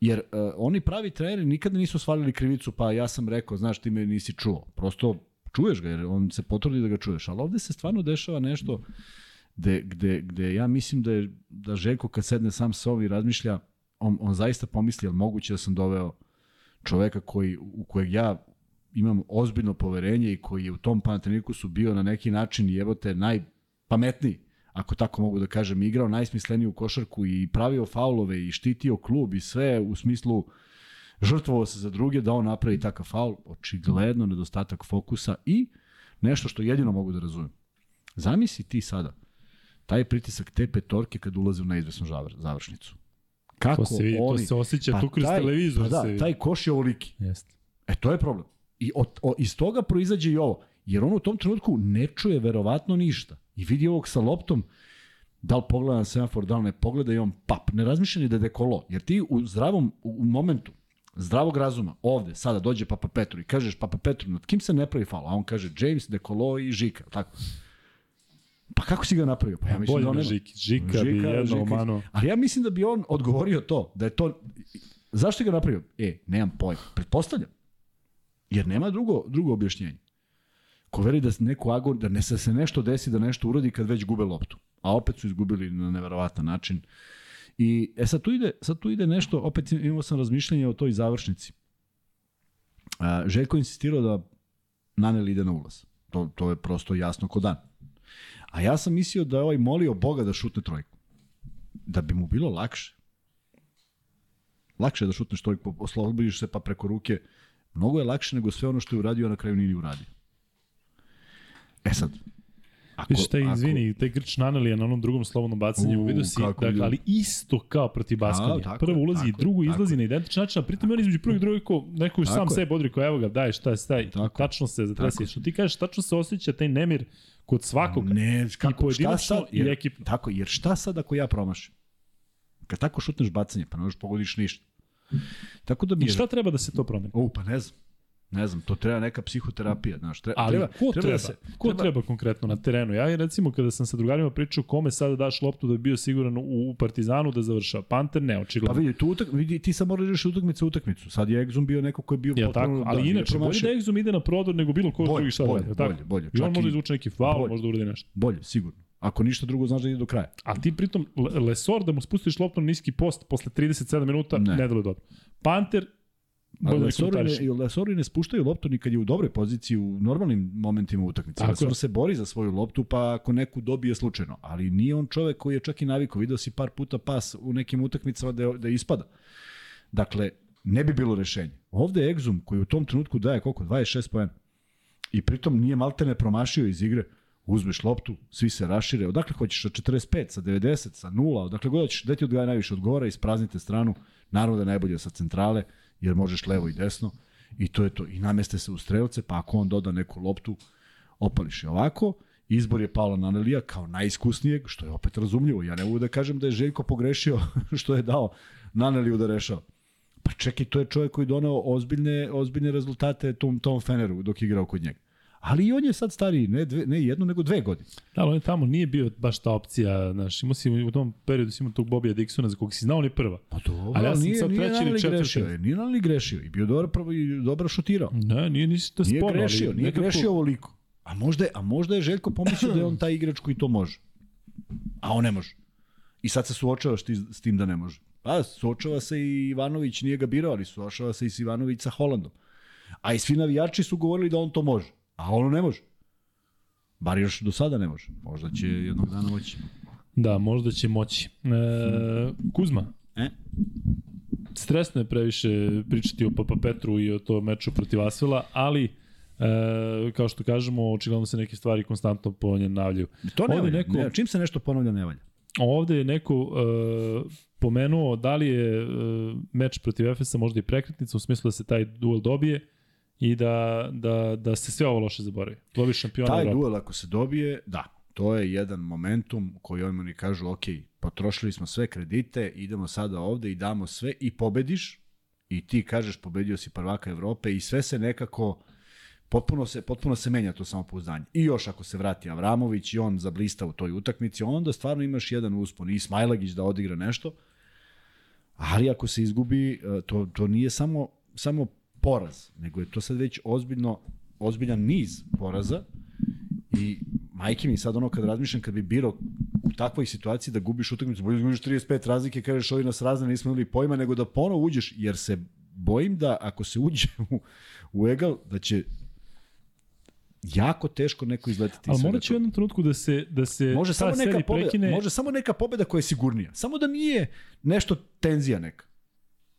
Jer uh, oni pravi treneri nikada nisu svalili krivicu, pa ja sam rekao, znaš, ti me nisi čuo. Prosto čuješ ga, jer on se potrudi da ga čuješ. Ali ovde se stvarno dešava nešto gde, gde, gde ja mislim da, je, da Željko kad sedne sam sa ovom i razmišlja, on, on zaista pomisli, jel moguće da sam doveo čoveka koji, u kojeg ja imam ozbiljno poverenje i koji je u tom Panathinaikosu bio na neki način jebote najpametniji, ako tako mogu da kažem, igrao najsmisleniju košarku i pravio faulove i štitio klub i sve u smislu žrtvovao se za druge da on napravi takav faul, očigledno nedostatak fokusa i nešto što jedino mogu da razumem. Zamisli ti sada taj pritisak te petorke kad ulaze u neizvesnu završnicu. Kako To se vidi, oni... to se osjeća Pa tu kroz taj- televizor. Pa da, se vidi. taj koš je ovoliki. Jeste. E, to je problem. I od, o, iz toga proizađe i ovo. Jer on u tom trenutku ne čuje verovatno ništa. I vidi ovog sa loptom, da li pogleda na semafor, da li ne pogleda i on pap. Ne razmišlja ni da je dekolo. Jer ti u zdravom u, momentu zdravog razuma, ovde, sada dođe Papa Petru i kažeš Papa Petru, nad kim se ne pravi faul? A on kaže James, Dekolo i Žika. Tako. Pa kako si ga napravio? Pa ja mislim Bolje da on na nema. Žiki. Žika, bi Žika, jedno Žika. omano. Ali ja mislim da bi on odgovorio to, da je to... Zašto ga napravio? E, nemam pojma. Pretpostavljam. Jer nema drugo, drugo objašnjenje. Ko veri da se neko agon, da ne se, se nešto desi, da nešto uradi kad već gube loptu. A opet su izgubili na neverovatan način. I e sad tu ide, sad tu ide nešto, opet imao sam razmišljanje o toj završnici. A, Željko insistirao da Naneli ide na ulaz. To, to je prosto jasno ko dan. A ja sam mislio da je ovaj molio Boga da šutne trojku. Da bi mu bilo lakše. Lakše je da šutneš trojku, oslobodiš se pa preko ruke. Mnogo je lakše nego sve ono što je uradio, a na kraju nije ni uradio. E sad, ako, Viš taj, izvini, taj grč Nanelija na onom drugom slobodnom bacanju, vidio si, dakle, ali isto kao protiv Baskonije. tako Prvo ulazi tako drugo tako izlazi na identičan način, a pritom on između prvog i drugog ko neko još sam Tako je. sebe odri, kao evo ga, daj, šta je, staj. Tako. Tačno se zatresi. Tako. Što ti kažeš, tačno se osjeća taj nemir kod svakog. Ne, kako, šta pojedinačno sad, i ekipno. Tako, jer šta sad ako ja promašim? Kad tako šutneš bacanje, pa ne možeš pogodiš ništa. Tako da bi... I šta treba da se to promeni? O, pa ne znam. Ne znam, to treba neka psihoterapija, znaš. Treba, Ali treba, ko treba? da se, ko treba... konkretno na terenu? Ja recimo kada sam sa drugarima pričao kome sada daš loptu da bi bio siguran u, Partizanu da završava. Panter ne, Pa očigledno. vidi, tu utak, vidi, ti sad moraš reći utakmicu utakmicu. Sad je Exum bio neko ko je bio Ja, tako, ali nije inače, bolje da Exum ide na prodor nego bilo ko Bolje, drugi šta da bolje, jel tako? bolje, bolje. I on može izvući neki faul, bolje. može da uradi nešto. Bolje, sigurno. Ako ništa drugo, znaš da ide do kraja. A ti pritom, Le- Lesor da mu spustiš loptu na niski post posle 37 minuta, ne, Ne. ne deluje dobro. Panter, A Bolje da Lesori komentariš. ne, Lesori ne spuštaju loptu ni kad je u dobroj poziciji u normalnim momentima utakmice. Je. Lesor se bori za svoju loptu pa ako neku dobije slučajno. Ali nije on čovek koji je čak i navikao. Video si par puta pas u nekim utakmicama da, da ispada. Dakle, ne bi bilo rešenje. Ovde je Exum koji u tom trenutku daje koliko? 26 poena. I pritom nije maltene promašio iz igre. Uzmeš loptu, svi se rašire. Odakle hoćeš? Sa 45, sa 90, sa 0, odakle god hoćeš. Gde ti odgaja najviše odgovara, ispraznite stranu. Naravno da je najbolje sa centrale, jer možeš levo i desno. I to je to. I nameste se u strelce, pa ako on doda neku loptu, opališ je ovako. Izbor je Paolo Nanelija kao najiskusnijeg, što je opet razumljivo. Ja ne mogu da kažem da je Željko pogrešio što je dao Naneliju da rešava. Pa čekaj, to je čovjek koji je doneo ozbiljne, ozbiljne rezultate tom, tom Feneru dok je igrao kod njega. Ali i on je sad stariji, ne, dve, ne jednu, nego dve godine. Da, ali on je tamo nije bio baš ta opcija, znaš, imao si u tom periodu si imao tog Bobija Dixona za kog si znao on je prva. Pa dobro, Ali ja sam nije, sad nije treći ili četvrti. grešio, je, nije Naneli grešio i bio dobro, prvo i dobro šutirao. Ne, nije nisi da Nije sporno, grešio, ali nije nekako- grešio ovoliko. A možda, je, a možda je Željko pomislio da je on taj igrač koji to može. A on ne može. I sad se suočavaš ti, s tim da ne može. Pa, suočava se i Ivanović, nije ga birao, ali suočava se i s Ivanović sa Holandom. A i svi navijači su govorili da on to može. A ono ne može. Bar još do sada ne može. Možda će jednog dana moći. Da, možda će moći. E, Kuzma, E? stresno je previše pričati o Papa Petru i o to meču protiv Asvela, ali e, kao što kažemo, očigledno se neke stvari konstantno ponavljaju. To ne valja. neko- Ne, čim se nešto ponavlja, ne valja. Ovde je neko e, pomenuo da li je e, meč protiv Efesa možda i prekretnica u smislu da se taj duel dobije i da, da, da se sve ovo loše zaboravi. Lovi šampiona Taj Evrope. duel ako se dobije, da, to je jedan momentum koji oni kažu, ok, potrošili smo sve kredite, idemo sada ovde i damo sve i pobediš i ti kažeš pobedio si prvaka Evrope i sve se nekako potpuno se, potpuno se menja to samopouzdanje. I još ako se vrati Avramović i on zablista u toj utakmici, onda stvarno imaš jedan uspon. I Smajlagić da odigra nešto, ali ako se izgubi, e, to, to nije samo, samo poraz, nego je to sad već ozbiljno, ozbiljan niz poraza i majke mi sad ono kad razmišljam kad bi birao u takvoj situaciji da gubiš utakmicu, bolje da gubiš 35 razlike, kažeš ovi nas razne nismo imali pojma, nego da ponovo uđeš, jer se bojim da ako se uđe u, u egal, da će jako teško neko izletiti. iz Ali morat će u jednom trenutku da se, da se Može samo neka pobeda, prekine. može samo neka pobeda koja je sigurnija. Samo da nije nešto tenzija neka.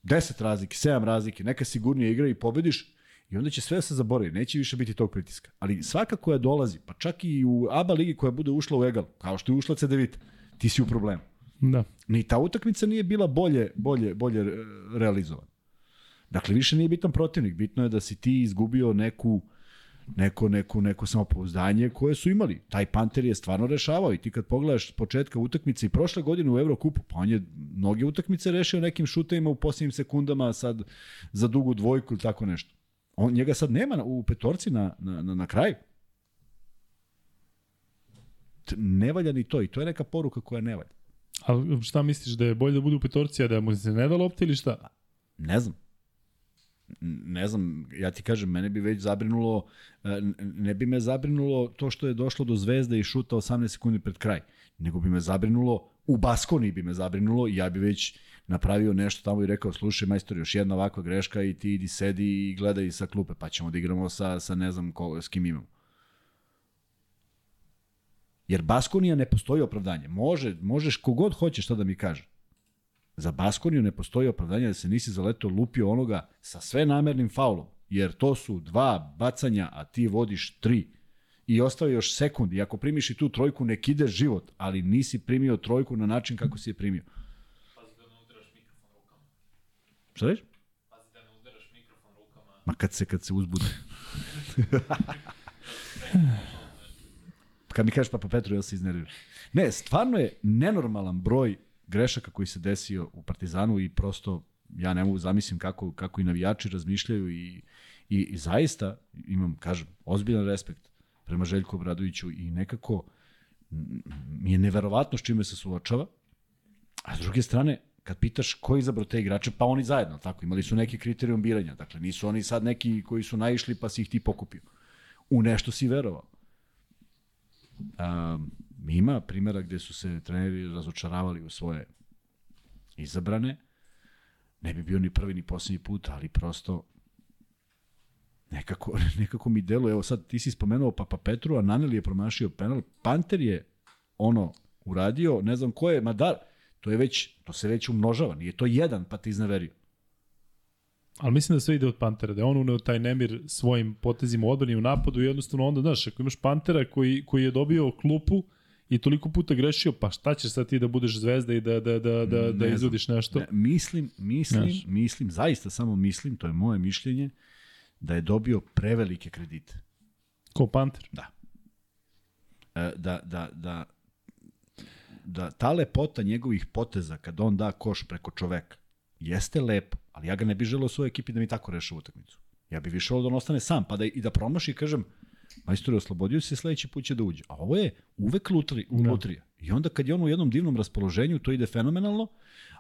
10 razlike, 7 razlike, neka sigurnija igra i pobediš i onda će sve da se zaboravi, neće više biti tog pritiska. Ali svaka koja dolazi, pa čak i u ABA ligi koja bude ušla u egal, kao što je ušla CDVita, ti si u problemu. Da. Ni ta utakmica nije bila bolje, bolje, bolje e, realizovana. Dakle, više nije bitan protivnik, bitno je da si ti izgubio neku neko, neko, neko samopouzdanje koje su imali. Taj Panter je stvarno rešavao i ti kad pogledaš početka utakmice i prošle godine u Evrokupu, pa on je mnoge utakmice rešio nekim šutevima u posljednjim sekundama sad za dugu dvojku ili tako nešto. On, njega sad nema u petorci na, na, na, na kraju. Ne valja ni to i to je neka poruka koja ne valja. A šta misliš da je bolje da bude u petorci, a da mu se ne da lopta ili šta? Ne znam. Ne znam, ja ti kažem, mene bi već zabrinulo, e, ne bi me zabrinulo to što je došlo do zvezde i šuta 18 sekundi pred kraj, nego bi me zabrinulo, u Baskoni bi me zabrinulo i ja bi već napravio nešto tamo i rekao, slušaj majstor, još jedna ovakva greška i ti idi sedi i gledaj sa klupe, pa ćemo da igramo sa, sa ne znam ko, s kim imamo. Jer Baskonija ne postoji opravdanje. Može, možeš kogod hoćeš šta da mi kaže. Za Baskoniju ne postoji opravdanje da se nisi zaleto lupio onoga sa sve namernim faulom. Jer to su dva bacanja, a ti vodiš tri. I ostaje još sekund. I ako primiš i tu trojku, nek ide život. Ali nisi primio trojku na način kako si je primio. Pazi da ne udaraš mikrofon rukama. Šta reći? Pazi da ne udaraš mikrofon rukama. Ma kad se, kad se uzbude. kad mi kažeš Papa Petru, ja se iznerviram. Ne, stvarno je nenormalan broj grešaka koji se desio u Partizanu i prosto ja ne mogu zamislim kako, kako i navijači razmišljaju i, i, i zaista imam, kažem, ozbiljan respekt prema Željku Obradoviću i nekako mi je neverovatno s čime se suočava, a s druge strane, kad pitaš ko je izabrao te igrače, pa oni zajedno, tako, imali su neki kriterijum biranja, dakle nisu oni sad neki koji su naišli pa si ih ti pokupio. U nešto si verovao. Um, ima primjera gde su se treneri razočaravali u svoje izabrane. Ne bi bio ni prvi ni poslednji put, ali prosto nekako, nekako mi deluje, evo sad ti si spomenuo Papa Petru, a Naneli je promašio penal, Panter je ono uradio, ne znam ko je, ma da, to je već, to se već umnožava, nije to jedan pa ti izneverio. Ali mislim da sve ide od Pantera, da je on uneo taj nemir svojim potezima u odbrani u napadu i jednostavno onda, znaš, ako imaš Pantera koji, koji je dobio klupu i toliko puta grešio, pa šta ćeš sad ti da budeš zvezda i da, da, da, da, da Ne izvodiš nešto? Ne, mislim, mislim, Znaš. mislim, zaista samo mislim, to je moje mišljenje, da je dobio prevelike kredite. Ko Panter? Da. E, da, da, da, da ta lepota njegovih poteza kad on da koš preko čoveka jeste lepo, ali ja ga ne bih želeo u svojoj ekipi da mi tako reše utakmicu. Ja bih više volio da on ostane sam, pa da i da promaši kažem, majstor je oslobodio se, sledeći put će da uđe. A ovo je uvek lutri, Da. lutrija. I onda kad je on u jednom divnom raspoloženju, to ide fenomenalno,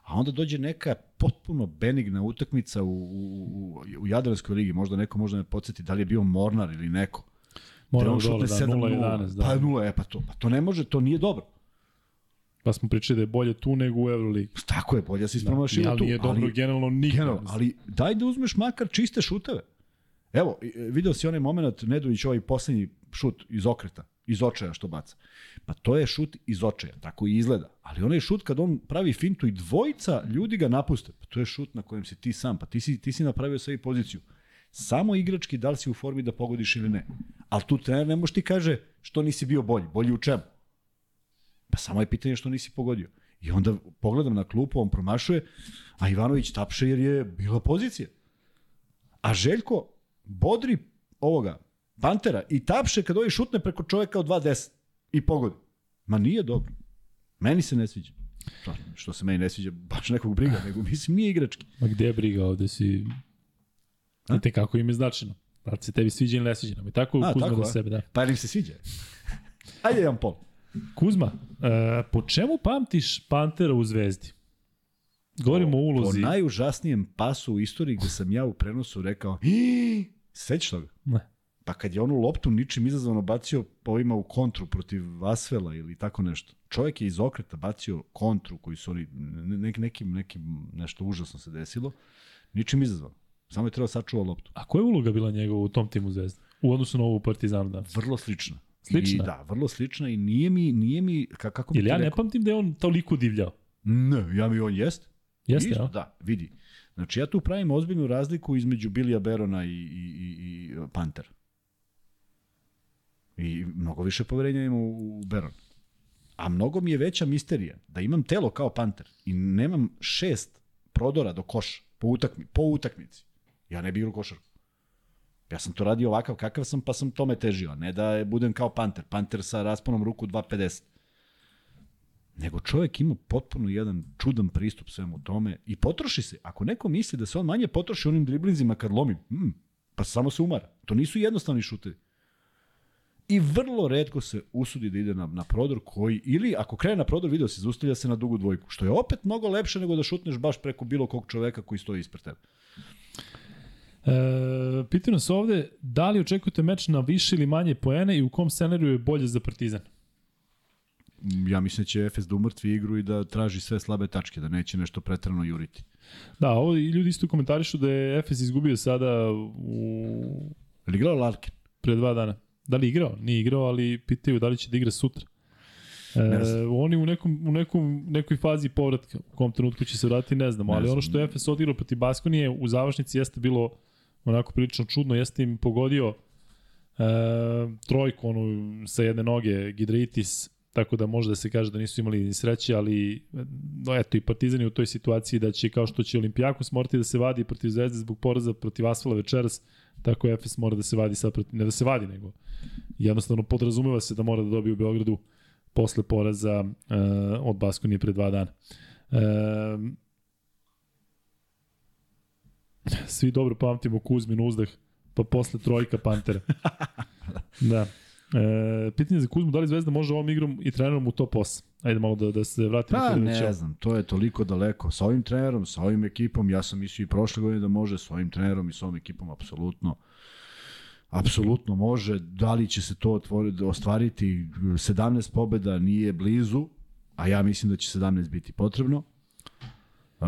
a onda dođe neka potpuno benigna utakmica u, u, u, Jadranskoj ligi, možda neko možda me podsjeti da li je bio Mornar ili neko. Da on dole, da, šutne 0-11, 7-0. da. Pa 0, e pa to, pa to ne može, to nije dobro. Pa smo pričali da je bolje tu nego u Euroligi. Tako je, bolje si Da, ispromašio ali tu. nije dobro generalno nikad. generalno, ali daj da uzmeš makar čiste šuteve. Evo, e, video si onaj moment, Nedović ovaj poslednji šut iz okreta, iz očaja što baca. Pa to je šut iz očaja, tako i izgleda. Ali onaj šut kad on pravi fintu i dvojica ljudi ga napuste, pa to je šut na kojem si ti sam, pa ti si, ti si napravio sebi poziciju. Samo igrački da li si u formi da pogodiš ili ne. Ali tu trener ne može ti kaže što nisi bio bolji. Bolji u čemu? Pa samo je pitanje što nisi pogodio. I onda pogledam na klupu, on promašuje, a Ivanović tapše jer je bila pozicija. A Željko bodri ovoga, Pantera, i tapše kad ovaj šutne preko čoveka od 2.10 i pogodi. Ma nije dobro. Meni se ne sviđa. Što, što se meni ne sviđa, baš nekog briga, nego mislim nije igrački. Ma gde je briga ovde si... A? I te kako im je značajno. Da se tebi sviđa ili ne sviđa. nam. I tako A, Kuzma tako, za sebe, da. Pa im se sviđa. Ajde jedan pol. Kuzma, e, po čemu pamtiš Pantera u Zvezdi? Govorimo o Po ulozi. najužasnijem pasu u istoriji gde sam ja u prenosu rekao "Ih, sećaš toga? Ne. Pa kad je onu loptu ničim izazvano bacio po ovima u kontru protiv Vasvela ili tako nešto. Čovjek je iz okreta bacio kontru koji su oni, ne- ne, nekim, nekim, nešto užasno se desilo. Ničim izazvano. Samo je trebao sačuva loptu. A koja je uloga bila njegova u tom timu Zvezde? U odnosu na ovu Partizanu danas? Vrlo slična. Slična? I, da, vrlo slična i nije mi, nije mi, ka- kako bi ti ja ne rekao? pamtim da je on toliko divljao. Ne, ja mi on jest. Jeste, Isto, ja? Da, vidi. Znači ja tu pravim ozbiljnu razliku između Bilija Berona i, i, i, i Pantera. I mnogo više poverenja imam u, u Beron. A mnogo mi je veća misterija da imam telo kao Panter i nemam šest prodora do koša po, utakmi, po utakmici. Ja ne bih igrao košarku. Ja sam to radio ovakav kakav sam, pa sam tome težio. Ne da budem kao Panter. Panter sa rasponom ruku 2.50 nego čovjek ima potpuno jedan čudan pristup svemu tome i potroši se. Ako neko misli da se on manje potroši onim driblinzima kad lomi, hmm, pa samo se umara. To nisu jednostavni šutevi. I vrlo redko se usudi da ide na, na prodor koji, ili ako krene na prodor, video se, zaustavlja se na dugu dvojku, što je opet mnogo lepše nego da šutneš baš preko bilo kog čoveka koji stoji ispred tebe. E, pitaju nas ovde, da li očekujete meč na više ili manje poene i u kom scenariju je bolje za Partizan? Ja mislim da će Efes da umrtvi igru i da traži sve slabe tačke, da neće nešto pretrano juriti. Da, ovo i ljudi isto komentarišu da je Efes izgubio sada u Je li igrao Larkin? pre dva dana. Da li igrao? Nije igrao, ali pitaju da li će da igra sutra. E, oni u nekom, u nekom, nekoj fazi povratka, u kom trenutku će se vratiti, ne znamo, Ne ali znam. ono što je Efes odigrao protiv Baskonije u završnici jeste bilo onako prilično čudno, jeste im pogodio e, trojku onu sa jedne noge, Gidritis, tako da može da se kaže da nisu imali ni sreće, ali no, eto i Partizan je u toj situaciji da će kao što će Olimpijakos morati da se vadi protiv Zvezde zbog poraza protiv Asfala večeras, tako Efes mora da se vadi sad protiv, ne da se vadi, nego jednostavno podrazumeva se da mora da dobije u Beogradu posle poraza uh, od Baskonije pre dva dana. Uh, svi dobro pamtimo Kuzmin uzdah, pa posle trojka Pantera. da. E, pitanje za Kuzmu, da li Zvezda može ovom igrom i trenerom u top 8? Ajde malo da, da se vratimo. Pa ne već- znam, to je toliko daleko. Sa ovim trenerom, sa ovim ekipom, ja sam mislio i prošle godine da može, sa ovim trenerom i sa ovom ekipom apsolutno apsolutno može. Da li će se to otvori, ostvariti? 17 pobeda nije blizu, a ja mislim da će 17 biti potrebno. Uh,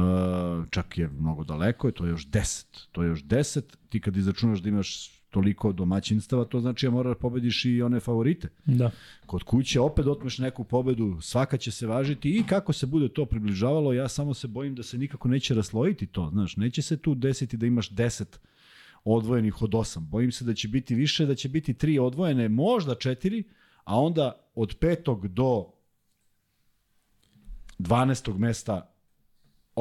čak je mnogo daleko, to je još 10. To je još 10. Ti kad izračunaš da imaš toliko domaćinstava, to znači da moraš da pobediš i one favorite. Da. Kod kuće opet otmeš neku pobedu, svaka će se važiti i kako se bude to približavalo, ja samo se bojim da se nikako neće raslojiti to, znaš, neće se tu desiti da imaš 10 odvojenih od 8. Bojim se da će biti više, da će biti 3 odvojene, možda 4, a onda od petog do 12. mesta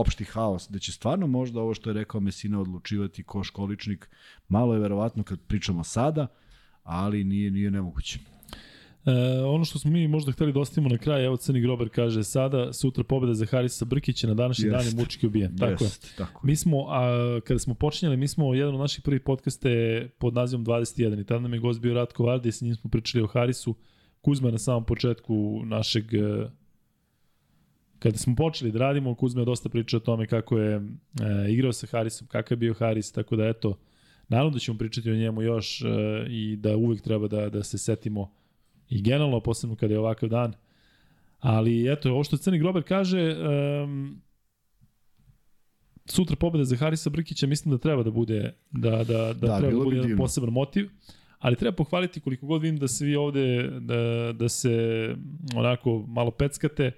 opšti haos, da će stvarno možda ovo što je rekao Mesina odlučivati ko školičnik, malo je verovatno kad pričamo sada, ali nije nije nemoguće. E, ono što smo mi možda hteli da ostavimo na kraj, evo Crni Grober kaže sada, sutra pobeda za Harisa Brkića, na današnji dan je mučki ubijen. Tako je. Jest, tako je. Mi smo, a, kada smo počinjali, mi smo jedan od naših prvih podcasta je pod nazivom 21 i tada nam je gost bio Ratko Vardi i sa njim smo pričali o Harisu. Kuzma je na samom početku našeg e, kada smo počeli da radimo, Kuzma je dosta pričao o tome kako je e, igrao sa Harisom, kakav je bio Haris, tako da eto, naravno da ćemo pričati o njemu još e, i da uvek treba da, da se setimo i generalno, posebno kada je ovakav dan. Ali eto, ovo što Crni Grober kaže, um, sutra pobeda za Harisa Brkića mislim da treba da bude da da da, Da, treba da bude jedan poseban motiv. Ali treba pohvaliti koliko god vidim da se vi ovde da, da se onako malo peckate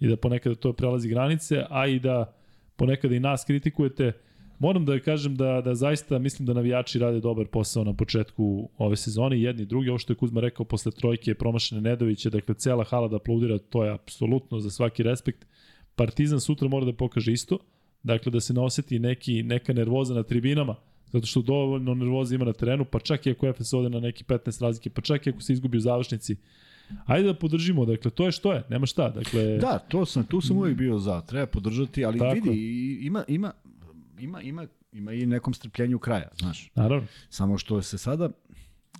i da ponekad to prelazi granice, a i da ponekad i nas kritikujete. Moram da kažem da, da zaista mislim da navijači rade dobar posao na početku ove sezone, jedni i drugi. Ovo što je Kuzma rekao posle trojke promašene Nedovića, dakle cela hala da aplaudira, to je apsolutno za svaki respekt. Partizan sutra mora da pokaže isto, dakle da se ne oseti neki, neka nervoza na tribinama, zato što dovoljno nervoza ima na terenu, pa čak i ako FS ode na neki 15 razlike, pa čak i ako se izgubi u završnici. Ajde da podržimo, dakle, to je što je, nema šta, dakle... Da, to sam, tu sam uvijek bio za, treba podržati, ali Tako. vidi, ima, ima, ima, ima, ima i nekom strpljenju kraja, znaš. Naravno. Samo što se sada...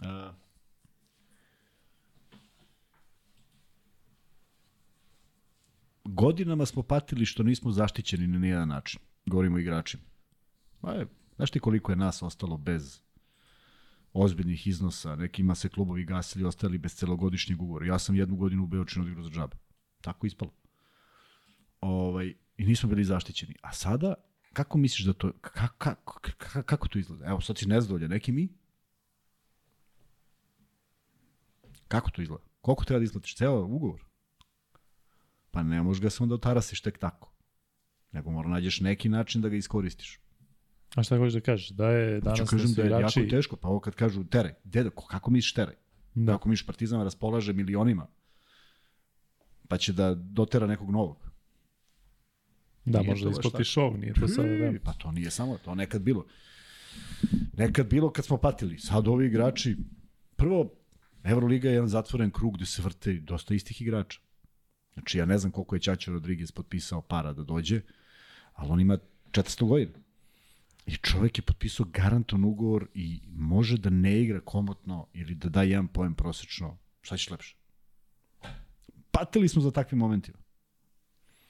A, godinama smo patili što nismo zaštićeni na nijedan način. Govorimo o igračima. Pa je, znaš ti koliko je nas ostalo bez ozbiljnih iznosa, nekima se klubovi gasili, ostali bez celogodišnjeg ugovora. Ja sam jednu godinu u Beočinu odigrao za džabe. Tako ispalo. Ovaj, I nismo bili zaštićeni. A sada, kako misliš da to, kako, kako, kako to izgleda? Evo, sad si nezadovoljan, neki mi? Kako to izgleda? Koliko treba da isplatiš? Ceo ugovor? Pa ne možeš ga se onda otarasiš tek tako. Nego mora nađeš neki način da ga iskoristiš. A šta hoćeš da kažeš? Da je Ću danas da kažem da je jako teško, pa ovo kad kažu teraj, deda, ko- kako misliš teraj? Da. Ako misliš Partizan raspolaže milionima, pa će da dotera nekog novog. Da, Nije da baš isplati šov, nije to sada da. Pa to nije samo, to nekad bilo. Nekad bilo kad smo patili. Sad ovi igrači, prvo, Euroliga je jedan zatvoren krug gde se vrte dosta istih igrača. Znači, ja ne znam koliko je Ćaća Rodriguez potpisao para da dođe, ali on ima 400 godina. I čovek je potpisao garanton ugovor i može da ne igra komotno ili da da jedan poen prosečno. Šta ćeš lepše? Patili smo za takvim momentima.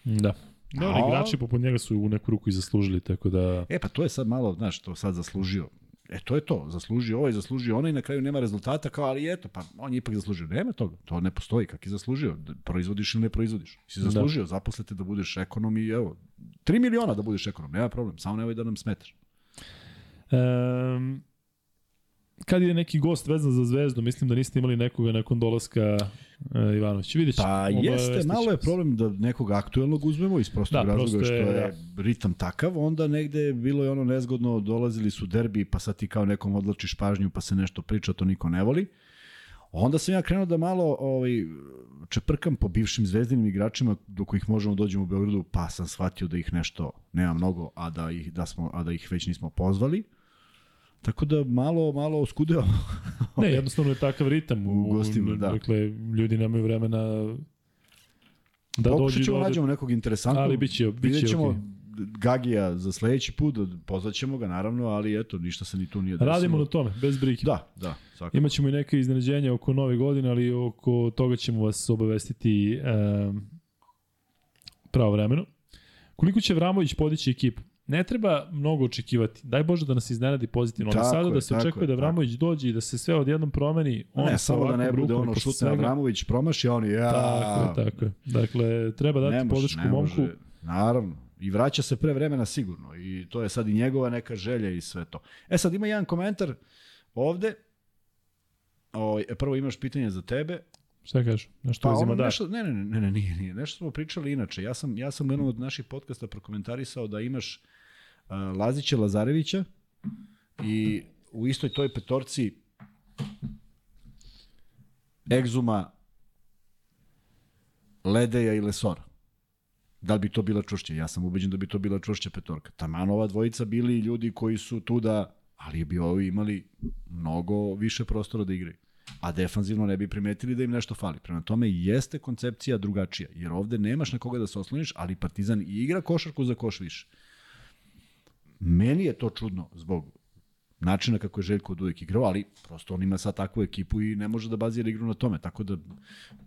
Da. Dobri A- igrači poput njega su u neku ruku i zaslužili, tako da... E pa to je sad malo, znaš, to sad zaslužio. E to je to, zaslužio ovaj, zaslužio onaj, na kraju nema rezultata, kao ali eto, pa on je ipak zaslužio. Nema toga, to ne postoji, kak je zaslužio, da proizvodiš ili ne proizvodiš. Si zaslužio, da. zaposlite da budeš ekonom i evo, 3 miliona da budeš ekonom, nema problem, samo nemoj da nam smetaš. Um, kad je neki gost vezan za zvezdu, mislim da niste imali nekoga nakon dolaska uh, Ivanovića. Vidjet. Pa jeste, malo je problem da nekog aktuelnog uzmemo iz prostog Da, razloga prosto što je, je ritam takav, onda negde je bilo je ono nezgodno, dolazili su derbi, pa sad ti kao nekom odlačiš pažnju, pa se nešto priča, to niko ne voli. Onda sam ja krenuo da malo ovaj, čeprkam po bivšim zvezdinim igračima do kojih možemo da dođemo u Beogradu, pa sam shvatio da ih nešto nema mnogo, a da ih, da smo, a da ih već nismo pozvali. Tako da malo, malo oskudeo. Ne, jednostavno je takav ritam. U gostima, da. Dakle, ljudi nemaju vremena da dođu Pokušat ćemo nađemo nekog interesantnog. Ali bit će- bit će Vidjet ćemo okej. Gagija za sledeći put, pozvat ćemo ga naravno, ali eto, ništa se ni tu nije desilo. Radimo na tome, bez brige. Da, da, svakako. Imaćemo i neke iznenađenja oko nove godine, ali oko toga ćemo vas obavestiti um, pravovremeno. Koliko će Vramović podići ekipu? Ne treba mnogo očekivati. Daj Bože da nas iznenadi pozitivno. Tako sada je, da se tako očekuje je, da tako. Vramović dođe i da se sve odjednom promeni. On ne, sa samo da ne bude ono šutne Avramović promaši, a oni ja... Tako je, tako je. Dakle, treba dati ne može, podršku momku. Naravno. I vraća se pre vremena sigurno. I to je sad i njegova neka želja i sve to. E sad ima jedan komentar ovde. O, prvo imaš pitanje za tebe. Šta kažeš? Nešto Pa uzima ono da. nešto, ne, ne, ne, ne, nije, nije. Nešto smo pričali inače. Ja sam, ja sam u jednom od naših podcasta prokomentarisao da imaš Lazića Lazarevića i u istoj toj petorci Egzuma, Ledeja i Lesora. Da li bi to bila čušća? Ja sam ubeđen da bi to bila čušća petorka. Taman ova dvojica bili ljudi koji su tu da, ali bi ovi imali mnogo više prostora da igraju. A defanzivno ne bi primetili da im nešto fali. Prema tome jeste koncepcija drugačija, jer ovde nemaš na koga da se osloniš, ali Partizan igra košarku za koš više. Meni je to čudno zbog načina kako je Željko od uvek igrao, ali prosto on ima sad takvu ekipu i ne može da bazira igru na tome. Tako da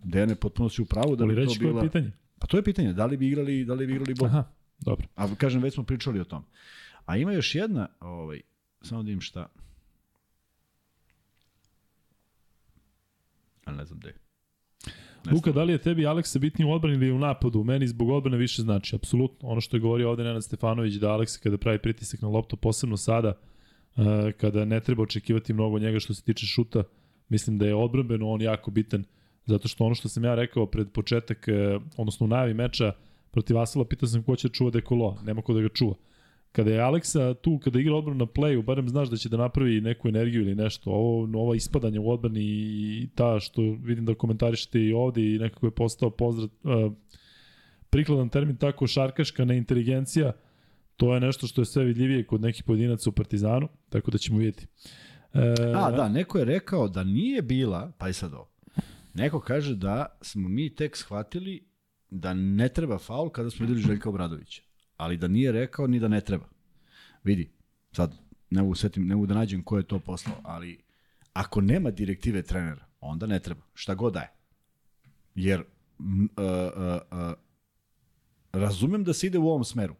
Dejane potpuno si u pravu da Ali bi to reći koje bila... je pitanje? Pa to je pitanje, da li bi igrali, da li bi igrali bolje? Aha, dobro. A kažem, već smo pričali o tom. A ima još jedna, ovaj, samo da vidim šta. A ne znam gde. je. Ne Luka, da li je tebi Aleksa bitniji u odbrani ili u napadu? Meni zbog odbrane više znači, apsolutno. Ono što je govorio ovde Nenad Stefanović, da Aleksa kada pravi pritisak na loptu, posebno sada, uh, kada ne treba očekivati mnogo njega što se tiče šuta, mislim da je odbrambeno on jako bitan, zato što ono što sam ja rekao pred početak, uh, odnosno u najavi meča protiv Asala, pitao sam ko će da čuva dekolo, nema ko da ga čuva. Kada je Aleksa tu, kada igra odbranu na playu, barem znaš da će da napravi neku energiju ili nešto. Ovo, ovo ispadanje u odbrani i ta što vidim da komentarišete i ovde i nekako je postao pozdrav, uh, prikladan termin tako šarkaška neinteligencija, to je nešto što je sve vidljivije kod nekih pojedinaca u Partizanu, tako da ćemo vidjeti. E, A, da, neko je rekao da nije bila, pa i sad ovo, neko kaže da smo mi tek shvatili da ne treba faul kada smo videli Željka Obradovića, ali da nije rekao ni da ne treba. Vidi, sad ne mogu, setim, ne mogu da nađem ko je to poslao, ali ako nema direktive trenera, onda ne treba, šta god da je. Jer m, uh, uh, uh, razumem da se ide u ovom smeru.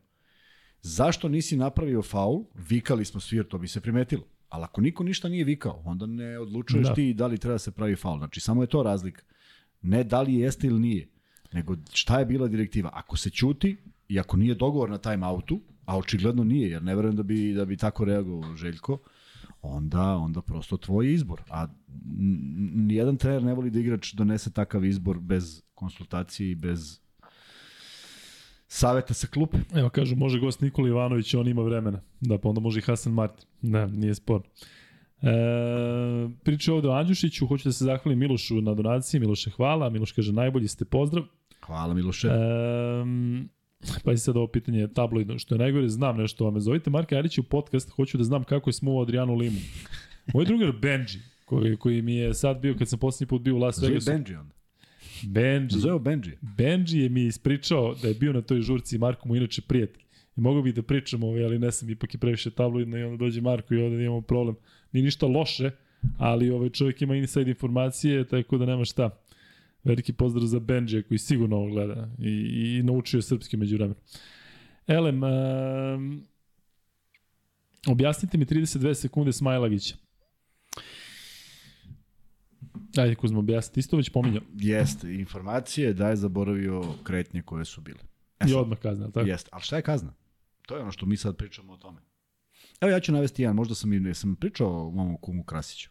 Zašto nisi napravio faul? Vikali smo svi jer to bi se primetilo. Ali ako niko ništa nije vikao, onda ne odlučuješ Da. da. ti da li treba da se pravi faul. Znači, samo je to razlika. Ne da li jeste ili nije, nego šta je bila direktiva. Ako se ćuti i ako nije dogovor na time outu, a očigledno nije, jer ne verujem da bi, da bi tako reagovao Željko, onda, onda prosto tvoj izbor. A nijedan trener ne voli da igrač donese takav izbor bez konsultacije i bez saveta sa klupe. Evo kažu, može gost Nikola Ivanović, on ima vremena. Da, pa onda može i Hasan Martin. Ne, nije sporno. E, priča ovde o Andjušiću, hoću da se zahvalim Milošu na donaciji. Miloše, hvala. Miloš kaže, najbolji ste, pozdrav. Hvala Miloše. E, pa i sad ovo pitanje tabloidno, što je najgore, znam nešto o vame. Zovite Marka Jarića u podcast, hoću da znam kako je smuo Adrianu Limu. Moj drugar Benji, koji, koji mi je sad bio, kad sam poslednji put bio u Las Zove Vegasu. Benji onda. Benji. Zove Benji. Benji je mi ispričao da je bio na toj žurci i Marko mu inače prijatelj. I mogu bih da pričam ovaj, ali ne sam, ipak je previše tabloidno i onda dođe Marko i ovde imamo problem. Nije ništa loše, ali ovaj čovjek ima inside informacije, tako da nema šta. Veliki pozdrav za Benji koji sigurno ovo gleda i, i naučio srpski među vremenu. Elem, um, objasnite mi 32 sekunde Smajlagića. Ajde, Kuzma, objasnite. Isto već pominjao. Jeste, informacije da je zaboravio kretnje koje su bile. E I odmah kazna, tako? Jeste, ali šta je kazna? To je ono što mi sad pričamo o tome. Evo ja ću navesti jedan, možda sam i ne sam pričao o mom kumu Krasiću.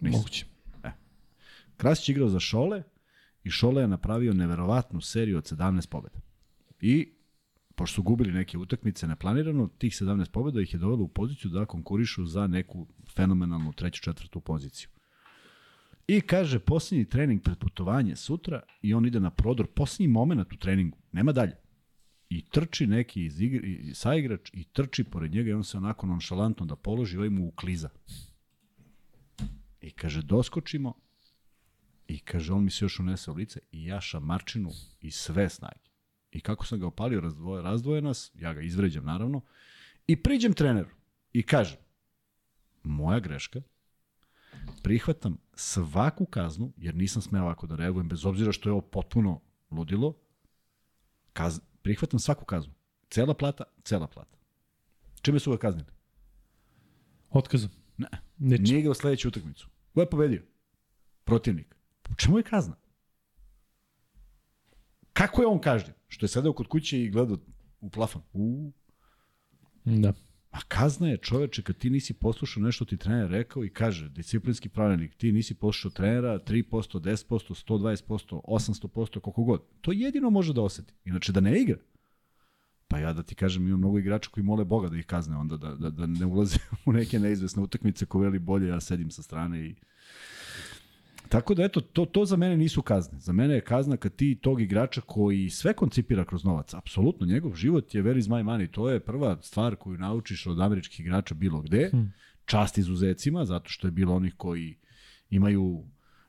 Nisam. Moguće. Krasić igrao za Šole i Šole je napravio neverovatnu seriju od 17 pobjeda. I pošto su gubili neke utakmice neplanirano, tih 17 pobjeda ih je dovelo u poziciju da konkurišu za neku fenomenalnu treću, četvrtu poziciju. I kaže, posljednji trening pred putovanje sutra i on ide na prodor, posljednji moment u treningu, nema dalje. I trči neki iz igre, i- saigrač i trči pored njega i on se onako nonšalantno da položi, ovaj mu ukliza. I kaže, doskočimo i kaže, on mi se još unese u lice i ja šamarčinu i sve snage. I kako sam ga opalio, razdvoje, razdvoje nas, ja ga izvređam naravno, i priđem treneru i kažem, moja greška, prihvatam svaku kaznu, jer nisam smeo ovako da reagujem, bez obzira što je ovo potpuno ludilo, kaz, prihvatam svaku kaznu. Cela plata, cela plata. Čime su ga kaznili? Otkazom. Ne. Ničim. Nije igrao sledeću utakmicu. Ko je pobedio? Protivnik. Po čemu je kazna? Kako je on kažnjen? Što je sedeo kod kuće i gledao u plafon. U, Da. A kazna je čoveče kad ti nisi poslušao nešto ti trener rekao i kaže disciplinski pravilnik, ti nisi poslušao trenera 3%, 10%, 120%, 800%, koliko god. To jedino može da oseti. Inače da ne igra. Pa ja da ti kažem, ima mnogo igrača koji mole Boga da ih kazne onda, da, da, da ne ulaze u neke neizvesne utakmice ko veli bolje, ja sedim sa strane i Tako da eto, to, to za mene nisu kazne. Za mene je kazna kad ti tog igrača koji sve koncipira kroz novac, apsolutno, njegov život je where is my money. To je prva stvar koju naučiš od američkih igrača bilo gde. Hmm. Čast izuzecima, zato što je bilo onih koji imaju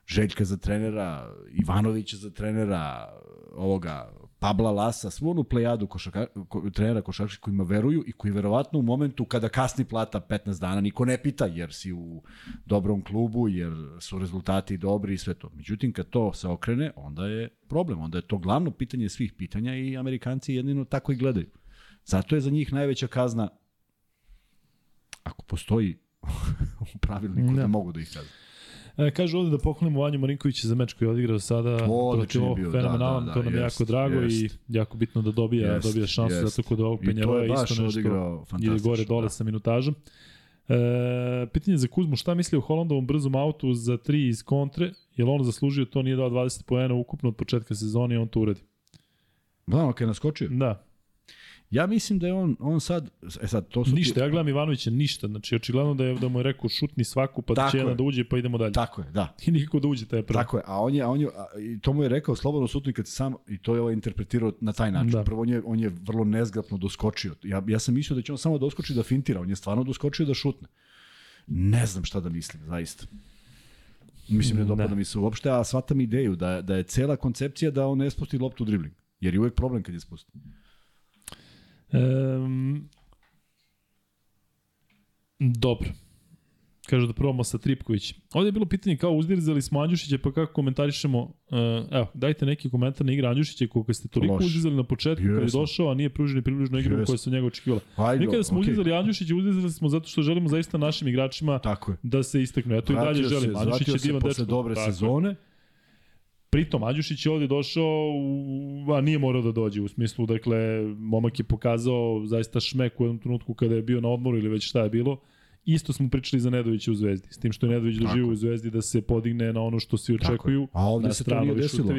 Željka za trenera, Ivanovića za trenera, ovoga Pabla Lasa, svu onu plejadu košaka, ko, trenera košarkaša kojima veruju i koji verovatno u momentu kada kasni plata 15 dana niko ne pita jer si u dobrom klubu, jer su rezultati dobri i sve to. Međutim, kad to se okrene, onda je problem. Onda je to glavno pitanje svih pitanja i Amerikanci jedino tako i gledaju. Zato je za njih najveća kazna ako postoji u pravilniku da, da mogu da ih kazne. E, kaže ovde da poklonimo Vanju Marinkovića za meč koji je odigrao sada protiv ovog fenomenalan, da, da, to nam je jako drago jest. i jako bitno da dobija, jest, dobija šansu jest. zato kod ovog Penjera je isto nešto ide gore dole da. sa minutažom. E, pitanje za Kuzmu, šta misli o Holandovom brzom autu za 3 iz kontre? Je li on zaslužio to, nije dao 20 poena ukupno od početka sezone i on to uradi? Da, kad je naskočio? Da. Ja mislim da je on, on sad, e sad, to su... Ništa, ti... ja gledam Ivanovića, ništa. Znači, očigledno da, je, da mu je rekao šutni svaku, pa Tako će jedna da uđe, pa idemo dalje. Tako je, da. I nikako da uđe, taj prvo. Tako je, a on je, a on je, a, i to mu je rekao slobodno šutni kad se sam, i to je ovaj interpretirao na taj način. Da. Prvo on je, on je vrlo nezgrapno doskočio. Ja, ja sam mislio da će on samo doskoči da fintira, on je stvarno doskočio da šutne. Ne znam šta da mislim, zaista. Mislim, ne dopada mi se uopšte, a shvatam ideju da, da je cela koncepcija da on ne spusti loptu u dribling. Jer je uvek problem kad je spusti. Um, dobro. Kažu da probamo sa Tripković. Ovde je bilo pitanje kao uzdirzali smo Andjušića, pa kako komentarišemo, uh, evo, dajte neki komentar na igra Andjušića, koliko ste toliko Loš. uzdizali na početku yes. kada je došao, a nije pruženi približno igru yes. koje se od njega očekivala. Mi kada smo okay. uzdizali Andjušića, uzdizali smo zato što želimo zaista našim igračima Tako je. da se istaknu. Ja to i dalje želim. Andjušić je divan dečko. dobre Tako. sezone. Pritom, Andjušić je ovde došao, a nije morao da dođe, u smislu, dakle, momak je pokazao zaista šmek u jednom trenutku kada je bio na odmoru ili već šta je bilo. Isto smo pričali za Nedovića u Zvezdi, s tim što je Nedović doživio u Zvezdi da se podigne na ono što svi očekuju. A ovde se to nije desilo.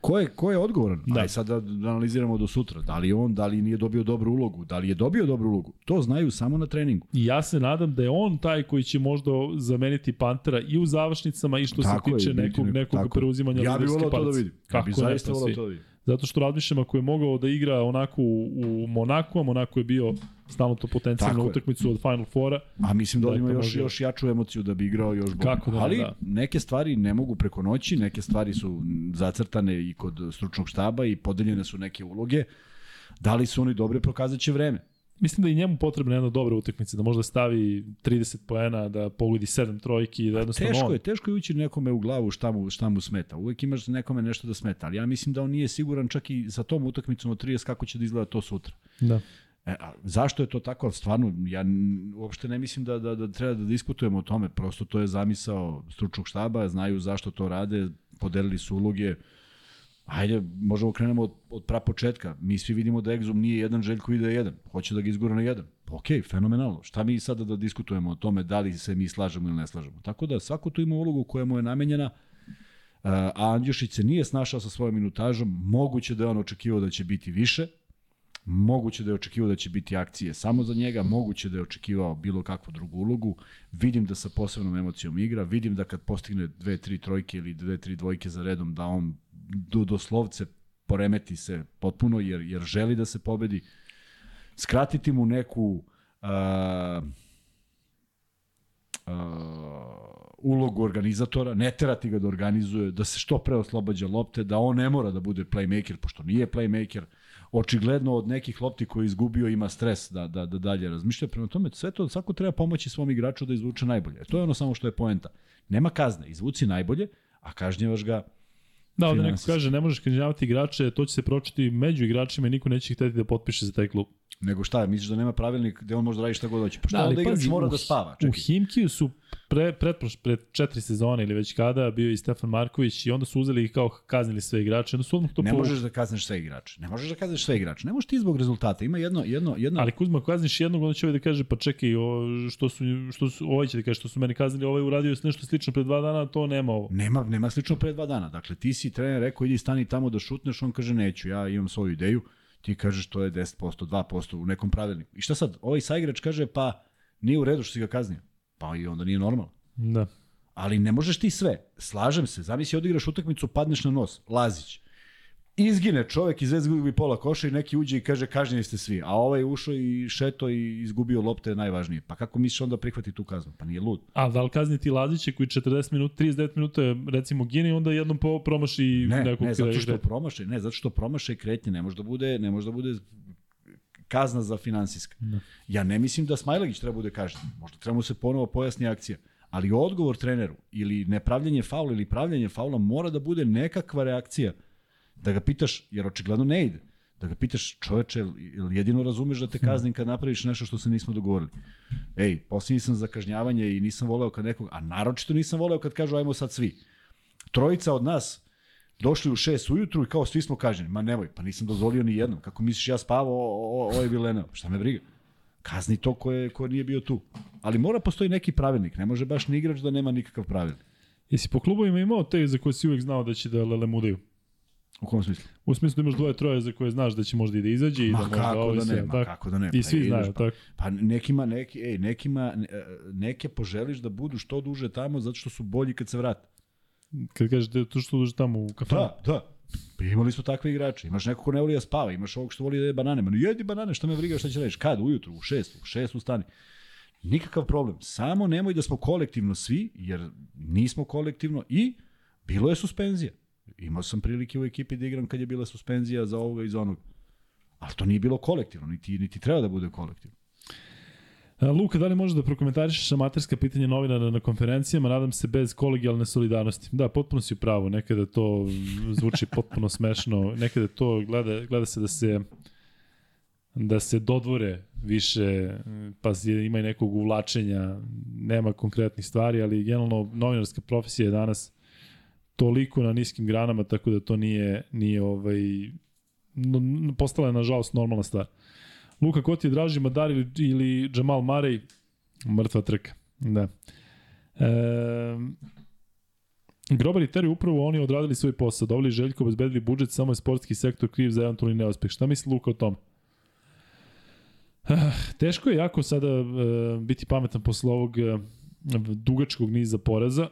Ko je, ko je odgovoran? Da. Aj sad da analiziramo do sutra. Da li on, da li nije dobio dobru ulogu, da li je dobio dobru ulogu. To znaju samo na treningu. I ja se nadam da je on taj koji će možda zameniti Pantera i u završnicama i što tako se tiče je, nekog, nekog tako. preuzimanja Ja bih volao to da vidim. Ja bih zaista volao to da vidim. Zato što razmišljam ako je mogao da igra onako u, u Monaku, a Monako je bio stalno to potencijalnu utakmicu od Final Fora. A mislim da, da ima još, može... još jaču emociju da bi igrao još bolje. Kako da, Ali da. neke stvari ne mogu preko noći, neke stvari su zacrtane i kod stručnog štaba i podeljene su neke uloge. Da li su oni dobre, prokazat će vreme mislim da je njemu potrebna jedna dobra utakmica, da možda stavi 30 poena, da pogodi 7 trojki, da jednostavno teško on... je, teško je ući nekome u glavu šta mu, šta mu smeta. Uvek imaš nekome nešto da smeta, ali ja mislim da on nije siguran čak i sa tom utakmicom od 30 kako će da izgleda to sutra. Da. E, a zašto je to tako? Stvarno, ja uopšte ne mislim da, da, da treba da diskutujemo o tome. Prosto to je zamisao stručnog štaba, znaju zašto to rade, podelili su uloge. Ajde, možemo krenemo od, od prapočetka. Mi svi vidimo da Exum nije jedan, Željko ide jedan. Hoće da ga izgura na jedan. Ok, fenomenalno. Šta mi sada da diskutujemo o tome da li se mi slažemo ili ne slažemo? Tako da svako tu ima ulogu koja mu je namenjena, a Andjušić se nije snašao sa svojom minutažom, moguće da je on očekivao da će biti više, moguće da je očekivao da će biti akcije samo za njega, moguće da je očekivao bilo kakvu drugu ulogu, vidim da sa posebnom emocijom igra, vidim da kad postigne dve, tri trojke ili dve, tri dvojke za redom, da on do, doslovce poremeti se potpuno jer, jer želi da se pobedi. Skratiti mu neku uh, uh, ulogu organizatora, ne terati ga da organizuje, da se što pre oslobađa lopte, da on ne mora da bude playmaker, pošto nije playmaker, očigledno od nekih lopti koje je izgubio ima stres da, da, da dalje razmišlja. Prema tome, sve to, svako treba pomoći svom igraču da izvuče najbolje. To je ono samo što je poenta. Nema kazne, izvuci najbolje, a kažnjevaš ga Da, ovde neko kaže, ne možeš kažnjavati igrače, to će se pročiti među igračima i niko neće hteti da potpiše za taj klub. Nego šta, misliš da nema pravilnik gde on može da radi šta god hoće? Pa šta da, onda igrač mora da spava? Čekaj. U Himkiju su pre, pred, pred četiri sezone ili već kada bio i Stefan Marković i onda su uzeli ih kao kaznili sve igrače, onda su odmah to Ne povukli. možeš da kazniš sve igrače. Ne možeš da kazniš sve igrače. Ne možeš ti zbog rezultata. Ima jedno, jedno, jedno... Ali Kuzma, kazniš jednog, onda će ovaj da kaže, pa čekaj, o, što su, što su, ovaj će da kaže, što su meni kaznili, ovaj uradio nešto slično pre dva dana, to nema ovo. Nema, nema slično pre dva dana. Dakle, ti si trener rekao, idi stani tamo da šutneš, on kaže neću, ja imam svoju ideju, ti kažeš to je 10%, 2% u nekom pravilniku. I šta sad? Ovaj saigrač kaže, pa nije u redu što si ga kaznio. Pa i onda nije normalno. Da. Ali ne možeš ti sve. Slažem se. Zamisli odigraš utakmicu, padneš na nos. Lazić. Izgine čovek, izvez gubi pola koša i neki uđe i kaže kažnjeni ste svi. A ovaj ušao i šeto i izgubio lopte najvažnije. Pa kako misliš onda prihvati tu kaznu? Pa nije lud. A da li kazniti Lazića koji 40 minuta, 39 minuta recimo gine i onda jednom promaši Ne, nekog ne, zato što promaše, ne, zato što promaše kretnje, ne može da bude, ne može da bude kazna za finansijska. Da. Ja ne mislim da Smajlagić treba bude kažnjen. Možda treba mu se ponovo pojasni akcija. Ali odgovor treneru ili nepravljanje faula ili pravljanje faula mora da bude nekakva reakcija. Da ga pitaš, jer očigledno ne ide. Da ga pitaš, čoveče, jel jedino razumeš da te kaznim kad napraviš nešto što se nismo dogovorili. Ej, posljednji sam za kažnjavanje i nisam voleo kad nekog, a naročito nisam voleo kad kažu ajmo sad svi. Trojica od nas došli u 6 ujutru i kao svi smo kažnjeni. Ma nemoj, pa nisam dozvolio ni jednom. Kako misliš ja spavao, ovo je Vilenao. Šta me briga? Kazni to ko, je, ko nije bio tu. Ali mora postoji neki pravilnik. Ne može baš ni igrač da nema nikakav pravilnik. Jesi po klubovima imao te za koje si uvek znao da će da lelemudaju? U kom smislu? U smislu da imaš dvoje, troje za koje znaš da će možda i da izađe i Ma da možda kako i da ne, ma kako da ne. I Pa svi znaju, pa, tako. Pa nekima, neki, ej, nekima, ne- neke poželiš da budu što duže tamo zato što su bolji kad se vrate. Kad kažeš da to što duže tamo u kafanu. Da, da. Pa imali smo takve igrače. Imaš nekog ko ne voli da spava, imaš ovog što voli da je banane. Ma jedi banane, šta me briga šta će reći? Kad? Ujutru, u šest, u šest ustani. Nikakav problem. Samo nemoj da smo kolektivno svi, jer nismo kolektivno i bilo je suspenzija. Imao sam prilike u ekipi da igram kad je bila suspenzija za ovoga i za onoga. Ali to nije bilo kolektivno, niti, niti treba da bude kolektivno. A, Luka, da li možeš da prokomentarišeš amaterska pitanja novinara na konferencijama, nadam se bez kolegijalne solidarnosti. Da, potpuno si u pravu, nekada to zvuči potpuno smešno, nekada to gleda, gleda se da se da se dodvore više, pa ima i nekog uvlačenja, nema konkretnih stvari, ali generalno novinarska profesija je danas toliko na niskim granama, tako da to nije, nije ovaj, postala je nažalost normalna stvar. Luka, ko ti je draži, Madar ili, ili Jamal Marej? Mrtva trka, da. E, Grobar i Terry upravo oni odradili svoj posao, doveli Željko, obezbedili budžet, samo je sportski sektor kriv za eventualni neuspeh. Šta misli Luka o tom? Ah, teško je jako sada e, biti pametan posle ovog e, dugačkog niza poraza.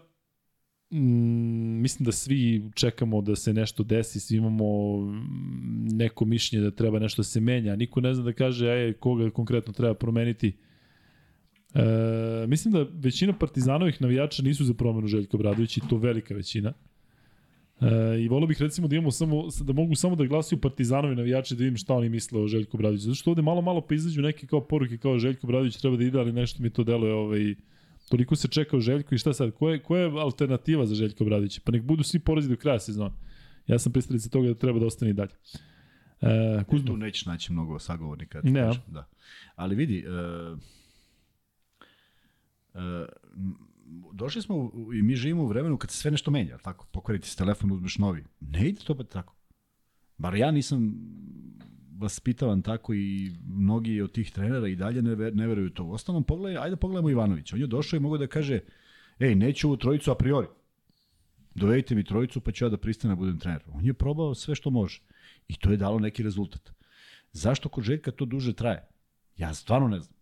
Mm, mislim da svi čekamo da se nešto desi, svi imamo mm, neko mišljenje da treba nešto da se menja, niko ne zna da kaže aj, koga konkretno treba promeniti. E, mislim da većina partizanovih navijača nisu za promenu Željka Obradovića i to velika većina. E, I volio bih recimo da imamo samo, da mogu samo da glasaju partizanovi navijači da vidim šta oni misle o Željku Obradoviću. Zato što ovde malo malo pa izađu neke kao poruke kao Željko Obradović treba da ide, ali nešto mi to deluje ovaj, toliko se čeka o Željku i šta sad, koja je, koja je alternativa za Željko Obradovića? Pa nek budu svi porazi do kraja sezona. Ja sam pristalica toga da treba da ostane i dalje. E, Tu Kuzma, nećeš naći mnogo sagovornika. Ne, a? kažem, da. Ali vidi, e, e, došli smo u, i mi živimo u vremenu kad se sve nešto menja, tako? Pokvariti se telefon, uzmeš novi. Ne ide to pa tako. Bar ja nisam vaspitavan tako i mnogi od tih trenera i dalje ne, ver, ne veruju to. U ostalom, pogledaj, ajde pogledamo Ivanovića. On je došao i mogo da kaže, ej, neću ovu trojicu a priori. Dovedite mi trojicu pa ću ja da pristanem da budem trener. On je probao sve što može. I to je dalo neki rezultat. Zašto kod Željka to duže traje? Ja stvarno ne znam.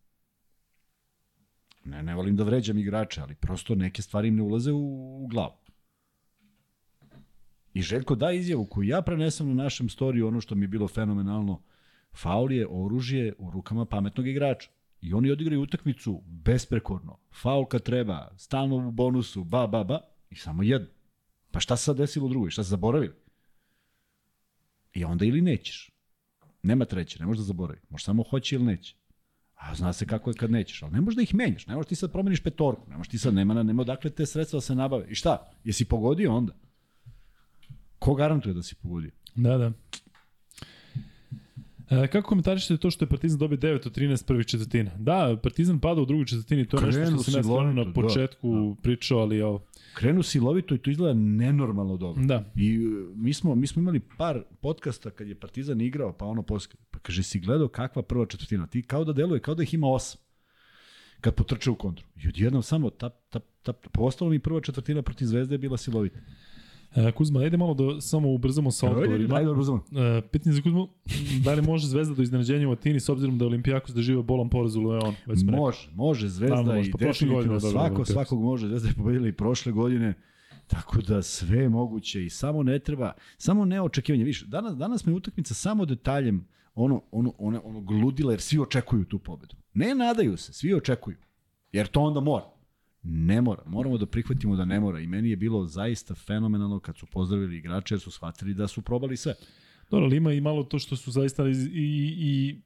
Ne, ne volim da vređam igrače, ali prosto neke stvari im ne ulaze u, u glavu. I Željko da izjavu koju ja prenesem na našem storiju, ono što mi je bilo fenomenalno, faul je oružje u rukama pametnog igrača. I oni odigraju utakmicu besprekorno. Faul kad treba, stalno u bonusu, ba, ba, ba, i samo jedno. Pa šta se sad desilo u drugoj? Šta se zaboravili? I onda ili nećeš. Nema treće, ne možeš da zaboravi. Može samo hoće ili neće. A zna se kako je kad nećeš, ali ne možeš da ih menjaš. Ne možeš ti sad promeniš petorku, ne možeš ti sad, nema, nema odakle te sredstva da se nabave. I šta? Jesi pogodio onda? Ko garantuje da si pogodio? Da, da. E, kako komentarišete to što je Partizan dobio 9 od 13 prvih četvrtina? Da, Partizan pada u drugoj četvrtini, to je nešto Krenu što sam ja stvarno silovito, na da, početku pričao, ali ovo, Krenu silovito i to izgleda nenormalno dobro. da. I e, mi smo, mi smo imali par podcasta kad je Partizan igrao, pa ono posle, pa kaže, si gledao kakva prva četvrtina? Ti kao da deluje, kao da ih ima osam. Kad potrče u kontru. I odjednom samo tap, tap, tap. Po ostalom i prva četvrtina protiv Zvezde je bila silovita. E, Kuzma, ajde malo da samo ubrzamo sa odgovorima. ajde, ubrzamo. E, pitanje za Kuzmu, da li može Zvezda do iznenađenja u Atini s obzirom da Olimpijakos doživio bolan poraz u Leon? Već. Može, može Zvezda Naravno, može. i Pa godine definitivno dobro svako, svakog može. Zvezda je pobedila i prošle godine. Tako da sve je moguće i samo ne treba, samo ne očekivanje. Više, danas, danas me utakmica samo detaljem ono, ono, ono, ono gludila jer svi očekuju tu pobedu. Ne nadaju se, svi očekuju. Jer to onda mora. Ne mora. Moramo da prihvatimo da ne mora. I meni je bilo zaista fenomenalno kad su pozdravili igrače jer su shvatili da su probali sve. Dobro, ali ima i malo to što su zaista i, i, i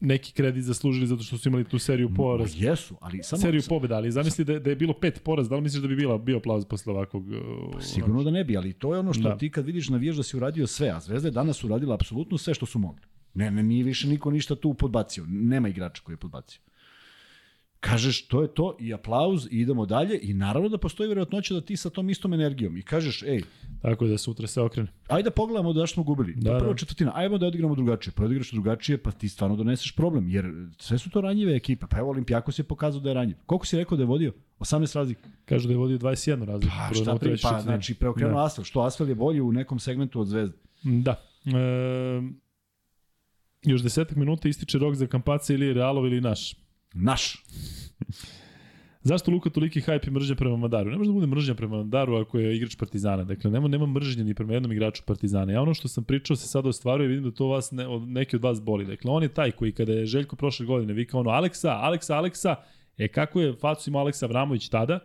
neki kredit zaslužili zato što su imali tu seriju poraz. Jesu, ali samo... Seriju pobjeda, ali zamisli da, je- da je bilo pet poraz, da li misliš da bi bila, bio aplauz posle ovakvog? uh, Sigurno da ne bi, ali to je ono što da. ti kad vidiš navijaš da si uradio sve, a Zvezda je danas uradila apsolutno sve što su mogli. Ne, ne, nije više niko ništa tu podbacio. Nema igrača koji je podbacio. Kažeš, to je to i aplauz i idemo dalje i naravno da postoji verovatnoća da ti sa tom istom energijom i kažeš, ej, Tako da sutra se okrene. ajde da pogledamo da smo gubili. Da, Da, prva da. četvrtina, ajmo da odigramo drugačije. Pa odigraš drugačije, pa ti stvarno doneseš problem, jer sve su to ranjive ekipe. Pa evo Olimpijakos je pokazao da je ranjiv. Koliko si rekao da je vodio? 18 razlika. Kažu da je vodio 21 razliku. Pa prvo šta pri, pa znači preokrenuo Da. Asfel. Što Asfel je bolji u nekom segmentu od Zvezde. Da. E, još desetak minuta ističe rok za Kampaca ili Realov ili naš. Naš. Zašto Luka toliki hype i mržnja prema Madaru? Ne može da bude mržnja prema Madaru ako je igrač Partizana. Dakle, nema, nema mržnje ni prema jednom igraču Partizana. Ja ono što sam pričao se sada ostvaruje, vidim da to vas ne, od, neki od vas boli. Dakle, on je taj koji kada je Željko prošle godine vikao ono Aleksa, Aleksa, Aleksa, e kako je facu imao Aleksa Vramović tada,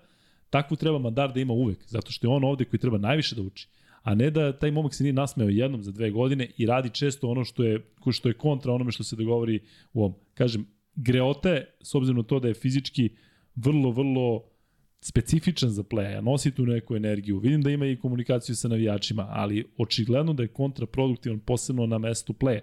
takvu treba Madar da ima uvek, zato što je on ovde koji treba najviše da uči a ne da taj momak se nije nasmeo jednom za dve godine i radi često ono što je, što je kontra onome što se dogovori u ovom. Kažem, Greota je, s obzirom na to da je fizički vrlo, vrlo specifičan za pleja, nosi tu neku energiju, vidim da ima i komunikaciju sa navijačima, ali očigledno da je kontraproduktivan posebno na mestu pleja.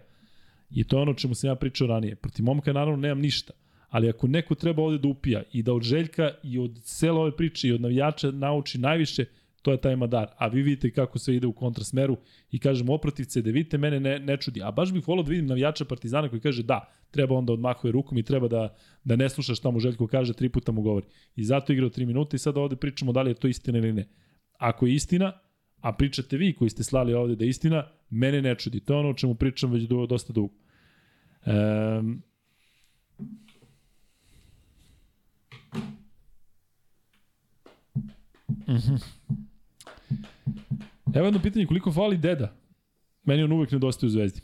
I to je ono čemu sam ja pričao ranije. Protiv momka naravno nemam ništa, ali ako neko treba ovde da upija i da od Željka i od cele ove priče i od navijača nauči najviše, to je taj Madar. A vi vidite kako sve ide u kontrasmeru i kažem oprotivce da vidite mene ne, ne čudi. A baš bih volao da vidim navijača Partizana koji kaže da, treba onda odmahuje rukom i treba da, da ne sluša šta mu Željko kaže, tri puta mu govori. I zato igrao tri minuta i sada ovde pričamo da li je to istina ili ne. Ako je istina, a pričate vi koji ste slali ovde da je istina, mene ne čudi. To je ono o čemu pričam već do, dosta dugo. Um, Evo jedno pitanje, koliko fali Deda? Meni on uvek nedostaje u Zvezdi.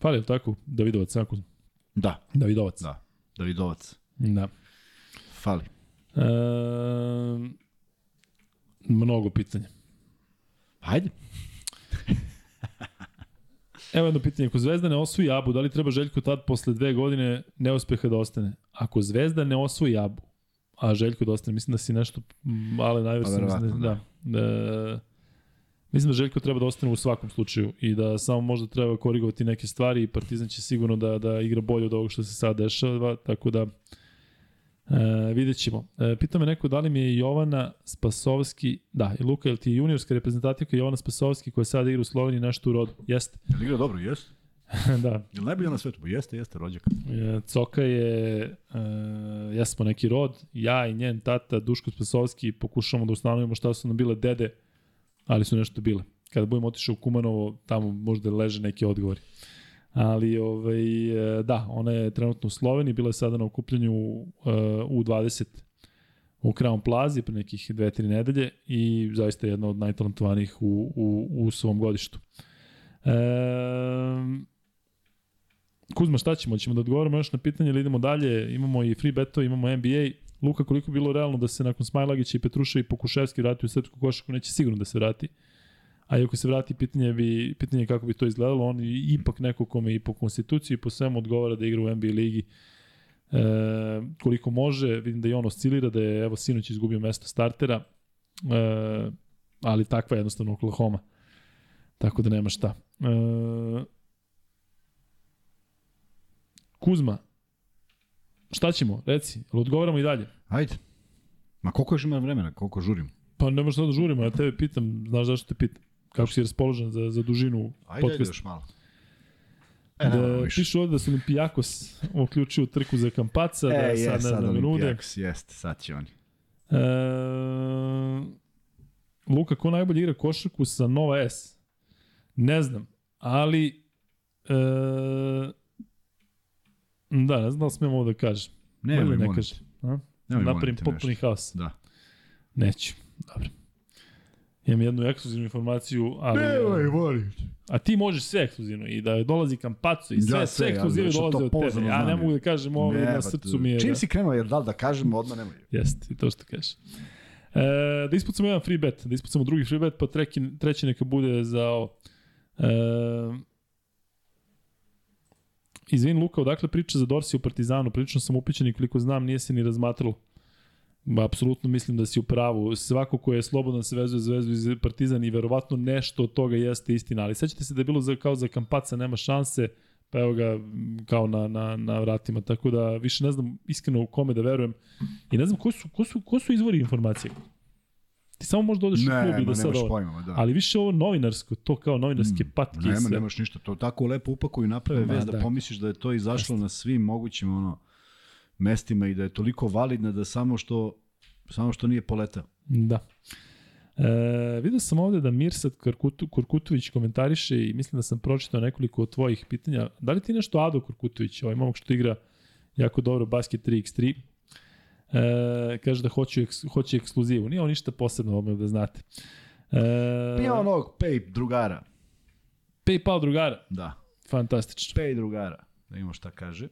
Fali, je tako? Davidovac, tako? Da, Davidovac. da. Davidovac. da. Fali. E, mnogo pitanja. Ajde. Evo jedno pitanje, ako Zvezda ne osvoji Abu, da li treba Željko tad posle dve godine neuspeha da ostane? Ako Zvezda ne osvoji Abu, a Željko da ostane, mislim da si nešto, ale najverovatno, Pa da, da. E, mislim da Željko treba da ostane u svakom slučaju i da samo možda treba korigovati neke stvari i Partizan će sigurno da, da igra bolje od ovog što se sad dešava, tako da E, vidjet ćemo. E, pita me neko da li mi je Jovana Spasovski, da, i Luka, je li ti je juniorska reprezentativka Jovana Spasovski koja sada igra u Sloveniji nešto u rodu? Jeste, Jel igra dobro, jeste? da. Jel najbolje na svetu? Pa jeste, jeste, rođak. E, Coka je, e, jesmo neki rod, ja i njen tata Duško Spasovski pokušamo da ustanovimo šta su nam bile dede, ali su nešto bile. Kada budemo otišao u Kumanovo, tamo možda leže neki odgovori. Ali, ovaj, e, da, ona je trenutno u Sloveniji, bila je sada na okupljanju uh, U20 u Crown Plazi pre nekih dve, tri nedelje i zaista je jedna od najtalentovanijih u, u, u svom godištu. E, Kuzma, šta ćemo? Ćemo da odgovorimo još na pitanje ili idemo dalje? Imamo i free beto, imamo NBA. Luka, koliko je bilo realno da se nakon Smajlagića i Petruša i Pokuševski vrati u srpsku košaku? Neće sigurno da se vrati. A i ako se vrati, pitanje, bi, pitanje je kako bi to izgledalo. On ipak neko kome i po konstituciji i po svemu odgovara da igra u NBA ligi e, koliko može. Vidim da i on oscilira, da je evo sinoć izgubio mesto startera. E, ali takva je jednostavno Oklahoma. Tako da nema šta. E, Kuzma, šta ćemo? Reci, odgovaramo i dalje? Ajde. Ma koliko još ima vremena, koliko žurim? Pa nema šta da žurimo, ja tebe pitam, znaš zašto te pitam? Kako si raspoložen za, za dužinu Ajde, ajde podcasta? još malo. E, ne Da, više. pišu ovde da se Olimpijakos uključio trku za Kampaca, da E, sad je, ne sad znam nude. Jeste, sad će oni. E, Luka, ko najbolje igra košarku sa Nova S? Ne znam, ali e, da, ne znam da smijem ovo da kažem. Nemoj, Bolje ne molim kažem. A? Napravim potpuni haos. Da. Neću. Dobro. Imam jednu ekskluzivnu informaciju, ali... molim te. A ti možeš sve ekskluzivno i da dolazi Kampaco i sve, Da, sve, ekskluzivno što dolaze od tebe. Ja ne mogu da kažem ovo Ne, na pa srcu mi je. Čim da, si krenuo, jer da li da kažem, odmah nemoj. Jeste, i to što kažeš. E, da ispucamo jedan free bet, da ispucamo drugi free bet, pa treki, treći neka bude za ovo. E, izvin Luka, odakle priča za Dorsi u Partizanu? Prilično sam upićen i koliko znam nije se ni razmatralo. Apsolutno mislim da si u pravu. Svako ko je slobodan se vezuje za vezu iz Partizan i verovatno nešto od toga jeste istina. Ali sećate se da je bilo za, kao za Kampaca nema šanse, pa evo ga kao na, na, na vratima. Tako da više ne znam iskreno u kome da verujem. I ne znam ko su, ko su, ko su izvori informacije. Ti samo možda odeš u klub Ne, i da sad pojma, ma da. Ali više ovo novinarsko, to kao novinarske Mm, patke. Nema, sve. nemaš ništa. To tako lepo upakuju i naprave vez da, da. pomisliš da je to izašlo na svim mogućim ono mestima i da je toliko validna da samo što samo što nije poletao. Da. E, vidio sam ovde da Mirsad Kurkutu, Kurkutović komentariše i mislim da sam pročitao nekoliko od tvojih pitanja. Da li ti nešto Ado Kurkutović, ovaj momak što igra jako dobro basket 3x3, e, kaže da hoće, hoće ekskluzivu. Nije on ništa posebno, ovo da znate. E, Pa onog pay drugara. Paypal drugara, Da. fantastično. Pay drugara. Da imamo šta kaže.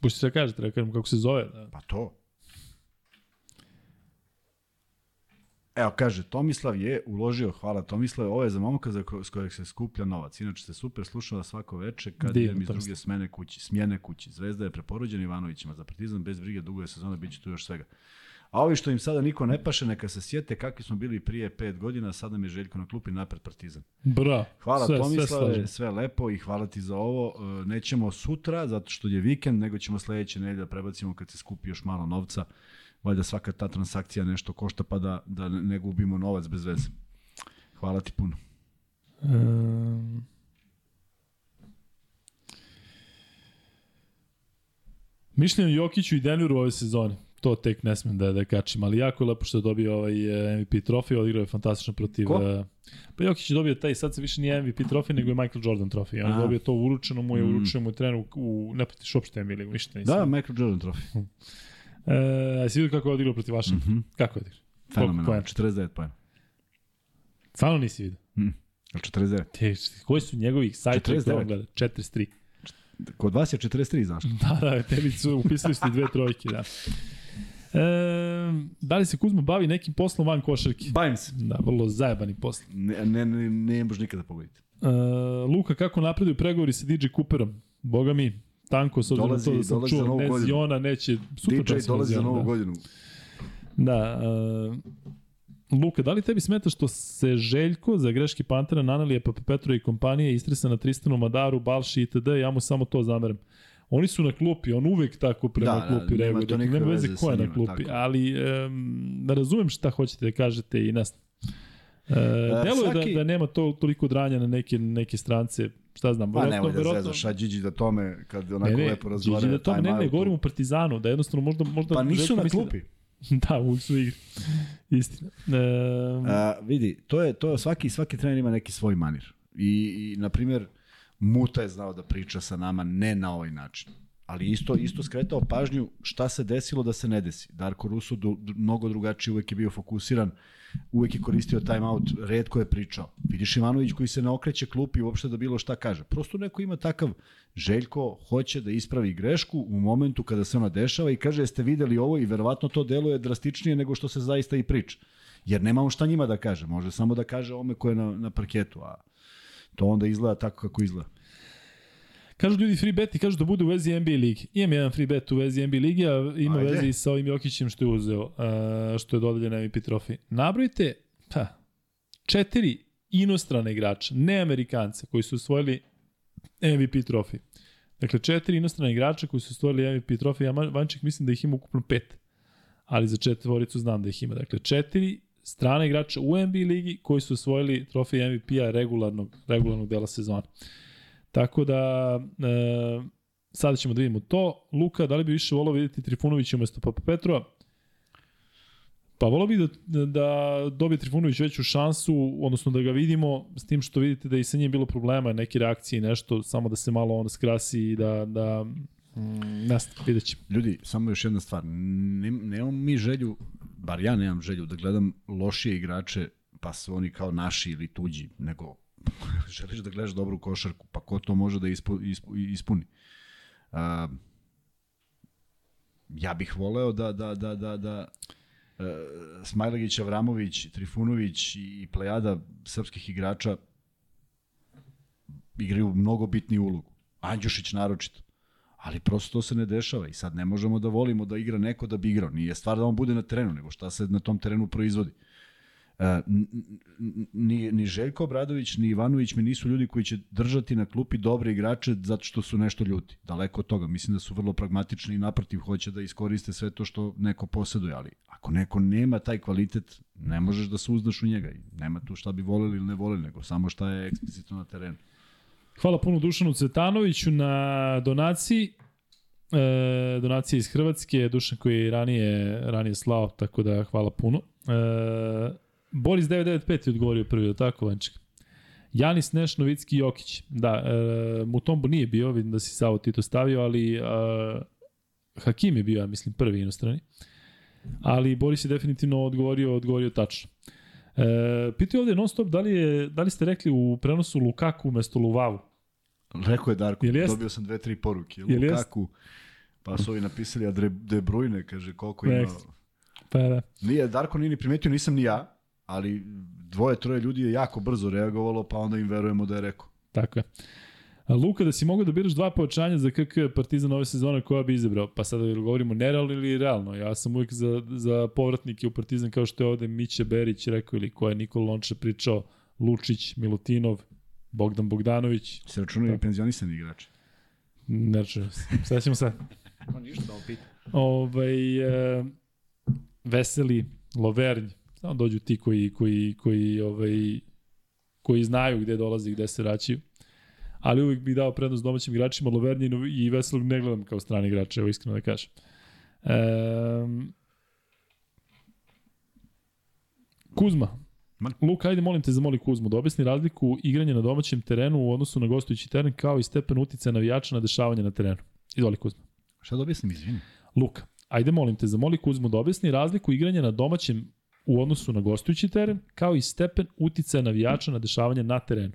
Pušti se da kaže, treba kažem kako se zove. Da. Pa to. Evo, kaže, Tomislav je uložio, hvala Tomislav, ovo je za momka za ko, s kojeg se skuplja novac. Inače se super slušala svako veče kad Divno, idem iz Tomislav. druge smene kući, smjene kući. Zvezda je preporuđena Ivanovićima za partizan, bez brige, dugo je sezona, bit će tu još svega. A ovi što im sada niko ne paše, neka se sjete kakvi smo bili prije pet godina, sada mi je Željko na klupi napred partizan. Bra. Hvala sve, Tomislave, sve sve, lepo i hvala ti za ovo. E, Nećemo sutra, zato što je vikend, nego ćemo sledeće nedelje da prebacimo kad se skupi još malo novca. Valjda svaka ta transakcija nešto košta pa da, da ne gubimo novac bez veze. Hvala ti puno. Um, Mišljenje o Jokiću i Denveru ove sezone. To tek ne smem da, da kačim, ali jako je lepo što je dobio ovaj eh, MVP trofej, odigrao je fantastično protiv... Ko? eh, Pa Jokić je dobio taj, sad se više nije MVP trofej, nego je Michael Jordan trofej. On je dobio to uručeno mu je, Mm. uručeno mu je trener u, u ne pratiš uopšte NBA ligu, ništa nisam. Da, Michael Jordan trofej. E, si vidio kako je odigrao protiv Washington? Mhm. Kako je odigrao? Fenomenalno. poena? 49 pojena. Stvarno nisi vidio. Jel 49? Te, koji su njegovi sajtovi 49? koje on gleda? 43. Kod vas je 43, znaš? Da, da, tebi su upisali ste dve trojke, da. E, da li se Kuzma bavi nekim poslom van košarke? Bavim se. Da, vrlo zajebani posl. Ne, ne, ne, ne možeš nikada pogoditi. E, Luka, kako napreduju pregovori sa DJ Cooperom? Boga mi, tanko, s obzirom Dolazi- to da sam za čuo, ne godinu. Ziona, neće, super DJ dolazi za Ziona, novu da. godinu. Da, uh, Luka, da li tebi smeta što se Željko za greške Pantera, Nanalije, Papa Petrova i kompanije istresa na Tristanu, Madaru, Balši itd. Ja mu samo to zameram. Oni su na klupi, on uvek tako prema Da, da, klupi nema reaguje. nikakve nema veze ko je na klupi, tako. ali um, razumem šta hoćete da kažete i ne znam. E, deluje svaki- da, da nema to toliko dranja na neke, neke strance, šta znam, Pa verovatno- nemoj da zezaš, a Điđi da tome, kad onako Ne, ne, lepo Gigi razgovaraju da tome, ne, ne, govorim u Partizanu, da jednostavno možda, možda Pa nisu na misli klupi. Da, da uvijek su igri. Istina. E, A, vidi, to je, to je, svaki, svaki trener ima neki svoj manir. I, i na primjer, Muta je znao da priča sa nama ne na ovaj način. Ali isto isto skretao pažnju šta se desilo da se ne desi. Darko Rusu du, du, mnogo drugačije uvek je bio fokusiran, uvek je koristio timeout, redko je pričao. Vidiš Ivanović koji se ne okreće klupi uopšte da bilo šta kaže. Prosto neko ima takav Željko hoće da ispravi grešku u momentu kada se ona dešava i kaže jeste videli ovo i verovatno to deluje drastičnije nego što se zaista i priča. Jer nema on šta njima da kaže, može samo da kaže ome ko je na, na parketu, a to onda izgleda tako kako izgleda. Kažu ljudi free bet i kažu da bude u vezi NBA ligi. Imam jedan free bet u vezi NBA ligi, a ima Ajde. veze i sa ovim Jokićem što je uzeo, uh, što je dodeljen MVP trofej. Nabrojite pa, četiri inostrane igrača, ne Amerikance, koji su osvojili MVP trofej. Dakle, četiri inostrana igrača koji su stvorili MVP trofej, ja Vanček mislim da ih ima ukupno pet, ali za četvoricu znam da ih ima. Dakle, četiri strane igrača u NBA ligi koji su osvojili trofej MVP-a regularnog, regularnog dela sezona. Tako da, e, sada ćemo da vidimo to. Luka, da li bi više volao vidjeti Trifunovića umesto Papa Petrova? Pa volao bih da, da dobije Trifunović veću šansu, odnosno da ga vidimo, s tim što vidite da i sa njim bilo problema, neke reakcije i nešto, samo da se malo on skrasi i da, da mm, znam, vidjet ćemo. Ljudi, samo još jedna stvar. Ne, nemamo mi želju, bar ja nemam želju, da gledam lošije igrače, pa su oni kao naši ili tuđi, nego želiš da gledaš dobru košarku, pa ko to može da ispu, ispu, ispuni. Uh, ja bih voleo da, da, da, da, da uh, Smajlagić, Avramović, Trifunović i plejada srpskih igrača igraju mnogo bitniju ulogu. Andjušić naročito. Ali prosto to se ne dešava i sad ne možemo da volimo da igra neko da bi igrao. Nije stvar da on bude na terenu, nego šta se na tom terenu proizvodi. Uh, E, ni, ni Željko Obradović, ni Ivanović mi nisu ljudi koji će držati na klupi dobre igrače zato što su nešto ljuti. Daleko od toga. Mislim da su vrlo pragmatični i naprotiv hoće da iskoriste sve to što neko poseduje, ali ako neko nema taj kvalitet, ne možeš da se uzdaš u njega. Nema tu šta bi voleli ili ne voleli, nego samo šta je eksplicitno na terenu. Hvala puno Dušanu Cetanoviću na donaciji. E, donacije iz Hrvatske, Dušan koji je ranije, ranije slao, tako da hvala puno. E, Boris 995 je odgovorio prvi, da tako, Vanček? Janis Neš, Novicki, Jokić. Da, e, Mutombo nije bio, vidim da si Savo Tito stavio, ali e, Hakim je bio, ja mislim, prvi inostrani. Ali Boris je definitivno odgovorio, odgovorio tačno. E, pitaju ovde non stop da li, je, da li ste rekli u prenosu Lukaku umesto Luvavu? Rekao je Darko, dobio sam dve, tri poruke. Lukaku, pa su ovi napisali, a De Bruyne, kaže, koliko ima... Pa da. Nije, Darko nije ni primetio, nisam ni ja, ali dvoje, troje ljudi je jako brzo reagovalo, pa onda im verujemo da je rekao. Tako je. Luka, da si mogao da biraš dva povećanja za KK Partizan ove sezone, koja bi izabrao? Pa sada da govorimo nerealno ili realno. Ja sam uvijek za, za povratnike u Partizan, kao što je ovde Miće Berić rekao, ili ko je Nikola Lonča pričao, Lučić, Milutinov, Bogdan Bogdanović. Se računaju i penzionisani igrači. Ne računaju se. Sada ćemo sad. Ništa da opita. Ovaj, e, Veseli, Lovernj, Samo dođu ti koji, koji, koji, ovaj, koji znaju gde dolaze i gde se vraćaju. Ali uvijek bih dao prednost domaćim igračima, Lovernjinu i Veselog ne gledam kao strani igrače, evo iskreno da kažem. Um, Kuzma. Luka, ajde molim te zamoli Kuzmu da objasni razliku igranja na domaćem terenu u odnosu na gostujući teren kao i stepen uticaja navijača na dešavanje na terenu. Izvoli Kuzma. Šta da objasnim, izvini? Luka, ajde molim te zamoli Kuzmu da objasni razliku igranja na domaćem u odnosu na gostujući teren, kao i stepen uticaja navijača na dešavanje na terenu.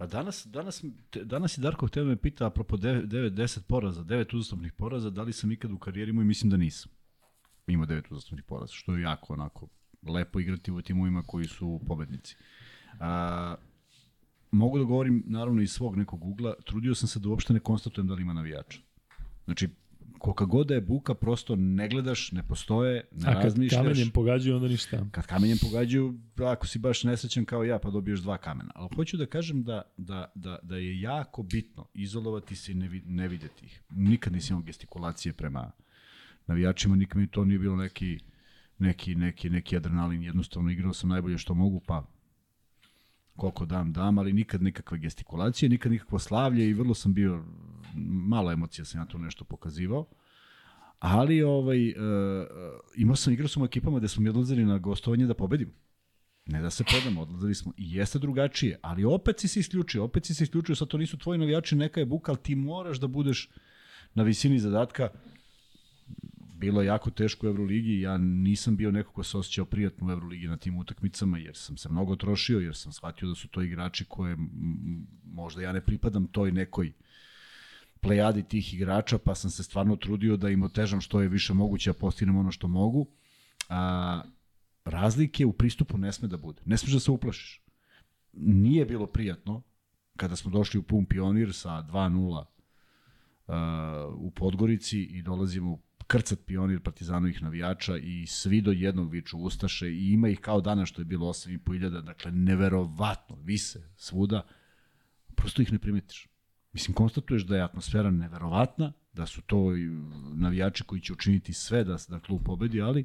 Pa danas, danas, danas je Darko htio da me pita apropo 9-10 poraza, 9 uzastopnih poraza, da li sam ikad u karijeri imao i mislim da nisam. Imao 9 uzastopnih poraza, što je jako onako lepo igrati u timovima koji su pobednici. A, mogu da govorim naravno iz svog nekog ugla, trudio sam se da uopšte ne konstatujem da li ima navijača. Znači, kolika god da je buka, prosto ne gledaš, ne postoje, ne A razmišljaš. A kad kamenjem pogađaju, onda ništa. Kad kamenjem pogađaju, ako si baš nesrećan kao ja, pa dobiješ dva kamena. Ali hoću da kažem da, da, da, da je jako bitno izolovati se i ne, ne videti ih. Nikad nisam imao gestikulacije prema navijačima, nikad mi to nije bilo neki, neki, neki, neki adrenalin. Jednostavno igrao sam najbolje što mogu, pa koliko dam, dam, ali nikad nikakve gestikulacije, nikad nikakvo slavlje i vrlo sam bio, malo emocija sam ja tu nešto pokazivao. Ali ovaj, uh, imao sam, igrao sam u ekipama gde smo mi odlazili na gostovanje da pobedimo. Ne da se podamo, odlazili smo i jeste drugačije, ali opet si se isključio, opet si se isključio, sad to nisu tvoji navijači, neka je buka, ali ti moraš da budeš na visini zadatka bilo je jako teško u Euroligi, ja nisam bio neko ko se osjećao prijatno u Euroligi na tim utakmicama, jer sam se mnogo trošio, jer sam shvatio da su to igrači koje možda ja ne pripadam toj nekoj plejadi tih igrača, pa sam se stvarno trudio da im otežam što je više moguće, a postignem ono što mogu. A, razlike u pristupu ne sme da bude. Ne smeš da se uplašiš. Nije bilo prijatno kada smo došli u pun pionir sa 2-0 uh, u Podgorici i dolazimo krcat pionir partizanovih navijača i svi do jednog viču Ustaše i ima ih kao danas što je bilo 8.500, dakle neverovatno, vise svuda, prosto ih ne primetiš. Mislim, konstatuješ da je atmosfera neverovatna, da su to navijači koji će učiniti sve da, da klub pobedi, ali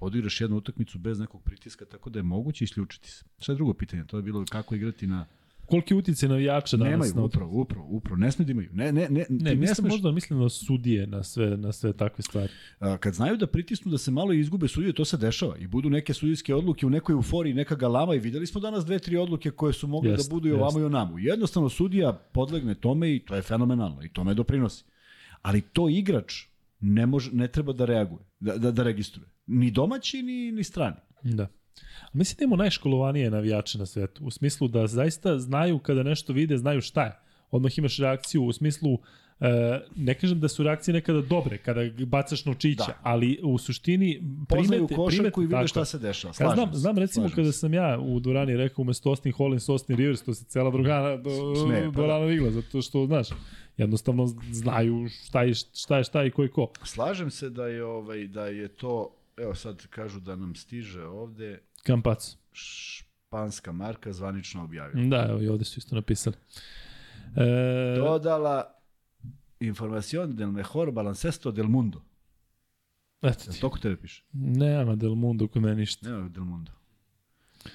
odigraš jednu utakmicu bez nekog pritiska, tako da je moguće isključiti se. Šta je drugo pitanje? To je bilo kako igrati na... Koliki utice navijača danas Nemaju, na upravo, upravo, upravo. Ne sme da imaju. Ne, ne, ne, Ne, ne smeš, možda mislim na sudije, na sve, na sve takve stvari. a, kad znaju da pritisnu da se malo izgube sudije, to se dešava i budu neke sudijske odluke u nekoj euforiji, neka galama i videli smo danas dve, tri odluke koje su mogle Jest, da budu i ovamo i onamo. Jednostavno sudija podlegne tome i to je fenomenalno i tome doprinosi. Ali to igrač ne, može, ne treba da reaguje, da, da, da registruje. Ni domaći, ni, ni strani. Da. Mislim da imamo najškolovanije navijače na svetu. U smislu da zaista znaju kada nešto vide, znaju šta je. Odmah imaš reakciju u smislu E, ne kažem da su reakcije nekada dobre kada bacaš novčića, Da. ali u suštini Poznaju primete, košarku i vide šta se dešava. Ja Slažem znam, se, znam recimo kada sam ja u Durani rekao umesto Austin Hollins, Austin Rivers, to se cela drugana do, Smeje, pa da. Durana igla, zato što, znaš, jednostavno znaju šta je šta, je šta i ko je ko. Slažem se da je ovaj da je to evo sad kažu da nam stiže ovde Kampac. španska marka zvanično objavila. Da, evo i ovde su isto napisali. E, Dodala información del mejor baloncesto del mundo. eto Jel ti. to kod tebe piše? Nema Del Mundo kod mene ništa. Nema del mundo.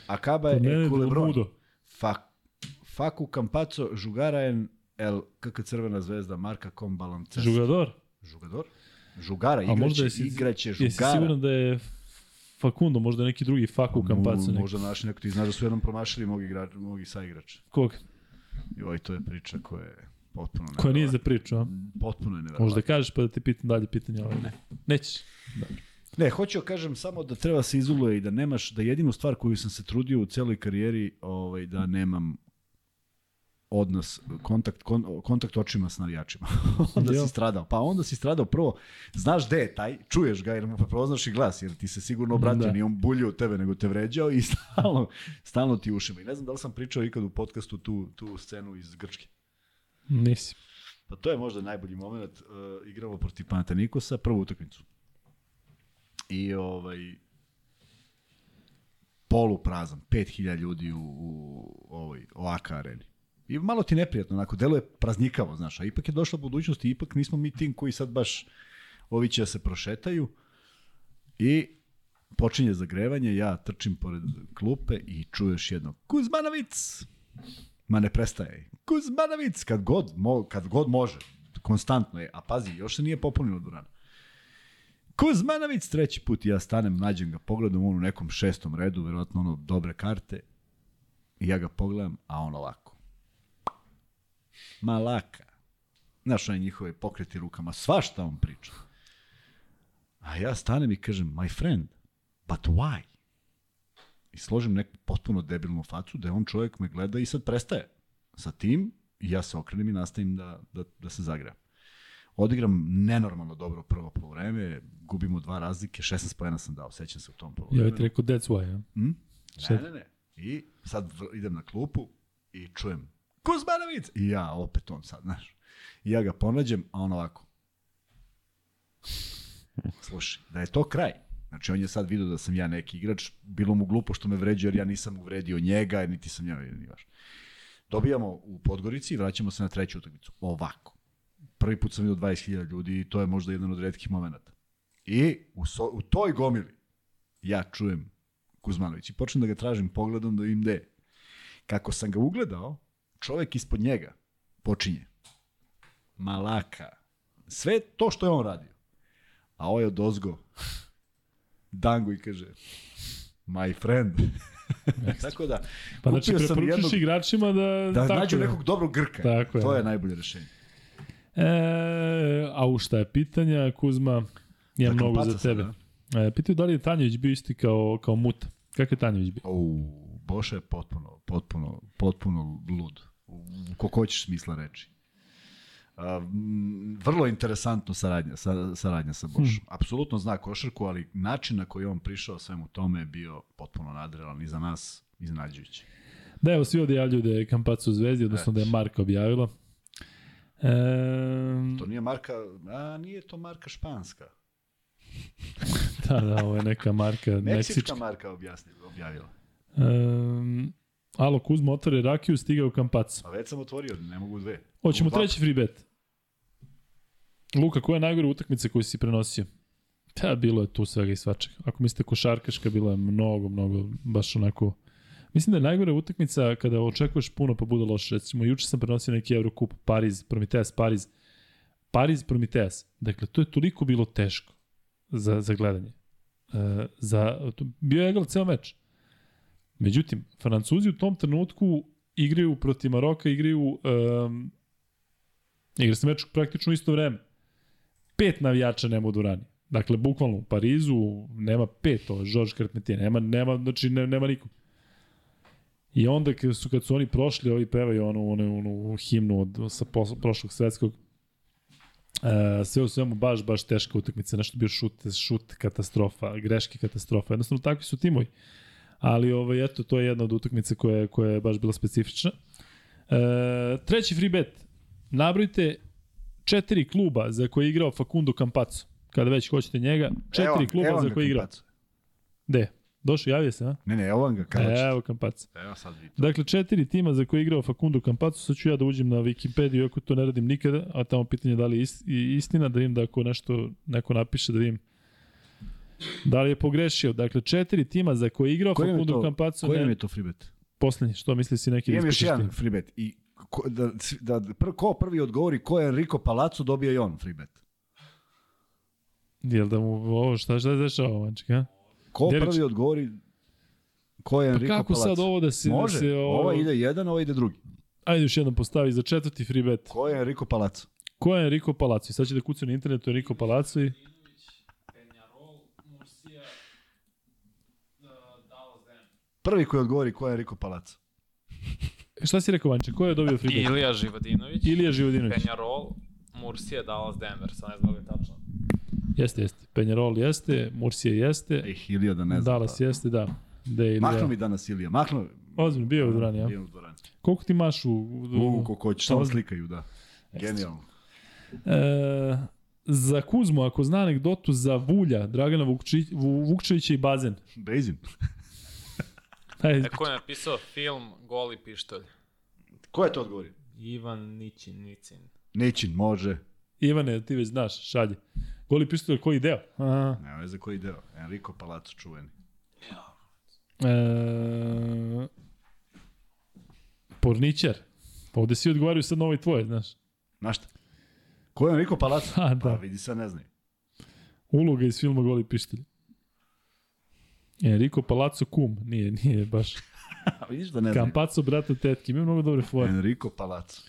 Kod mene je Del Culebron. Fa, Facu Campazzo jugara en el KK Crvena zvezda marka com baloncesto. Žugador. Jugador? Žugara, igraće, možda jesi, igraće jesi žugara. siguran da je Facundo, možda neki drugi Faku Kampacu. Možda naši neko, ti znaš da su jednom promašili mogi, igrač, mogi saigrača. Kog? Joj, to je priča koja je potpuno Koja nije za priču, a? Potpuno je neverovatno. Možda kažeš pa da te pitam dalje pitanje, ali ne. Nećeš. Ne, hoću da kažem samo da treba se izoluje i da nemaš, da jedinu stvar koju sam se trudio u celoj karijeri, ovaj, da nemam odnos, kontakt, kon, kontakt očima s navijačima. onda si stradao. Pa onda si stradao prvo, znaš gde je taj, čuješ ga jer mu prepoznaš i glas, jer ti se sigurno obratio, Da. nije on buljio u tebe, nego te vređao i stalno, stalno ti ušima. I ne znam da li sam pričao ikad u podcastu tu, tu scenu iz Grčke. Nisi. Pa to je možda najbolji moment. Uh, igramo protiv Panathinaikosa, prvu utakmicu. I ovaj polu prazan, 5000 ljudi u, u ovoj OAK areni. I malo ti neprijatno, onako, deluje praznikavo, znaš, a ipak je došla budućnost i ipak nismo mi tim koji sad baš ovi će da se prošetaju i počinje zagrevanje, ja trčim pored klupe i čuješ jedno Kuzmanovic! Ma ne prestaje. Kuzmanovic, kad god, mo, kad god može. Konstantno je. A pazi, još se nije popunilo Durana. Kuzmanovic, treći put ja stanem, nađem ga, pogledam on u nekom šestom redu, verovatno ono dobre karte. I ja ga pogledam, a on ovako. Malaka. Znaš, one njihove pokreti rukama, svašta on priča. A ja stanem i kažem, my friend, but why? i složim neku potpuno debilnu facu da je on čovjek me gleda i sad prestaje sa tim i ja se okrenem i nastavim da, da, da se zagram. Odigram nenormalno dobro prvo polovreme, gubimo dva razlike, 16 pojena sam dao, sećam se u tom Ja polovremenu. bih ti rekao that's why, a? Hm? Sad- Ne, ne, ne. I sad idem na klupu i čujem Kuzmanovic! I ja opet on sad, znaš. I ja ga ponađem, a on ovako. Slušaj, da je to kraj. Znači, on je sad vidio da sam ja neki igrač, bilo mu glupo što me vređao, jer ja nisam uvredio njega, niti sam ja, ni baš. Dobijamo u Podgorici i vraćamo se na treću utakmicu. Ovako. Prvi put sam vidio 20.000 ljudi i to je možda jedan od redkih momenata. I u, so, u toj gomili ja čujem Kuzmanović i počnem da ga tražim pogledom da im de. Kako sam ga ugledao, čovek ispod njega počinje. Malaka. Sve to što je on radio. A ovaj od ozgo Dango i kaže my friend. Tako da, Pa znači sam jednog- igračima da... da tako nađu je. nekog dobrog Grka. Tako je. to je najbolje rešenje. E, a u šta je pitanja, Kuzma? Imam Za mnogo za tebe. E, pitaju da li je Tanjević bio isti kao, kao Muta. Kako je Tanjević bio? U, Boša je potpuno, potpuno, potpuno lud. Koliko hoćeš smisla reči. M, vrlo interesantno saradnja, sa, saradnja sa Bošom. Apsolutno zna košarku, ali način na koji on prišao svemu tome je bio potpuno nadrealan i za nas iznenađujući. Da, evo, svi ovdje javljaju da je Kampacu u Zvezdi, odnosno da je Marka objavila. E, To nije marka, a nije to marka španska. Da, da, ovo je neka marka Meksička meksička. marka objasni, objavila. Um, alo, Kuzma otvore rakiju, stigao Kampac. A već sam otvorio, ne mogu dve. Hoćemo treći free bet. Luka, koja je najgore utakmica koju si prenosio? Da, bilo je tu svega i svačega. Ako mislite košarkaška, bilo je mnogo, mnogo, baš onako... Mislim da je najgore utakmica kada očekuješ puno pa bude loše. Recimo, juče sam prenosio neki Eurocup, Pariz, Prometeas, Pariz. Pariz, Prometeas. Dakle, to je toliko bilo teško za, za gledanje. E, za, bio je egal ceo meč. Međutim, Francuzi u tom trenutku igraju protiv Maroka, igraju um, igra se meč praktično isto vreme. Pet navijača nema u Durani. Dakle, bukvalno u Parizu nema pet, ovo je Georges Carpentier, nema, nema, znači ne, nema nikog. I onda kad su, kad su oni prošli, ovi pevaju onu, onu, onu himnu od, sa pos, prošlog svetskog, e, sve u svemu baš, baš teška utakmica, nešto bio šut, šut katastrofa, greške katastrofa, jednostavno takvi su timovi. Ali ovaj, eto, to je jedna od utakmica koja, je- koja je baš bila specifična. E, treći free bet. Nabrojite četiri kluba za koje je igrao Facundo Campazzo. Kada već hoćete njega, četiri kluba za koje je igrao. Gde? Došao, javio se, a? Ne, ne, evo vam ga, kada ćete. Evo Campazzo. Evo sad vidite. Dakle, četiri tima za koje je igrao Facundo Campazzo, sad ću ja da uđem na Wikipediju, iako to ne radim nikada, a tamo pitanje da li je istina, da vidim da ako nešto neko napiše, da vidim da li je pogrešio. Dakle, četiri tima za koje je igrao Koji je Facundo Campazzo, koji ne, je to free bet? poslednji, što misli si neki Imam još jedan ti? free bet. I ko, da, da pr, ko prvi odgovori ko je Enrico Palazzo, dobije i on free bet. Jel da mu ovo, šta, šta se dešava, manček, a? Ko Delić. prvi odgovori ko je Pa Enrico kako Palazzo? sad ovo da se... Može, da se, ovo, ovo ide jedan, ovo ide drugi. Ajde još jednom postavi za četvrti free bet. Ko je Enrico Palazzo? Ko je Enrico Palazzo? Sad će da kuca na internetu Enrico Palazzo i... Penjarol, Mursija, uh, Dallas Denver. Prvi koji odgovori ko je Enrico Palazzo. Šta si rekao, Vanče? Ko je dobio free bet? Ilija Živadinović, Ilija Živodinović. Penjarol, Mursija, Dallas Denver. Sad ne znam da li tačno. Jeste, jeste. Penjarol jeste, Mursije jeste, Ej, Ilija da ne znam. Dallas da. jeste, da. Da je Mahnu Ilija. mi danas Ilija, mahnu. Ozbiljno, bio je u dvorani, ja. Bio u dvorani. Koliko ti maš u... u, U, koliko hoćeš, samo slikaju, da. Genijalno. E, za Kuzmu, ako zna anegdotu za Vulja, Dragana Vukči, Vukčevića i Bazen. Bejzin. Ajde, E, ko je napisao film Goli pištolj? Ko je to odgovorio? Ivan Nićin, Nicin. Nećin, može. Ivane, ti već znaš, šalje. Goli pištolj, koji deo? Aha. Ne za koji deo. Enrico Palazzo čuveni. E, porničar. Pa ovde svi odgovaraju sad na ovaj tvoje, znaš. Znaš šta? Ko je Enrico Palazzo? A, da. Pa vidi sad ne znaju. Uloga iz filma Goli pištolj. Enrico Palazzo kum, nije, nije baš. Vidiš da ne znaju. Campazzo, brata tetki, ima mnogo dobre fore. Enrico Palazzo.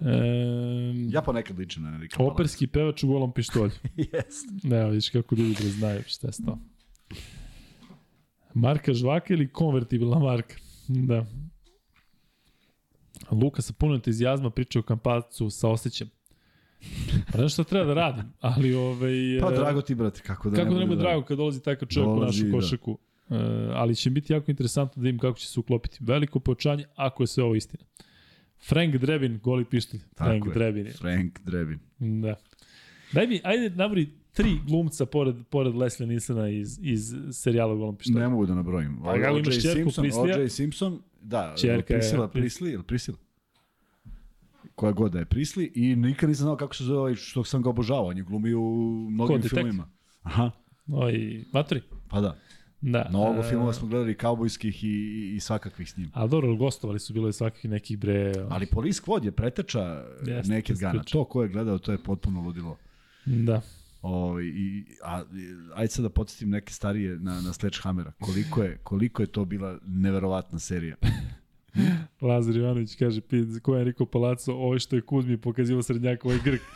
E, Ja ponekad ličim na Enrico Palazzo. operski pevač u golom pištolju. Jest. Ne, vidiš kako ljudi da znaju šta je to. Marka žvaka ili konvertibilna marka? Da. Luka sa puno entuzijazma priča o kampacu sa osjećam. Pa nešto šta treba da radim, ali ovaj... Pa e, drago ti, brate, kako da Kako da ne nema bude drago kad dolazi takav čovjek u Dolazi, našu da. košaku. E, ali će biti jako interesantno da vidim kako će se uklopiti. Veliko pojačanje, ako je sve ovo istina. Frank Drebin, goli pištolj. Frank je. Drebin je. Frank Drebin. Da. Daj mi, ajde nabori tri glumca pored, pored Leslie Nilsona iz, iz serijala Golom pištolj. Ne mogu da nabrojim. Pa O.J. Simpson? O.J. Simpson, da, Ćerka je- Prisila, Prisli, ili Prisila? Koja god da je Prisli i nikad nisam znao kako se zove ovaj što sam ga obožavao. On je glumio u mnogim Detektiv? filmima. Aha, Oj, matori. pa da. Da. Mnogo e, filmova smo gledali kaubojskih i, i, i svakakvih s njim. A dobro, gostovali su bilo je svakakvih nekih bre... Ali Police Squad je preteča Naked jeste, Gana. To ko je gledao, to je potpuno ludilo. Da. O, i, a, i- ajde sad da podsjetim neke starije na, na Sledgehammera. Koliko je, koliko je to bila neverovatna serija. Lazar Ivanović kaže, ko je Enrico Palazzo, ovo što je Kuzmi pokazivo srednjaka, ovaj Grk.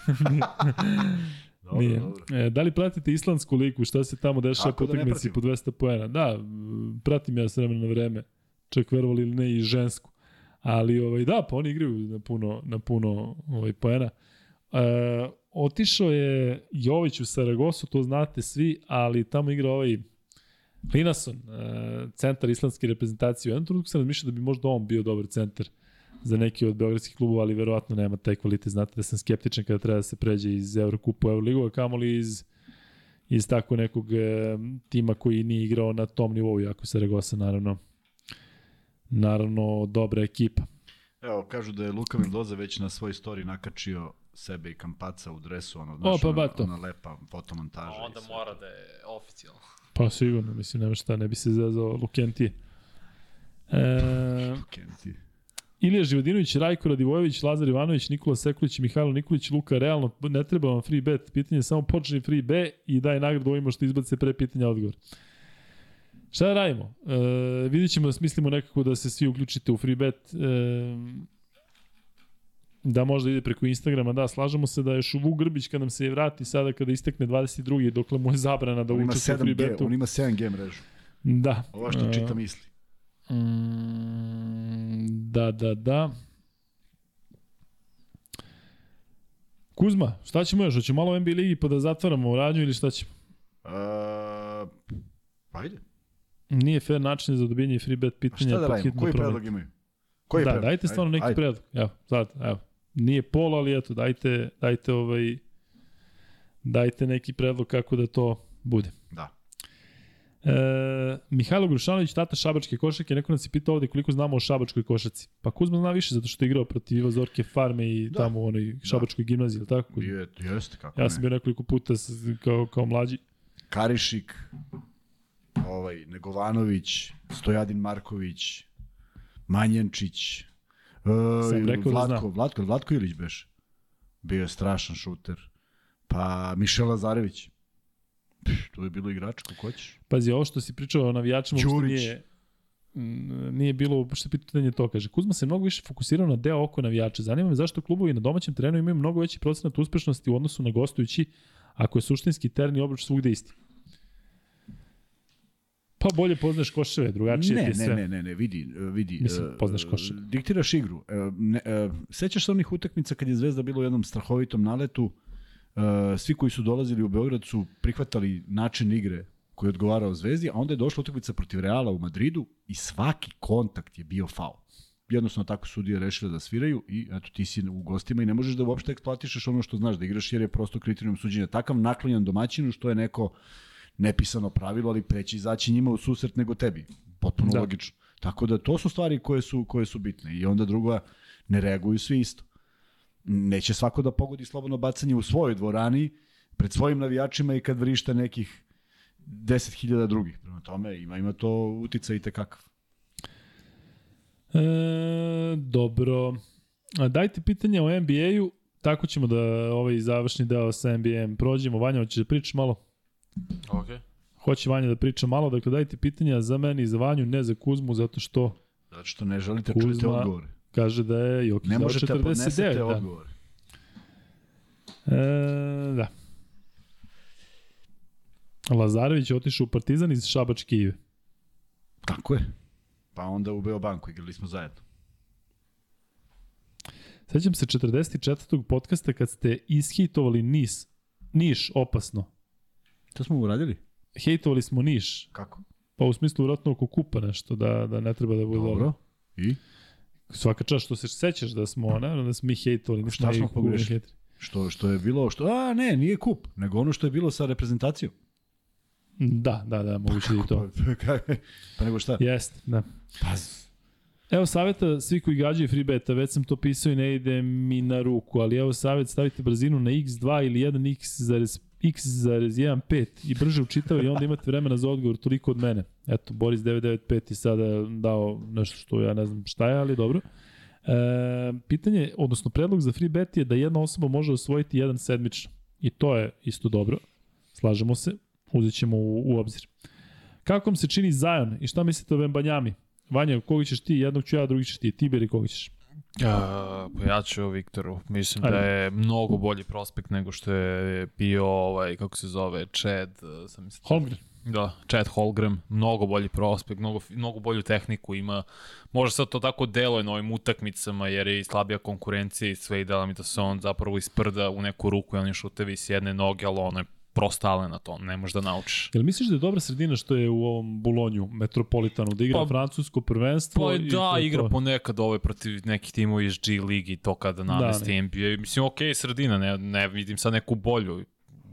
Dobro, Nije. dobro. E, da li pratite islandsku ligu, šta se tamo dešava po da utakmici pratim? po 200 poena? Da, pratim ja s vremena na vreme, čak verovali ili ne i žensku. Ali ovaj da, pa oni igraju na puno na puno ovaj poena. E, otišao je Jović u Saragosu, to znate svi, ali tamo igra ovaj Linason, e, centar islandske reprezentacije. U jednom trenutku sam razmišljao da bi možda on bio dobar centar za neki od beogradskih klubova, ali verovatno nema taj kvalitet. Znate da sam skeptičan kada treba da se pređe iz Eurokupa u Euroligu, a kamoli iz iz tako nekog e, tima koji nije igrao na tom nivou, jako Saragosa naravno naravno dobra ekipa. Evo, kažu da je Luka Mendoza već na svoj story nakačio sebe i Kampaca u dresu, ono, znaš, pa ona, ona lepa fotomontaža. Onda mora da je oficijalno. Pa sigurno, mislim, nema šta, ne bi se zazao Lukentije. E, Kenti. Ilija Živodinović, Rajko Radivojević, Lazar Ivanović, Nikola Sekulić Mihajlo Nikolić, Luka, realno ne treba vam free bet, pitanje je samo počni free B i daj nagradu ovima što izbace pre pitanja odgovor. Šta da radimo? E, vidjet ćemo da smislimo nekako da se svi uključite u free bet. E, da možda ide preko Instagrama, da, slažemo se da je Šuvu Grbić kad nam se vrati sada kada istekne 22. dokle mu je zabrana da učestvuje u free 7G, betu. on ima 7G mrežu. Da. Ova što E, čita misli. Mm, da, da, da. Kuzma, šta ćemo još? Hoćemo malo NBA ligi pa da zatvaramo radnju ili šta ćemo? Uh, ajde. Nije fair način za dobijanje free bet A pitanja. šta da radimo? Koji predlog imaju? Koji da, predlog? dajte stvarno neki predlog. Evo, sad, evo. Nije pol, ali eto, dajte, dajte ovaj dajte neki predlog kako da to bude. Da. E, Mihajlo Grušanović, tata šabačke košake, neko nas je pitao ovde koliko znamo o šabačkoj košaci. Pa Kuzma zna više zato što je igrao protiv Iva Zorke farme i Da. tamo u onoj šabačkoj gimnaziji, ili tako? Je, jeste, kako Ja sam bio nekoliko puta s, kao, kao mlađi. Karišik, ovaj, Negovanović, Stojadin Marković, Manjančić, Sam rekao da Vlatko, znam. Vlatko, Vlatko Ilić beš. Bio je strašan šuter. Pa Mišel Lazarević. Tu je bilo igračko, ko ćeš? Pazi, ovo što si pričao o navijačima, uopšte Ćurić. nije, nije bilo uopšte pitanje to, kaže. Kuzma se mnogo više fokusirao na deo oko navijača. Zanima me zašto klubovi na domaćem terenu imaju mnogo veći procenat uspešnosti u odnosu na gostujući, ako je suštinski teren i obruč svugde isti. Pa bolje poznaš koševe, drugačije Ne, ti je ne, sve. ne, ne, ne, vidi, vidi. Mislim, e, poznaš košar. Diktiraš igru. E, Ne, e, sećaš se onih utakmica kad je Zvezda bilo u jednom strahovitom naletu, e, svi koji su dolazili u Beograd su prihvatali način igre koji je odgovarao Zvezdi, a onda je došla utakmica protiv Reala u Madridu i svaki kontakt je bio faul. Jednostavno tako sudije rešile da sviraju i eto ti si u gostima i ne možeš da uopšte eksploatišeš ono što znaš da igraš jer je prosto kriterijum suđenja takav naklonjan domaćinu što je neko nepisano pravilo, ali preći izaći njima u susret nego tebi. Potpuno Da. logično. Tako da to su stvari koje su, koje su bitne. I onda druga, ne reaguju svi isto. Neće svako da pogodi slobodno bacanje u svojoj dvorani, pred svojim navijačima i kad vrišta nekih 10.000 drugih. Prema tome, ima, ima to utica i tekakav. E, dobro. A, dajte pitanje o NBA-u, tako ćemo da ovaj završni deo sa NBA-em prođemo. Vanja, hoćeš da pričaš malo? Ok. Hoće Vanja da priča malo, dakle dajte pitanja za meni i za Vanju, ne za Kuzmu, zato što Zato što ne želite Kuzma, čujete odgovore. kaže da je Jokić Ne dao možete da 49. podnesete Da. odgovore. E, da. Lazarević je otišao u Partizan iz Šabačke Ive. Tako je. Pa onda u Beobanku igrali smo zajedno. Sećam se 44. podcasta kad ste ishitovali Nis, Niš opasno. To smo uradili? Hejtovali smo Niš, Kako? pa u smislu vratno oko kupa nešto, da, da ne treba da bude dobro. Dobro. I? Svaka čast što se sećaš da smo, naravno da smo mi hejtovali. Šta smo pogrešili? Što, što je bilo, što, a ne, nije kup, nego ono što je bilo sa reprezentacijom. Da, da, da, moguće i to. Pa, pa nego šta? Jeste, da. Pa, Evo saveta, svi koji gađaju free beta, već sam to pisao i ne ide mi na ruku, ali evo savet, stavite brzinu na x2 ili 1x zarez x.15 i brže učitava i onda imate vremena za odgovor, toliko od mene. Eto, Boris 995 i sada dao nešto što ja ne znam šta je, ali dobro. E, pitanje, odnosno predlog za free bet je da jedna osoba može osvojiti jedan sedmično. I to je isto dobro. Slažemo se, uzet ćemo u, u obzir. Kako vam se čini Zion i šta mislite o Vembanjami? Vanja, koga ćeš ti? Jednog ću ja, drugi ćeš ti. Tiberi, koga ćeš? Uh, pa ja ću o Viktoru. Mislim Ajde. da je mnogo bolji prospekt nego što je bio ovaj, kako se zove, Chad, uh, sam mislim. Holmgren. Da, Chad Holgram, mnogo bolji prospekt, mnogo, mnogo bolju tehniku ima. Možda sad to tako deluje na ovim utakmicama jer je i slabija konkurencija i sve i dela mi da se on zapravo isprda u neku ruku i oni šutevi s jedne noge, ali ono je prostale na to, ne možeš da naučiš. Jel misliš da je dobra sredina što je u ovom Bolonju, Metropolitanu, da igra Pa- francusko prvenstvo? Pa i da, to igra to? ponekad ovaj protiv nekih timova iz G ligi i to kada namesti ne. NBA. Mislim, okej, sredina, ne, ne vidim sad neku bolju.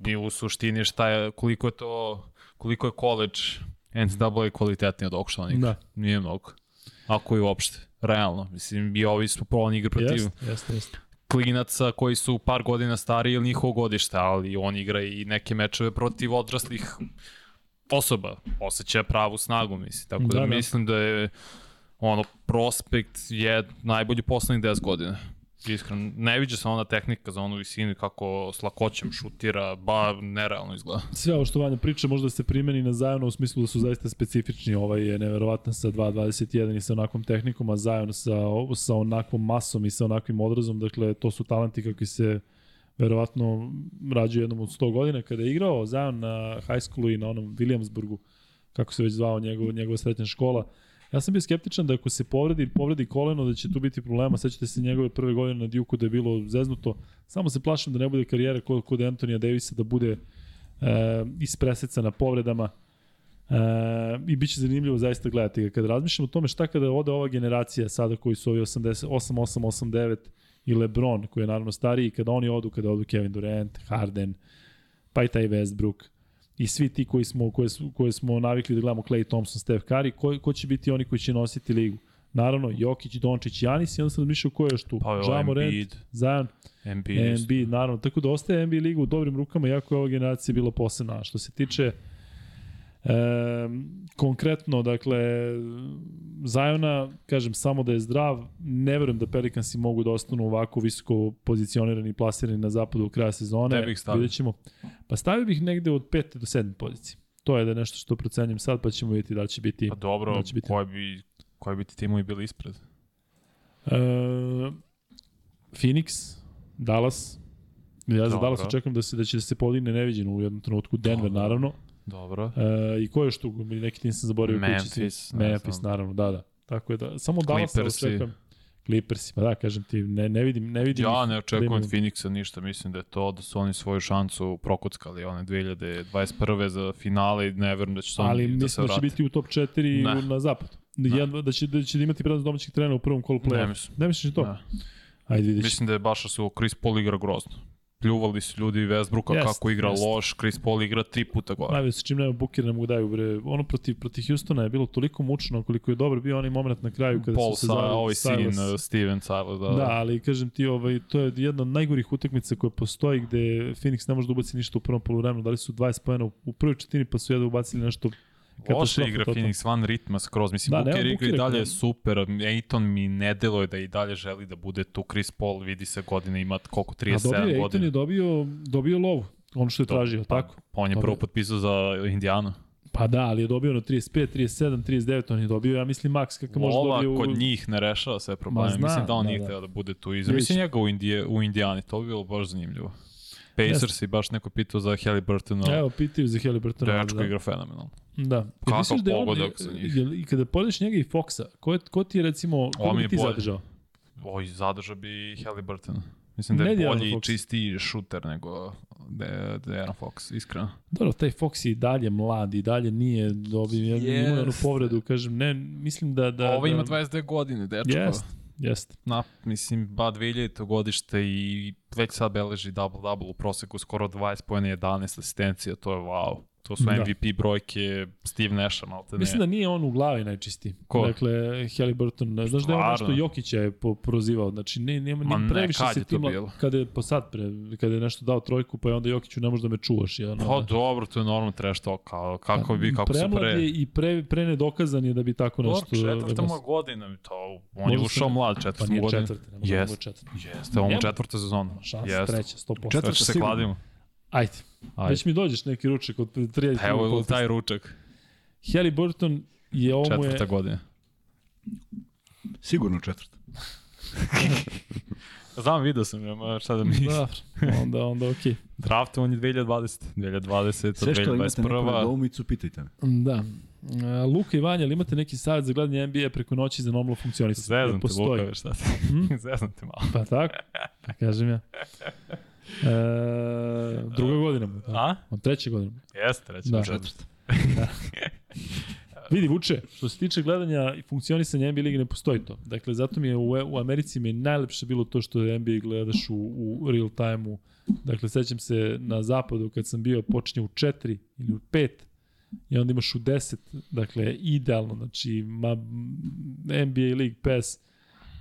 i u suštini šta je, koliko je to, koliko je college NCAA kvalitetniji od ovog što on igra. Da. Nije mnogo. Ako je uopšte. Realno. Mislim, i ovi smo polovni igre protiv Jeste, jeste, jeste. Klinaca koji su par godina stariji ili njihovo godište, ali on igra i neke mečeve protiv odraslih osoba. Osjeća pravu snagu, mislim. Tako Da, da da. mislim da je ono, prospekt je najbolji poslednjih 10 godina. Iskreno, ne viđa se ona tehnika za onu visinu kako s lakoćem šutira, ba, nerealno izgleda. Sve ovo što Vanja priča možda se primeni na Zajona u smislu da su zaista specifični. Ovaj je neverovatan sa 2.21 i sa onakvom tehnikom, a Zajon sa, sa onakvom masom i sa onakvim odrazom. Dakle, to su talenti kakvi se verovatno rađaju jednom od 100 godina. Kada je igrao Zajon na high schoolu i na onom Williamsburgu, kako se već zvao njegov, njegova srednja škola, Ja sam bio skeptičan da ako se povredi, povredi koleno da će tu biti problema. Sećate se njegove prve godine na Duke da je bilo zeznuto. Samo se plašim da ne bude karijera kod, kod Antonija Davisa da bude e, ispresecana povredama. E, I bit će zanimljivo zaista gledati ga. Kada razmišljam o tome šta kada ode ova generacija sada koji su ovi 88, 8, 8, 9 i Lebron koji je naravno stariji, kada oni odu, kada odu Kevin Durant, Harden, pa i taj Westbrook, i svi ti koji smo, koje, koje smo navikli da gledamo Clay Thompson, Steph Curry, ko, ko će biti oni koji će nositi ligu? Naravno, Jokić, Dončić, Janis i onda sam razmišljao ko je još tu. Pa je Morant, Embiid, Zion, Embiid, Embiid, naravno. Tako da ostaje NBA liga u dobrim rukama, jako je ova generacija bila posebna. Što se tiče e, konkretno, dakle, Zajona, kažem, samo da je zdrav, ne verujem da Pelicansi mogu da ostanu ovako visoko pozicionirani i plasirani na zapadu u kraja sezone. Gde bih stavio? Vidjet ćemo. Pa stavio bih negde od 5. do 7. pozicije. To je da je nešto što procenjam sad, pa ćemo vidjeti da će biti... Pa dobro, da će biti. koji bi, koji bi ti timovi bili ispred? E, Phoenix, Dallas, Ja za. Dallas očekujem da se da će da se podigne neviđeno u jednom trenutku Denver naravno. Dobro. E, I ko je tu? Neki tim sam zaboravio. Memphis, ne Memphis, naravno, da, da. Tako je da. Samo Dallas Clippersi. očekujem. Clippersi, pa da, kažem ti, ne, ne vidim, ne vidim. Ja ne da očekujem imaju- od Phoenixa ništa, mislim da je to da su oni svoju šansu prokockali one 2021. za finale i ne verujem da će to Ali da se mislim da će biti u top 4 Ne. na zapadu. Jedan, da će da će imati prednost domaćih trenera u prvom kolu Ne play-offa. mislim. Ne misliš to? Da. Ajde vidiš. Mislim da je baš da su Chris Paul igra grozno. Pljuvali su ljudi Westbrooka Jest, kako igra jest. loš, Chris Paul igra tri puta gore. Najve sa čim nema Booker ne mogu daju bre. Ono protiv protiv Houstona je bilo toliko mučno koliko je dobar bio onaj moment na kraju kada Paul su se zavili ovaj sin, uh, Steven Silas, da. Da, ali kažem ti, ovaj, to je jedna od najgorih utakmica koja postoji gde Phoenix ne može da ubaci ništa u prvom poluvremenu. Dali su 20 pojena u, u prvoj četini pa su jedan ubacili nešto Katastrofa igra. Phoenix van ritma skroz. Mislim, Da, Booker igra i dalje da. super. Aiton mi ne deluje da i dalje želi da bude tu. Chris Paul vidi se godine, ima koliko, A dobio 37 je, Aiton godina. je dobio, dobio lovu, ono što je tražio, Pa, tako? Pa on je Dobio. prvo potpisao za Indijanu. Pa da, ali je dobio na 35, 37, 39, on je dobio, ja mislim, maks kakav može dobio u... kod njih ne rešava sve probleme. znam, Mislim da on da, nije da. da bude tu. I Vidjet mislim njega u, Indije, u Indijani, to bi bilo baš zanimljivo. Pacers i baš neko pitao za Halliburtona. Evo, pitaju za Halliburtona. Dečko da. igra fenomenalno. Da. Kakav misliš da je on- za njih. jel- I kada podeš njega i Foxa, ko, je, ko ti je recimo, ko bi je ti zadržao? Oj, zadrža bi Halliburton. Mislim da Ne je De'Aaron bolji i čistiji šuter nego De, De'Aaron Fox, iskreno. Dobro, taj Fox je i dalje mlad i dalje nije dobio, yes. jednu povredu, kažem, ne, mislim da... da Ovo ima da, 22 godine, dečko. Jest, jest. Na, mislim, ba 2000 godište i već sad beleži double-double u proseku, skoro 20 pojene 11 asistencija, to je wow. To su Da. MVP brojke Steve Nasha, malo te ne. Mislim da nije on u glavi najčistiji. Ko? Dakle, Halliburton, znaš da je on nešto Stvarno? Jokića je po, prozivao, znači ne, nema, Ma ni ne, previše kad se tima, bilo? kada je po sad pre, kada je nešto dao trojku, pa je onda Jokiću ne može da me čuvaš. Ja, Pa dobro, to je normalno trash talk, kao, kako bi, kako Premlad pre... je i pre, pre nedokazan je da bi tako Dobro, nešto... četvrta da mu godina, to, on je ušao se- mlad Pa četvrtu nije godinu. četvrta, ne da četvrta. Jeste, Nema. četvrta sezona. Šansa, Jeste. treća, 100%. Četvrta se kladimo. Ajde. Ajde. Već mi dođeš neki ručak od 30 Pa Evo taj ručak, Halliburton je ovo je... četvrta godina. Sigurno četvrta. Znam, vidio sam, nema šta da mi... Da, onda, onda okej. Okay. Draftovan je 2020. 2020, Sve što imate neku 2021. nedoumicu, pitajte me. Da. E, Luka i Vanja, ali imate neki savjet za gledanje NBA preko noći za normalno funkcionisanje? Zezam te, Postoji. Luka, šta ti? Hm? Zezam te malo. Pa tako, da kažem ja. E, druga godina mu. Da. A? On treća godina. Jeste, treći. Da. Da. Četvrta. Vidi, Vuče, što se tiče gledanja i funkcionisanja NBA ligi ne postoji to. Dakle, zato mi je u, u Americi mi je najlepše bilo to što je NBA gledaš u, u real time-u. Dakle, sećam se na zapadu kad sam bio, počinje u 4 ili u 5 i onda imaš u 10, dakle, idealno, znači, ma, NBA League Pass,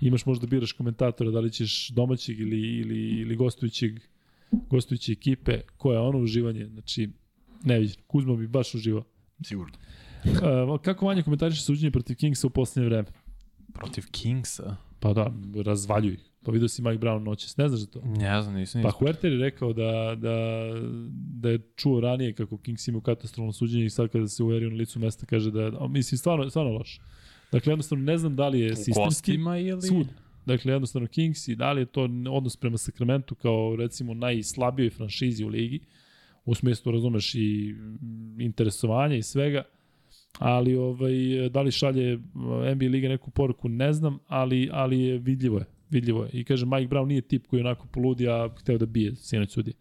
imaš možda biraš komentatora, da li ćeš domaćeg ili, ili, ili gostujućeg, gostujuće ekipe, koje je ono uživanje, znači, neviđeno. Kuzma bi baš uživao. Sigurno. Uh, kako manje komentariše suđenje protiv Kingsa u poslednje vreme? Protiv Kingsa? Pa da, razvaljuju ih. Pa vidio si Mike Brown noćas, ne znaš za to? Ne znam, nisam Pa. Huerter je rekao da, da, da je čuo ranije kako Kings imaju katastrofalno suđenje i sad kada se uverio na licu mesta kaže da je, mislim, stvarno, stvarno loš. Dakle, jednostavno ne znam da li je U sistemski. gostima ili? Svud. Dakle, jednostavno Kings i da li je to odnos prema Sacramento kao recimo najslabijoj franšizi u ligi, u smislu razumeš i interesovanja i svega, ali ovaj, da li šalje eh, NBA Liga neku poruku, ne znam, ali, ali je vidljivo je. Vidljivo je. I kaže, Mike Brown nije tip koji onako poludi, a hteo da bije sinoć sudije.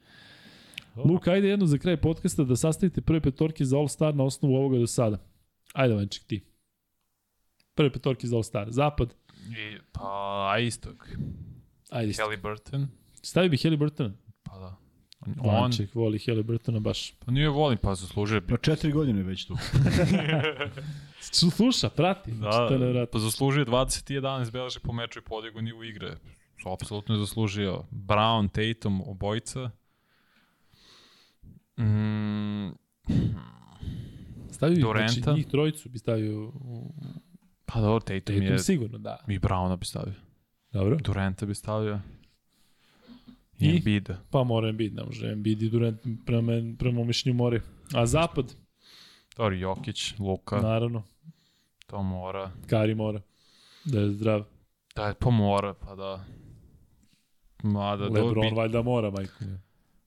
Luka, ajde jedno za kraj podcasta da sastavite prve petorke za All Star na osnovu ovoga do sada. Ajde, Vanček, ti. Prve petorke za All Star. Zapad. I, pa, a istog. Ajde, isto. Halliburton. Stavio bi Halliburtona. Pa da. On, on Vanček voli Halliburtona baš. pa nije volim, pa zaslužuje bi. Pa četiri godine već tu. Sluša, prati. Da, Da, nevratno. pa zaslužuje 20 i 11 beleže po meču i podigu nivu igre. Apsolutno je zaslužio. Brown, Tatum, obojica. Mm, Stavio bi, Durenta. znači, njih trojicu bi stavio u pa dobro, Tatum, Tatum je... sigurno, da. I Browna bi stavio. Dobro. Durenta bi stavio. I, I? Embiida. Pa mora Embiid, ne može Embiid i Durant prema, prema mišljenju more. A zapad, Dobro, Jokić, Luka, naravno, to mora. Kari mora. Da je zdrav. Da, pa mora, pa da. Mada, da, Lebron bi, valjda mora, majko.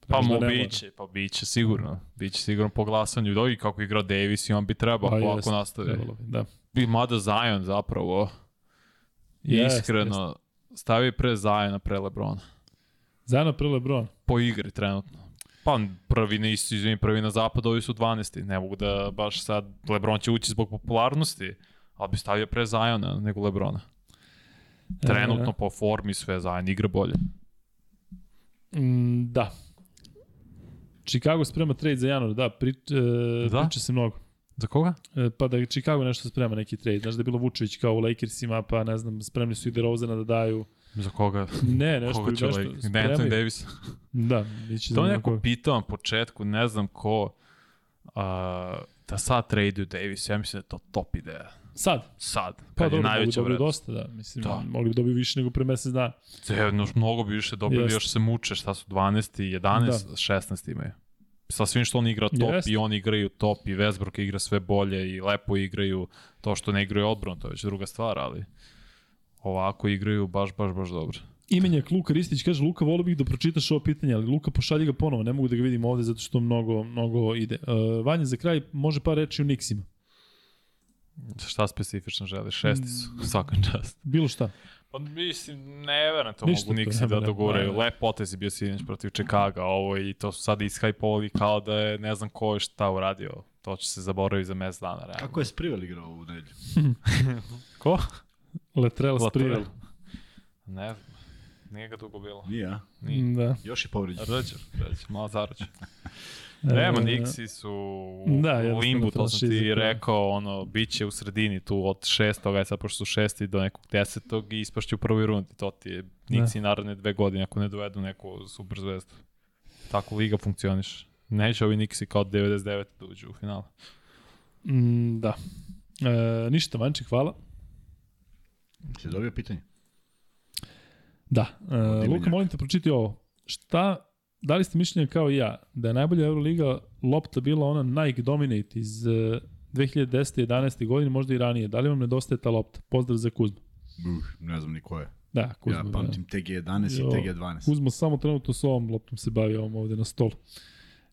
pa mu biće, pa biće sigurno. Biće sigurno po glasanju. I kako igra Davis i on bi trebao, Pa ako nastavi. trebalo Da. I mada Zion zapravo, Jeste, iskreno, stavi pre Ziona, pre Lebrona. Zajana pre Lebron. Po igri trenutno. Pa prvi nisu, izvini, prvi na zapadu, ovi su 12. Ne mogu da baš sad, Lebron će ući zbog popularnosti, ali bi stavio pre Ziona nego Lebrona. Trenutno po formi sve Zion igra bolje. Mm, da. Chicago sprema trade za januar, da, prič, e, Da? priča se mnogo. Za koga? E, pa da Chicago nešto sprema neki trade. Znaš da je bilo Vučević kao u Lakersima, pa ne znam, spremni su i DeRozana da daju. Za koga? Ne, nešto, koga će nešto like? Anthony spremaju. Davis? Da, To je neko. pitao na početku, ne znam ko, a, da sad traduju Davis, ja mislim da je to top ideja. Sad. Sad, Pa kad dobro, najveća dobiju vrednost. dosta, da. Mislim, Da. da. mogli bi dobiju više nego pre mesec dana. Jedno, mnogo bi više dobili, Jeste. još se muče, šta su 12 i 11, 16 imaju. Sa svim što on igra top Jeste. i oni igraju top i Westbrook igra sve bolje i lepo igraju to što ne igraju odbranu, to je već druga stvar, ali ovako igraju baš, baš, baš dobro. Imenjak Luka Ristić kaže, Luka, volio bih da pročitaš ovo pitanje, ali Luka, pošalji ga ponovo, ne mogu da ga vidim ovde zato što mnogo, mnogo ide. Uh, Vanja, za kraj, može par reći o Nixima. Šta specifično želiš? Šesti su, svakan čast. Bilo šta. Pa mislim, ne verujem to Ništa mogu Nixi da doguraju. Lep potez je bio sinoć protiv Čikaga, ovo i to su sad ishajpovali kao da je ne znam ko je šta uradio. To će se zaboraviti za mes dana, realno. Kako je Sprivel igrao u nedelju? Ko? Latrell. Sprewell. Ne znam. Nije ga dugo bilo. Nije, a? Nije. Da. Još je povređen. Rđer, rđer, malo zarođe. Nema, E, Nixi su Da, u limbu, to sam ti rekao, ono, bit će u sredini tu od šestoga, sad pošto su šesti do nekog desetog i ispašće u prvoj rundi, to ti je Nixi naredne dve godine ako ne dovedu neku super zvezdu. Tako liga funkcioniš. Neće ovi Nixi kao 99 da uđu u finale. Mm, da. E, ništa, Vanček, hvala. Si dobio pitanje? Da. E. Luka, molim te, pročiti ovo. Šta, da li ste mišljenja kao i ja, da je najbolja Euroliga lopta bila ona Nike Dominate iz e, 2010. 11. godine, možda i ranije. Da li vam nedostaje ta lopta? Pozdrav za Kuzmu. Uh, ne znam ni ko je. Da, Kuzma. ja pamtim TG11 Jo. i TG12. Kuzma samo trenutno s ovom loptom se bavi ovom ovde na stolu.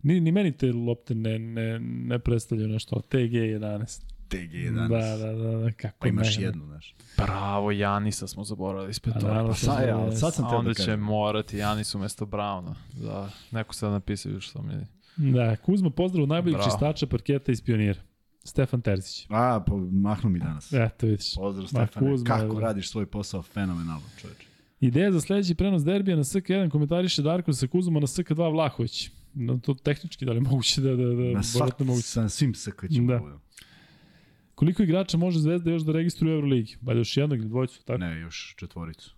Ni, ni meni te lopte ne, ne, ne predstavljaju nešto, ali TG11. TG11. Da, da, da, da, kako Pa imaš ne. jednu, znaš. Bravo, Janisa smo zaboravili ispred Pa toga. naravno, Pa sad, ja, sad sam A teo onda da će morati Janis umesto Browna. Da, neko sad napisao još što mi... Da, Kuzma pozdrav najboljih Bravo. čistača parketa iz Pionira. Stefan Terzić. A, po, mahnu mi danas. Eto, vidiš. Pozdrav Ma, Stefane, Kuzma, kako evo. radiš svoj posao fenomenalno, čoveče. Ideja za sledeći prenos derbija na SK1 komentariše Darko sa Kuzuma na SK2 Vlahović. No, to tehnički da li je moguće da, da, da, Na sva, verovatno moguće. sa svim SK-ćima. Da. Da. Koliko igrača može Zvezda još da registruje u Euroligi? Valjda još jednog ili dvojicu, tako? Ne, još četvoricu.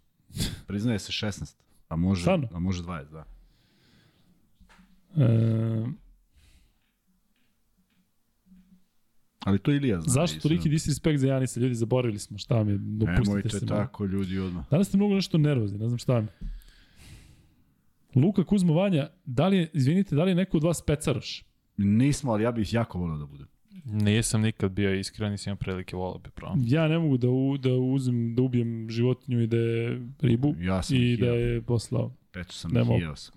Priznaje se 16, a može, Stvarno? a može 20, da. E, Ali to Ilija zna. zašto toliki disrespekt za Janisa? Ljudi, zaboravili smo šta vam je. Dopustite Nemojte se. malo. tako, ljudi, odmah. Danas ste mnogo nešto nervozni, ne znam šta vam je. Luka Kuzmo Vanja, da li je, izvinite, da li je neko od vas pecaroš? Nismo, ali ja bih jako volio da budem. Nisam nikad bio iskren, nisam imao prilike volao bi pravo. Ja ne mogu da, u, da uzem, da ubijem životinju i da je ribu Ja sam i ih da je poslao. Eto sam Ne jeo sam.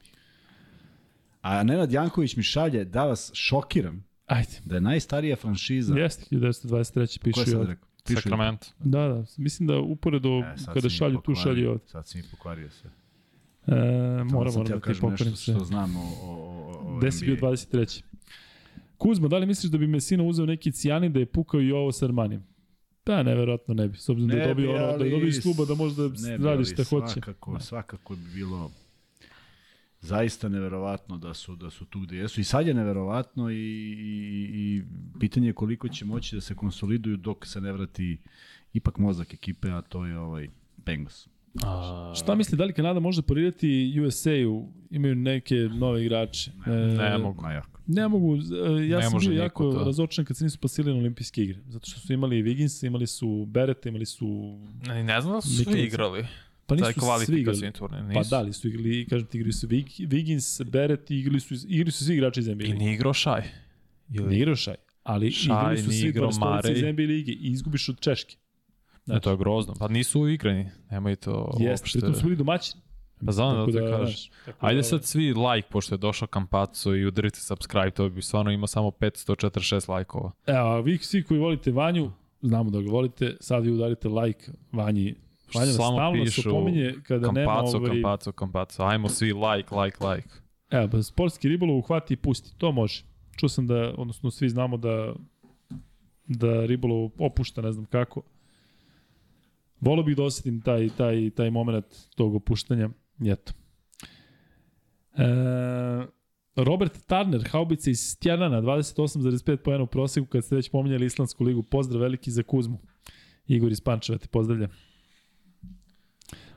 A Nenad Janković mi šalje da vas šokiram Ajde. da je najstarija franšiza. Jeste, 1923. Ko piše je i sad ovde. rekao? Pišu Sacramento. Da, da. Mislim da uporedo E, kada šalju tu šalju ovde. Sad si mi pokvario sve. E, moram, moram sam da ti kažem pokvarim nešto sve. što znam o, o, o, o Gde si bio NBA. 23. Kuzma, da li misliš da bi Mesina uzeo neki cijanin da je pukao i ovo s Armanijem? Pa, neverovatno ne bi. S obzirom da je Ne dobio, bi, ono, da je ali dobio iz kluba da možda ne bi, radi šta hoće. Svakako, Da. svakako bi bilo zaista neverovatno da su da su tu gde jesu i sad je neverovatno i, i, i pitanje je koliko će moći da se konsoliduju dok se ne vrati ipak mozak ekipe, a to je ovaj Bengals. A, Šta misli, da li Kanada može parirati USA-u? Imaju neke nove igrače. E, ne mogu. Ma jako. Ne mogu, e, ja Ne sam bio jako to. razočan kad se nisu pasili na olimpijske igre. Zato što su imali Vigginsa, imali su Bereta, imali su... Ne, ne znam da su svi igrali. Pa Taj nisu svi igrali. turnir. Pa Nisu. da li su igrali, kažem ti, igrali su Viggins, Beret, igrali su, igrali su svi igrači iz NBA I nije igrao Šaj. Ili... Nije igrao Šaj, ali Šaj, igrali su svi igrao dvaristorice iz. NBA lige i izgubiš od Češke. Ne, to je grozno. Pa nisu igrani. Nemoj to Jeste, uopšte. pritom su bili domaćini. Pa znam da ti kažeš. Ajde da- sad svi like, pošto je došao Kampaco i udarite subscribe, to bi stvarno imao samo 546 lajkova. Evo, a vi svi koji volite Vanju, znamo da ga volite, sad vi udarite like Vanji. Vanja stalno se pominje kada nema Kampaco, ovaj... Kampaco, Kampaco. Ajmo svi like, like, like. Evo, pa sportski ribolov uhvati i pusti, to može. Čuo sam da, odnosno svi znamo da da ribolov opušta, ne znam kako. Volio bih da osetim taj, taj, taj moment tog opuštanja. Eto. E, Robert Turner, haubica iz Stjarnana, 28,5 pojena u proseku, kad ste već pominjali Islandsku ligu. Pozdrav veliki za Kuzmu. Igor iz Pančeva te pozdravlja.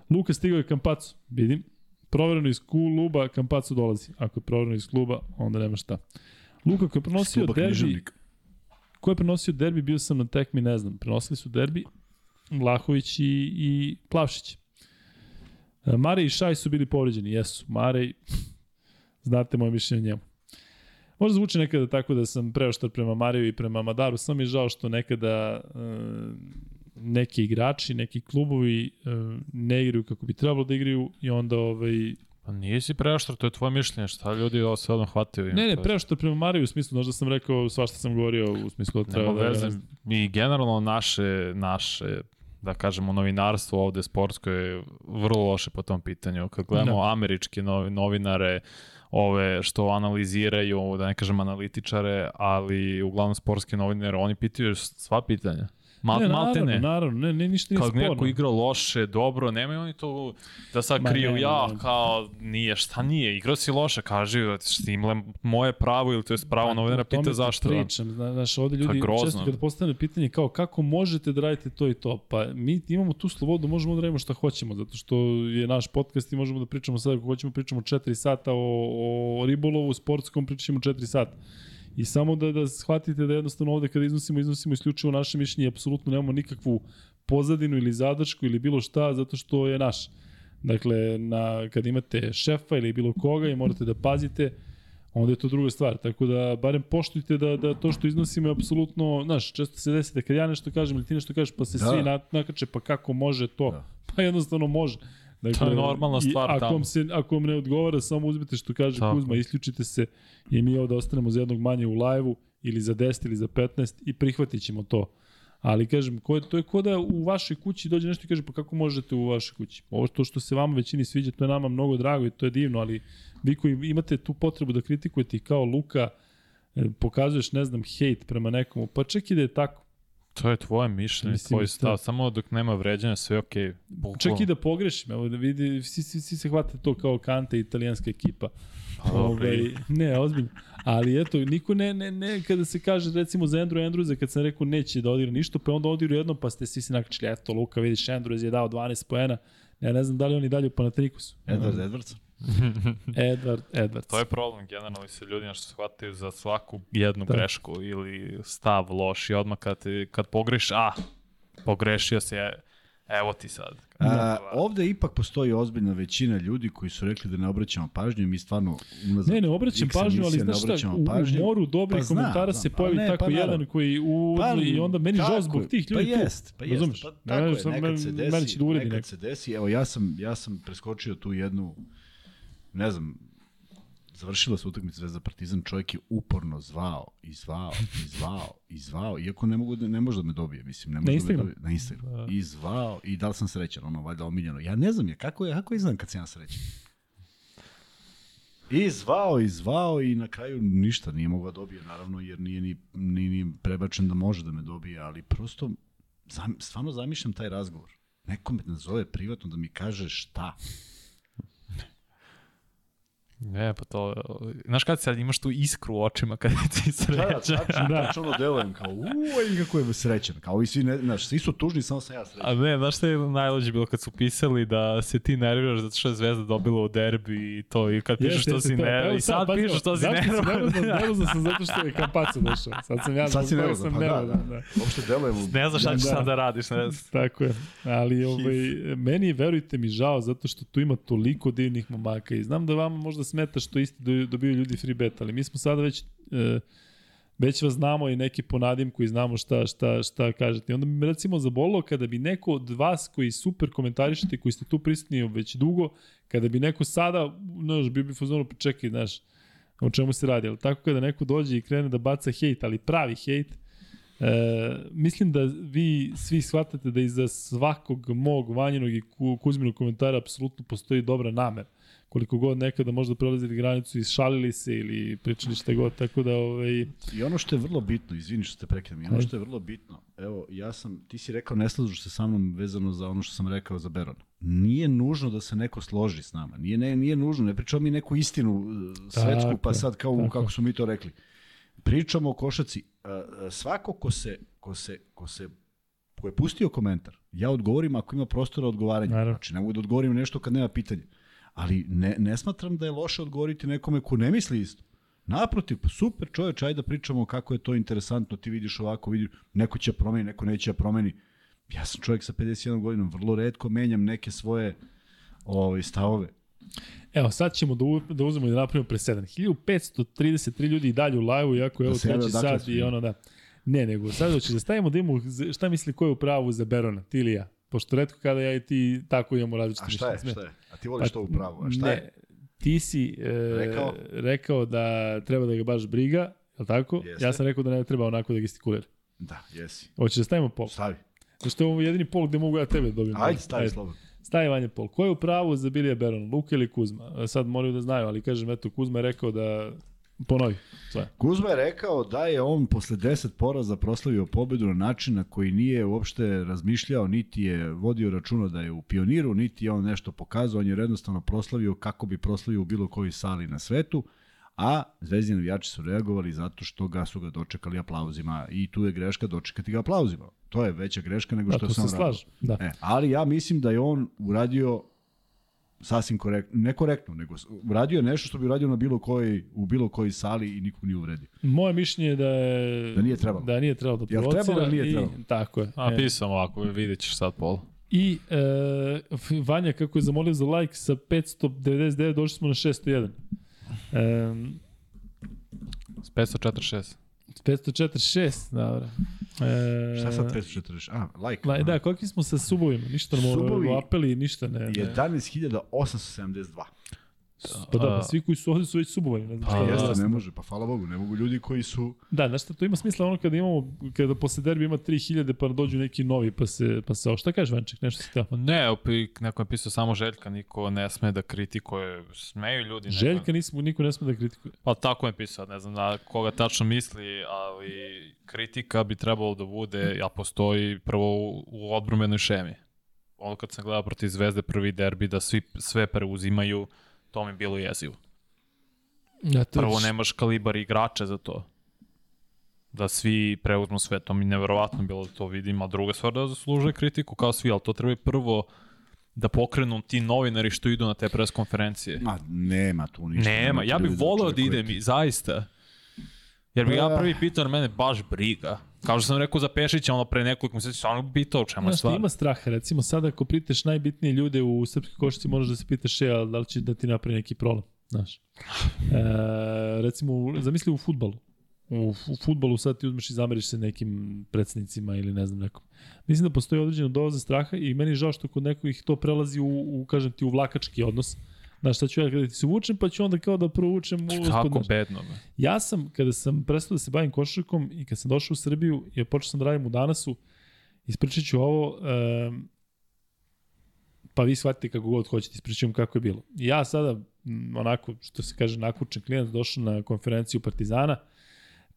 Luka stigao je Kampacu, vidim. Provereno iz kluba, Kampacu dolazi. Ako je provereno iz kluba, onda nema šta. Luka koji je prenosio derbi, književnik. ko je prenosio derbi, bio sam na tekmi, ne znam. Prenosili su derbi Vlahović i, i Plavšić. E, Marej i Šaj su bili povređeni, jesu. Marej, znate moje mišljenje o njemu. Možda zvuči nekada tako da sam preoštar prema Mariju i prema Madaru, samo mi žao što nekada e, neki igrači, neki klubovi e, ne igraju kako bi trebalo da igraju i onda ovaj, Pa nisi preoštar, to je tvoje mišljenje, šta ljudi ovo sve odmah hvataju. Ne, ne, preoštar prema Mariju u smislu, možda sam rekao svašta sam govorio u smislu da treba Nema da... veze. I generalno naše, naše da kažemo, novinarstvo ovde sportsko je vrlo loše po tom pitanju. Kad gledamo Da. američke novi- novinare, ove što analiziraju, da ne kažem analitičare, ali uglavnom sportske novinare, oni pitaju sva pitanja. Mal, ne, malte naravno, ne. naravno, ne, ne, ništa nije Kao sporno. neko igrao loše, dobro, nemaju oni to da sad Ma kriju, ne, ja, ne. kao, nije, šta nije, igrao si loše, kaži, štimle moje pravo ili to je pravo novinara, tome pita zašto. da. Pričam, zna- znaš, ovde ljudi često kada postane pitanje kao kako možete da radite to i to, pa mi imamo tu slobodu, možemo da radimo šta hoćemo, zato što je naš podcast i možemo da pričamo sad, ako hoćemo pričamo 4 sata o, o ribolovu, sportskom, pričamo 4 sata. I samo da, da shvatite da jednostavno ovde kada iznosimo, iznosimo isključivo naše mišljenje apsolutno nemamo nikakvu pozadinu ili zadršku ili bilo šta, zato što je naš. Dakle, na, kad imate šefa ili bilo koga i morate da pazite, onda je to druga stvar. Tako da, barem poštujte da, da to što iznosimo je apsolutno, znaš, često se desi da kad ja nešto kažem ili ti nešto kažeš, pa se Da. svi na, nakače, pa kako može to? Da. Pa jednostavno može. Dakle, To je normalna i stvar ako tamo. vam, se, ako vam ne odgovara, samo uzmite što kaže Tako. Kuzma, isključite se i mi ovde ostanemo za jednog manje u live-u ili za 10 ili za 15 i prihvatit ćemo to. Ali kažem, ko je, to je ko da u vašoj kući dođe nešto i kaže pa kako možete u vašoj kući. Ovo to što se vama većini sviđa, to je nama mnogo drago i to je divno, ali vi koji imate tu potrebu da kritikujete i kao Luka, e, pokazuješ, ne znam, hejt prema nekomu, pa čak i da je tako. To je tvoje mišljenje, Mislim, tvoj isto. stav. Samo dok nema vređanja, sve je okej. Okay. Čak i da pogrešim, evo da vidi, svi, svi, svi se hvate to kao Kante, italijanska ekipa. Ovaj, ne, ozbiljno. Ali eto, niko ne, ne, ne, kada se kaže recimo za Andrew Andrewsa, kad sam rekao neće da odigra ništa, pa onda odigra jednom, pa ste svi se nakačili, eto, Luka, vidiš, Andrews je dao 12 poena, ja ne znam da li oni dalje u Panatrikusu. Edward Edwards. Edward, Edwards. To je problem, generalno se ljudi nešto shvataju za svaku jednu Da. grešku ili stav loš i odmah kad, ti- kad pogrešiš, a, pogrešio se, e, evo ti sad. A, ovde ipak postoji ozbiljna većina ljudi koji su rekli da ne obraćamo pažnju i mi stvarno unazad Ne, ne obraćam pažnju, ali znaš šta, u, u moru dobrih Pa komentara znam, se pa pojavi ne, tako pa jedan koji uzme i onda meni žao zbog tih ljudi pa tu. jest, pa jest. Razumeš? Pa, tako ne, je, nekad se meni desi, će da uredi nekad se desi. Evo, ja sam, ja sam preskočio tu jednu, ne znam, završila se utakmica Zvezda Partizan, čovjek je uporno zvao i zvao i zvao i zvao, iako ne, mogu da, ne može da me dobije, mislim, ne može da me Instagram? dobije. Na Instagram. I zvao i da li sam srećan, ono, valjda omiljeno. Ja ne znam je, kako je, kako izgledam kad sam ja srećan? I zvao i zvao i na kraju ništa nije mogao da dobije, naravno, jer nije ni, ni, ni prebačen da može da me dobije, ali prosto zam, stvarno zamišljam taj razgovor. Neko me nazove privatno da mi kaže šta. Ne, pa to, znaš kad sad imaš tu iskru u očima kad ti sreća. tačno, da. tačno ono delujem kao, uoj, kako je srećan. Kao i svi, ne, znaš, svi su tužni, samo sam ja srećan. A ne, znaš šta je najlođe bilo kad su pisali da se ti nerviraš zato što je Zvezda dobila u derbi i to, i kad pišeš Jeste, što si nerviraš, i sad pazi, pišeš što si zašto nerviraš. nervozan? Nervozan sam zato što je Kampaco došao. Sad sam ja Sad si zbog toga nervozan, sam pa da, da. Da. Uopšte delujem. Ne znaš šta ćeš Da. sad da radiš, ne znam. Tako je. Ali ovaj, meni je, verujte mi, žao zato što tu ima toliko divnih momaka i znam da vama možda smeta što isto do- dobiju ljudi free bet, ali mi smo sada već e, već vas znamo i neki ponadim koji znamo šta, šta, šta kažete. I onda bi recimo zabolilo kada bi neko od vas koji super komentarišete, koji ste tu prisutni već dugo, kada bi neko sada, znaš, bi bi fuzonu, pa čekaj, znaš, o čemu se radi. Ali tako kada neko dođe i krene da baca hejt, ali pravi hejt, E, mislim da vi svi shvatate da iza svakog mog vanjenog i ku, Kuzminog komentara apsolutno postoji dobra namer. Koliko god nekada možda prelazili granicu i šalili se ili pričali šta god, tako da ovaj, I ono što je vrlo bitno, izvini što te prekidam, i ono što je vrlo bitno, evo, ja sam, ti si rekao ne slažeš se sa mnom vezano za ono što sam rekao za Beron. Nije nužno da se neko složi s nama, nije, ne, nije nužno, ne pričamo mi neku istinu uh, svetsku, Tako pa sad kao, tako kako su mi to rekli. Pričamo o košaci, uh, uh, svako ko se, ko se, ko se ko je pustio komentar, ja odgovorim ako ima prostora odgovaranja. Naravno. Znači, ne mogu da odgovorim nešto kad nema pitanja. Ali ne, ne smatram da je loše odgovoriti nekome ko ne misli isto. Naprotiv, pa super čoveč, ajde da pričamo kako je to interesantno, ti vidiš ovako, vidiš, neko će promeni, neko neće da promeni. Ja sam čovjek sa 51 godinom, vrlo redko menjam neke svoje ovaj, stavove. Evo, sad ćemo da, u, da uzmemo i da napravimo presedan. 1533 ljudi i dalje u live-u, iako je Da evo treći odakle sat su i ono da... Ne, nego sad hoćeš da stavimo da imamo šta misli ko je u pravu za Berona, ti ili ja. Pošto redko kada ja i ti tako imamo različite A šta je, mišljenja. šta je? A ti voliš to upravo, a šta Pa ne, je? Ti si e, Rekao? rekao da treba da ga baš briga, je tako? Jeste. Ja sam rekao da ne treba onako da gestikulira. Da, jesi. Hoćeš da stavimo pol? Stavi. Zašto je ovo jedini pol gde mogu ja tebe da dobijem. Ajde, stavi slobodno. Stavi Vanja Pol. Ko je u pravu za Bilija Berona? Luka ili Kuzma? Sad moraju da znaju, ali kažem, eto, Kuzma je rekao da... Ponovi. Sve. Kuzma je rekao da je on posle 10 poraza proslavio pobedu na način na koji nije uopšte razmišljao, niti je vodio računa da je u pioniru, niti je on nešto pokazao, on je jednostavno proslavio kako bi proslavio u bilo kojoj sali na svetu, a zvezdini navijači su reagovali zato što ga su ga dočekali aplauzima i tu je greška dočekati ga aplauzima. To je veća greška nego Da, što tu sam se slažem. Da. E, ali ja mislim da je on uradio sasvim korektno, ne korektno, nego s- uradio je nešto što bi uradio na bilo koji, u bilo kojoj sali i nikog nije uvredio. Moje mišljenje je da je... Da nije trebalo. Da nije trebalo da Jel provocira. trebalo ili nije i, trebalo? Tako je. A E, pisam ovako, vidjet ćeš sad pol. I e, Vanja, kako je zamolio za like sa 599, došli smo na 601. E, 546. 546, dobro. E, Šta sad 540? A, like. La, da, koliki smo sa subovima? Ništa nam Subovi- apeli, ništa ne. ne. 11.872. Pa da, pa svi koji su ovde su već subovani. Ne znam Pa, šta da Jeste, jeste. ne može, pa hvala Bogu, ne mogu ljudi koji su... Da, znaš šta, to ima smisla ono kada imamo, kada posle derbi ima 3000 pa dođu neki novi pa se, pa se, o, šta kažeš Vanček, nešto si teo? Ne, opet neko je pisao samo Željka, niko ne sme da kritikuje, smeju ljudi. Neko... Željka nismo, niko ne sme da kritikuje. Pa tako je pisao, ne znam na koga tačno misli, ali kritika bi trebalo da bude, a postoji prvo u, u odbrumenoj šemi. Ono kad sam gledao protiv Zvezde prvi derbi, da svi sve preuzimaju, to mi je bilo jezivo. Ja, to Prvo nemaš kalibar igrača za to. Da svi preuzmu sve, to mi je neverovatno bilo da to vidim, a druga stvar da zaslužuje kritiku kao svi, ali to treba prvo da pokrenu ti novinari što idu na te pres konferencije. Ma, nema tu ništa. Nema, ja bih ljudi voleo da idem, i zaista. Jer bi ja Pa- prvi pitao, mene baš briga. Kao što sam rekao za Pešića, ono pre nekoliko meseci, stvarno pitao čemu je stvar. ima straha, recimo sada ako pitaš najbitnije ljude u srpskoj košarci, možeš da se pitaš, e, a da li će da ti napravi neki problem, znaš. E, recimo, zamisli u futbalu. U, u futbalu sad ti uzmeš i zameriš se nekim predsednicima ili ne znam nekom. Mislim da postoji određena doza straha i meni je žao što kod nekih to prelazi u, u kažem ti, u vlakački odnos. Znaš, šta ću ja kada ti se vučem, pa ću onda kao da provučem u Kako bedno. Be. Ja sam, kada sam prestao da se bavim košarkom i kad sam došao u Srbiju i počeo sam da radim u Danasu, ispričat ću ovo, um, pa vi shvatite kako god hoćete, ispričat vam kako je bilo. Ja sada, onako, što se kaže, nakučen klijent, došao na konferenciju Partizana,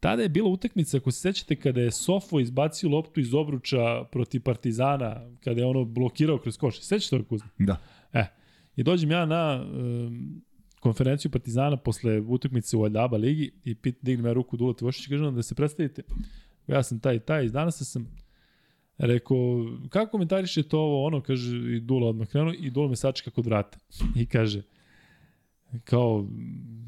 Tada je bila utakmica, ako se sećate, kada je Sofo izbacio loptu iz obruča protiv Partizana, kada je ono blokirao kroz koš. Sećate toga Kuzma? Da. E, i dođem ja na um, konferenciju Partizana posle utakmice u Aljaba ligi i pit, dignem ja ruku Dula Tivošić i kažem da se predstavite. Ja sam taj i taj, iz danas sam rekao, kako komentarišete ovo, ono, kaže, i Dula odmah krenuo i Dula me sačeka kod vrata. I kaže, kao,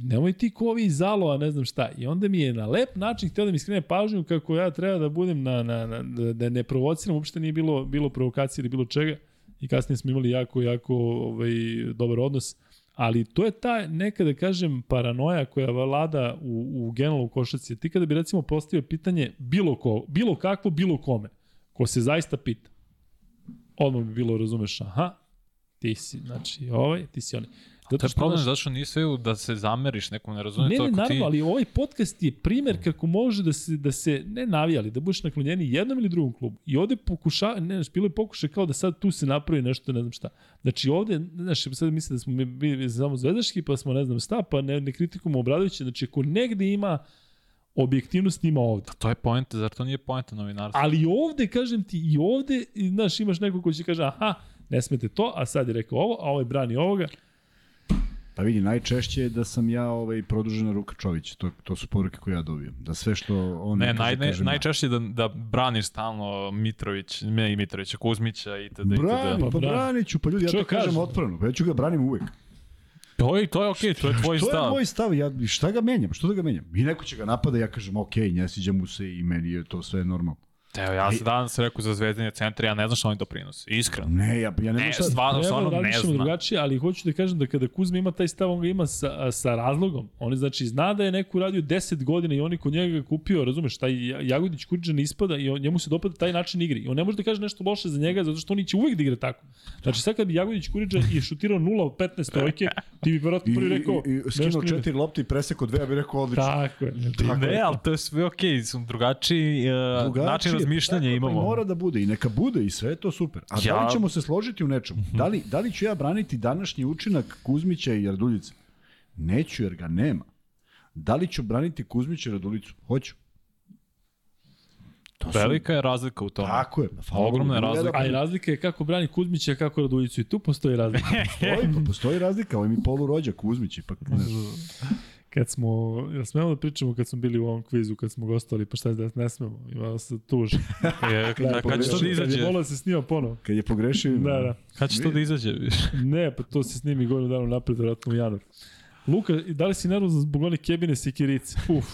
nemoj ti ko ovi iz Zalova, ne znam šta. I onda mi je na lep način htio da mi skrene pažnju kako ja treba da budem na, na, na da, da ne provociram, uopšte nije bilo, bilo provokacije ili bilo čega. I kasnije smo imali jako, jako ovaj, dobar odnos. Ali to je ta neka, da kažem, paranoja koja vlada u, u generalu košaci. Ti kada bi recimo postavio pitanje bilo, ko, bilo kakvo, bilo kome, ko se zaista pita, odmah bi bilo, razumeš, aha, ti si, znači, ovaj, ti si onaj. To je problem znaš, zato što nije sve da se zameriš nekom, ne razumije Ne, to ne, ako ti... naravno, ali ovaj podcast je primer kako može da se, da se ne navijali, da budeš naklonjeni jednom ili drugom klubu. I ovde pokuša, ne, znaš, bilo je pokušaj kao da sad tu se napravi nešto, ne znam šta. Znači ovde, znaš, sad misle da smo mi bili samo zvezdaški, pa smo ne znam šta, pa ne, ne kritikujemo Obradovića. Znači ako negde ima objektivnost ima ovde. To je poenta, zar to nije poenta novinarstva? Ali ovde, kažem ti, i ovde, znaš, imaš neko ko će kaže, aha, ne smete to, a sad je rekao ovo, a ovaj brani ovoga. Pa vidi, najčešće je da sam ja ovaj, produžena ruka Čovića. To, to su poruke koje ja dobijam. Da sve što on Ne, kaže, naj, ne, najčešće da, da braniš stalno Mitrović, ne i Mitrovića, Kuzmića i tada i Brani, pa Pa brani. branit ću, pa ljudi, ja to kažem kažem? otvoreno, pa ja ću ga branim uvek. To je, to je okej, okay, to je tvoj to stav. je moj stav, ja, šta ga menjam, što da ga menjam? I neko će ga napada, ja kažem, ok, ne sviđa mu se i meni je to sve normalno. Evo, ja sam danas rekao za zvezdine centre, ja ne znam šta oni doprinose. Iskreno. Ne, ja, ja ne, Ne, sad... stvarno, stvarno ne razmišljamo znam. drugačije, ali hoću da kažem da kada Kuzma ima taj stav, on ga ima sa, sa razlogom. On znači zna da je neko radio 10 godina i oni kod njega ga kupio, razumeš, taj Jagodić Kurđan ispada i on, njemu se dopada taj način igre. I on ne može da kaže nešto loše za njega, zato što oni će uvek da igra tako. Znači sad kad bi Jagodić Kurđan i šutirao 0 od 15 trojke, ti bi verovatno prvi rekao, I, i, i skinuo četiri lopte i preseko dve, ja bih rekao odlično. Tako je. Tako Ne, ali to je sve okej, okay, su drugačiji uh, Drugačije, način razmišljanja tako je, imamo. Pa mora da bude i neka bude i sve je to super. A da Ja- li ćemo se složiti u nečemu? Da li, da li ću ja braniti današnji učinak Kuzmića i Raduljice? Neću jer ga nema. Da li ću braniti Kuzmića i Radulicu? Hoću. To su- Velika je razlika u tome. Tako je. Pa, Ogromna je razlika. A i razlika je kako brani Kuzmića, kako Radujicu. I tu postoji razlika. Postoji, pa postoji razlika. Ovo je mi polurođak Kuzmić. Ipak, ne. kad smo, jel smemo da pričamo kad smo bili u ovom kvizu, kad smo gostali, pa šta da ne smemo, imao se tuž. Je, Da, kad će to da Kad je izađe? volao se snima ponovo. Kad je pogrešio... Da, da. Kad će to da izađe? više? Ne, pa to se snimi godinu dana napred, vjerojatno u januar. Luka, da li si nervozan zbog one kebine sekirice? Uf.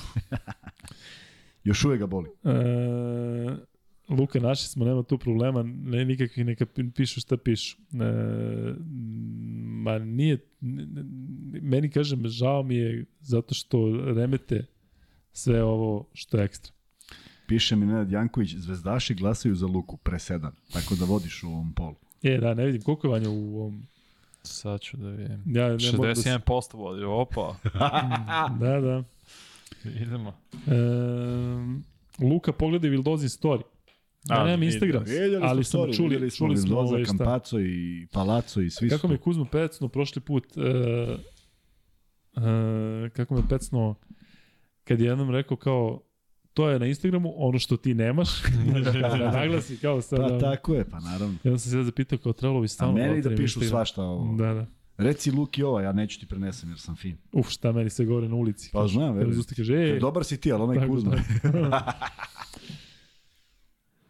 Još uvek ga boli. E, Luka, naši smo, nema tu problema, ne, nikakvih neka pi- pišu šta pišu. E, ma nije, meni kažem, žao mi je zato što remete sve ovo što je ekstra. Piše mi Nenad Janković, zvezdaši glasaju za Luku, presedan. Tako da vodiš u ovom polu. E, da, ne vidim, koliko je Vanja u ovom... Sad ću da vidim. Ja ne mogu da se... 61% vodi, opa. Da, da. Idemo. E, Luka, pogledaj Vildozin story. Ja A, nemam. Instagram, ali smo story, čuli, čuli smo ovaj šta. Campazzo i Palazzo i svi Kako me Kuzmo pecno prošli put, uh, uh, kako me pecno kad je jednom rekao kao to je na Instagramu ono što ti nemaš, da naglasi kao sad. Pa da, tako je, pa naravno. Ja sam se sad zapitao kao trebalo bi A stalno meni da otvorim pišu Instagram. svašta ovo. Da, da. Reci Luki ovo, ja neću ti prenesem jer sam fin. Uf, šta meni se govore na ulici. Pa znam, verujem. Zusti kaže, ej, Dobar si ti, ali onaj Kuzma.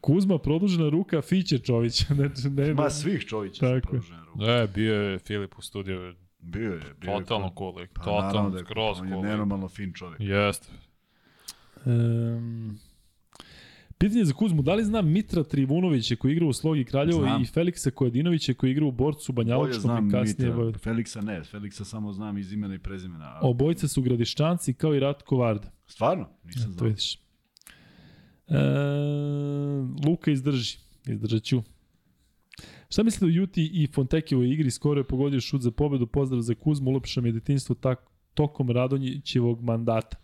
Kuzma, produžena ruka Fiće Čović. Znači, ne, Ma svih Čovića Tako je. produžena ruka. E, bio je Filip u studiju, Bio je, bio je. totalno cool. cool Pa totalno, da je skroz On je cool nenormalno fin čovjek. Jeste. Um, pitanje za Kuzmu, da li zna Mitra Trivunovića koji igra u Slogi Kraljevo Znam. i Feliksa Kojadinovića koji igra u Borcu Banjaločkom znam i kasnije... Mitra. Mitra. Feliksa ne, Feliksa samo znam iz imena i prezimena. a- Obojica su gradišćanci kao i Ratko Varda. Stvarno? Nisam To znao. vidiš. E, Luka izdrži. Izdržat ću. Šta mislite o Juti i Fontekevoj igri? Skoro je pogodio šut za pobedu. Pozdrav za Kuzmu. Ulepša mi je detinstvo tak, tokom Radonjićevog mandata.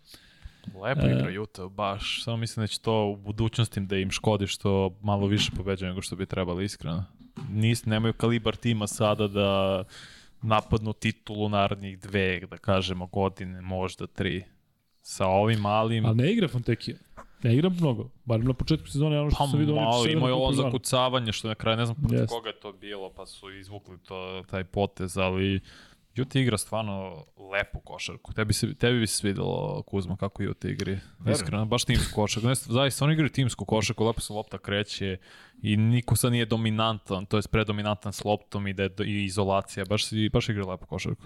Lepo E. igra Utah, baš. Samo mislim da će to u budućnosti da im škodi što malo više pobeđaju nego što bi trebali, iskreno. Nis, nemaju kalibar tima sada da napadnu titulu narednih dve, da kažemo, godine, možda tri. Sa ovim malim... Ali ne igra Fontekija. Ne igra mnogo. Barem na početku sezone, ono što Pa sam vidio. malo, oni imao je on za zakucavanje, što na kraju ne znam protiv Jeste. koga je to bilo, pa su izvukli to, taj potez, ali Juti igra stvarno lepu košarku. Tebi, se, tebi bi se svidelo, Kuzma, kako Juti igri. Iskreno, baš timsku košarku. Ne, zaista, oni igraju timsku košarku, lepo se lopta kreće i niko sad nije dominantan, to je predominantan s loptom i da je do- i izolacija. Baš, baš igra lepu košarku.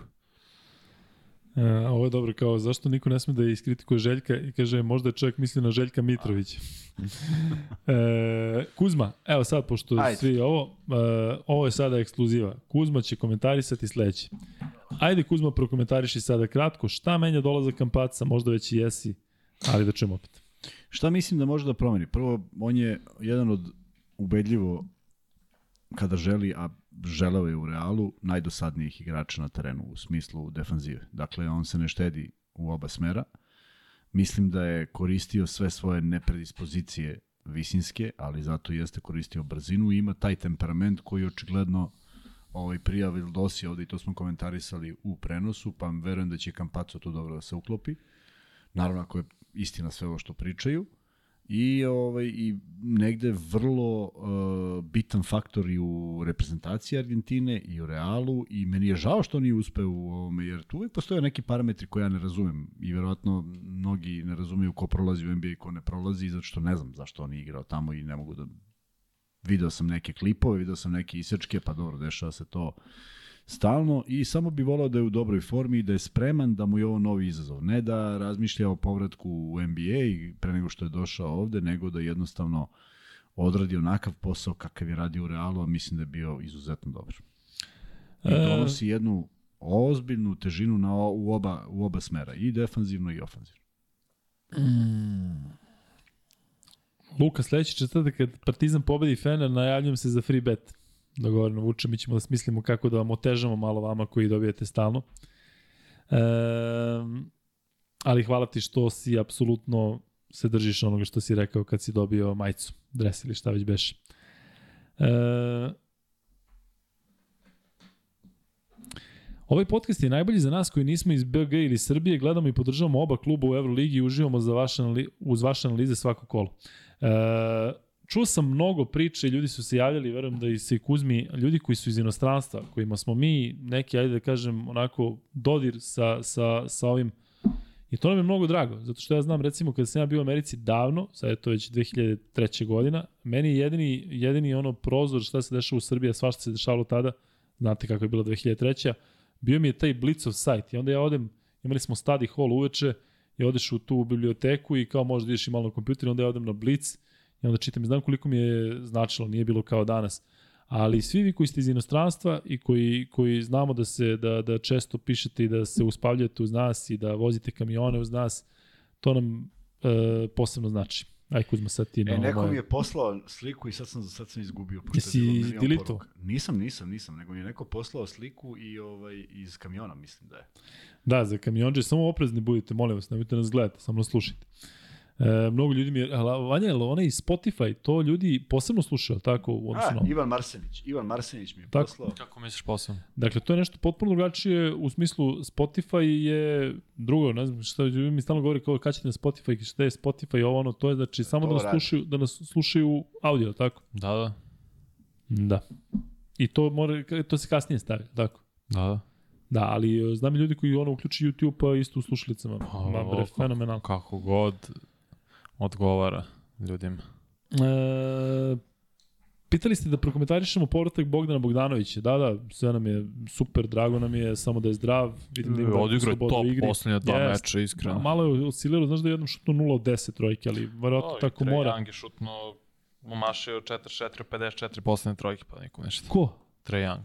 E, ovo je dobro, kao zašto niko ne sme da iskritikuje Željka i kaže možda je čovjek mislio na Željka Mitrovića. e, Kuzma, evo sad, pošto Ajde. svi ovo, e, ovo je sada ekskluziva. Kuzma će komentarisati sledeće. Ajde Kuzma, prokomentariši sada kratko, šta menja dolazak Kampaca, možda već i jesi, ali da čujemo opet. Šta mislim da može da promeni? Prvo, on je jedan od ubedljivo kada želi, a želeo je u Realu, najdosadnijih igrača na terenu u smislu defanzive. Dakle, on se ne štedi u oba smera. Mislim da je koristio sve svoje nepredispozicije visinske, ali zato jeste koristio brzinu i ima taj temperament koji očigledno ovaj prija Vildosi ovde i to smo komentarisali u prenosu, pa verujem da će Kampaco tu dobro da se uklopi. Naravno, ako je istina sve ovo što pričaju. I, ovaj, i negde vrlo uh, bitan faktor i u reprezentaciji Argentine i u Realu i meni je žao što nije uspeo u ovome, jer tu uvijek postoje neki parametri koje ja ne razumem i verovatno mnogi ne razumeju ko prolazi u NBA i ko ne prolazi, zato što ne znam zašto on je igrao tamo i ne mogu da video sam neke klipove, video sam neke isečke, pa dobro, dešava se to stalno i samo bi volao da je u dobroj formi i da je spreman da mu je ovo novi izazov. Ne da razmišlja o povratku u NBA i pre nego što je došao ovde, nego da jednostavno odradi onakav posao kakav je radio u Realu, a mislim da je bio izuzetno dobar. I E. donosi jednu ozbiljnu težinu na, u, oba, u oba smera, i defanzivno i ofanzivno. Luka, sledeći četvrtak kad Partizan pobedi Fener, najavljujem se za free bet. Dogovoreno vuče, mi ćemo da smislimo kako da vam otežamo malo vama koji dobijete stalno. E, ali hvala ti što si apsolutno se držiš onoga što si rekao kad si dobio majicu, dres ili šta već beše. E, Ovaj podcast je najbolji za nas koji nismo iz BG ili Srbije, gledamo i podržavamo oba kluba u Euroligi i uživamo za vaše, uz vaše analize svako kolo. E, čuo sam mnogo priče, ljudi su se javljali, verujem da i se Kuzmi, ljudi koji su iz inostranstva, kojima smo mi neki, ajde da kažem, onako dodir sa, sa, sa ovim I to nam je mnogo drago, zato što ja znam recimo kada sam ja bio u Americi davno, sad je to već 2003. godina, meni je jedini, jedini ono prozor šta se dešava u Srbiji, a svašta se dešavalo tada, znate kako je bila 2003. Bio mi je taj Blitzov sajt i onda ja odem, imali smo study hall uveče, i odeš u tu biblioteku i kao možda ideš i malo na kompjuter onda ja odem na Blitz i onda čitam i znam koliko mi je značilo, nije bilo kao danas. Ali svi vi koji ste iz inostranstva i koji, koji znamo da se da, da često pišete i da se uspavljate uz nas i da vozite kamione uz nas, to nam e, posebno znači. Aj Kuzma, sad ti na E, neko moje- mi je poslao sliku i sad sam, sad sam izgubio. Jesi poruka. Nisam, nisam, nisam, nego mi je neko poslao sliku i ovaj, iz kamiona, mislim da je. Da, za kamionđe, samo oprezni budite, molim vas, nemojte nas gledati, samo nas slušajte. E, mnogo ljudi mi je, ala, Vanja, je onaj Spotify, to ljudi posebno slušaju, tako, u odnosu na A? Ivan Marsenić. Ivan Marsenić mi je Tako. poslao. Kako misliš posao? Dakle, to je nešto potpuno drugačije u smislu Spotify je drugo, ne znam šta ljudi mi stalno govori kao kad ćete na Spotify, šta je Spotify, ovo ono, to je znači samo To da nas radi. slušaju, da nas slušaju audio, tako? Da, da. Da. I to mora, to se kasnije stavlja, tako? Da, da. Da, ali e, znam ljudi koji ono uključi YouTube pa isto u slušalicama. Pa, Ma bre, fenomenalno. Kako god odgovara ljudima. E, pitali ste da prokomentarišemo povratak Bogdana Bogdanovića. Da, da, sve nam je super, drago nam je, samo da je zdrav. Vidim da ima Odigrao top igri. poslednja dva Jest. meča, iskreno. Malo je oscilirao, znaš da je jednom šutno 0 od 10 trojke, ali verovatno tako mora. Young je šutno umašio 4-4, 54 poslednje trojke, pa nikom ništa. Ko? Trae Young.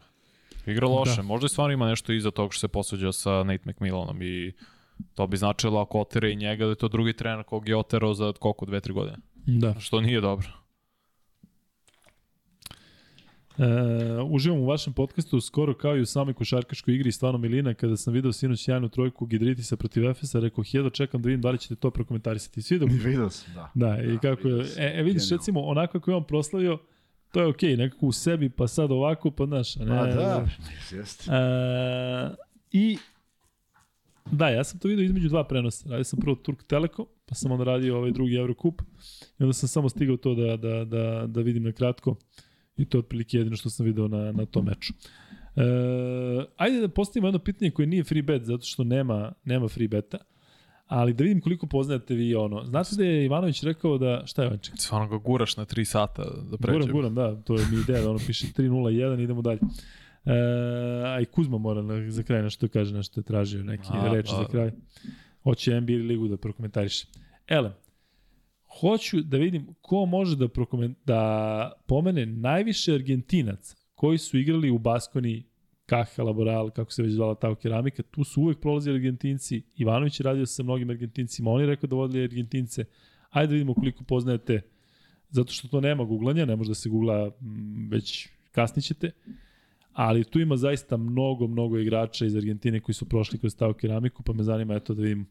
Igra loše, Da. da. možda i stvarno ima nešto iza tog što se posuđao sa Nate McMillanom i to bi značilo ako otere i njega da je to drugi trener kog je oterao za koliko, dve, tri godine. Da. Što nije dobro. E, uživam u vašem podcastu skoro kao i u samoj košarkaškoj igri stvarno Milina kada sam video sinoć sjajnu trojku Gidritisa protiv Efesa rekao jedva čekam da vidim da li ćete to prokomentarisati. Svi dok Video sam, da. Da, i kako je, e, e vidiš, Genijalno. recimo, onako kako je on proslavio, to je okej, nekako u sebi, pa sad ovako, pa znaš, a ne... A da, jeste. E, I, da, ja sam to vidio između dva prenosa. Radio sam prvo Turk Telekom, pa sam onda radio ovaj drugi Eurocup, i onda sam samo stigao to da, da, da, da vidim na kratko, i to je otprilike jedino što sam video na, na tom meču. E, ajde da postavimo jedno pitanje koje nije free bet, zato što nema, nema free beta, ali da vidim koliko poznajete vi ono. Znate da je Ivanović rekao da, šta je Vanček? Stvarno ga guraš na 3 sata da pređe. Guram, guram, da, to je mi ideja, da ono piše 3-0-1, idemo dalje. E, a i Kuzma mora na, za kraj nešto da kaže, nešto je tražio, neki A, reč za kraj. Hoće NBA ligu da prokomentariše. Ele, hoću da vidim ko može da, da pomene najviše Argentinaca koji su igrali u Baskoni, Kaha, Laboral, kako se već zvala ta keramika, tu su uvek prolazili Argentinci, Ivanović je radio sa mnogim Argentincima, on je rekao da vodili Argentince, ajde da vidimo koliko poznajete zato što to nema googlanja, ne može da se googla već kasnije ćete, ali tu ima zaista mnogo, mnogo igrača iz Argentine koji su prošli kroz stavu keramiku, pa me zanima eto da vidim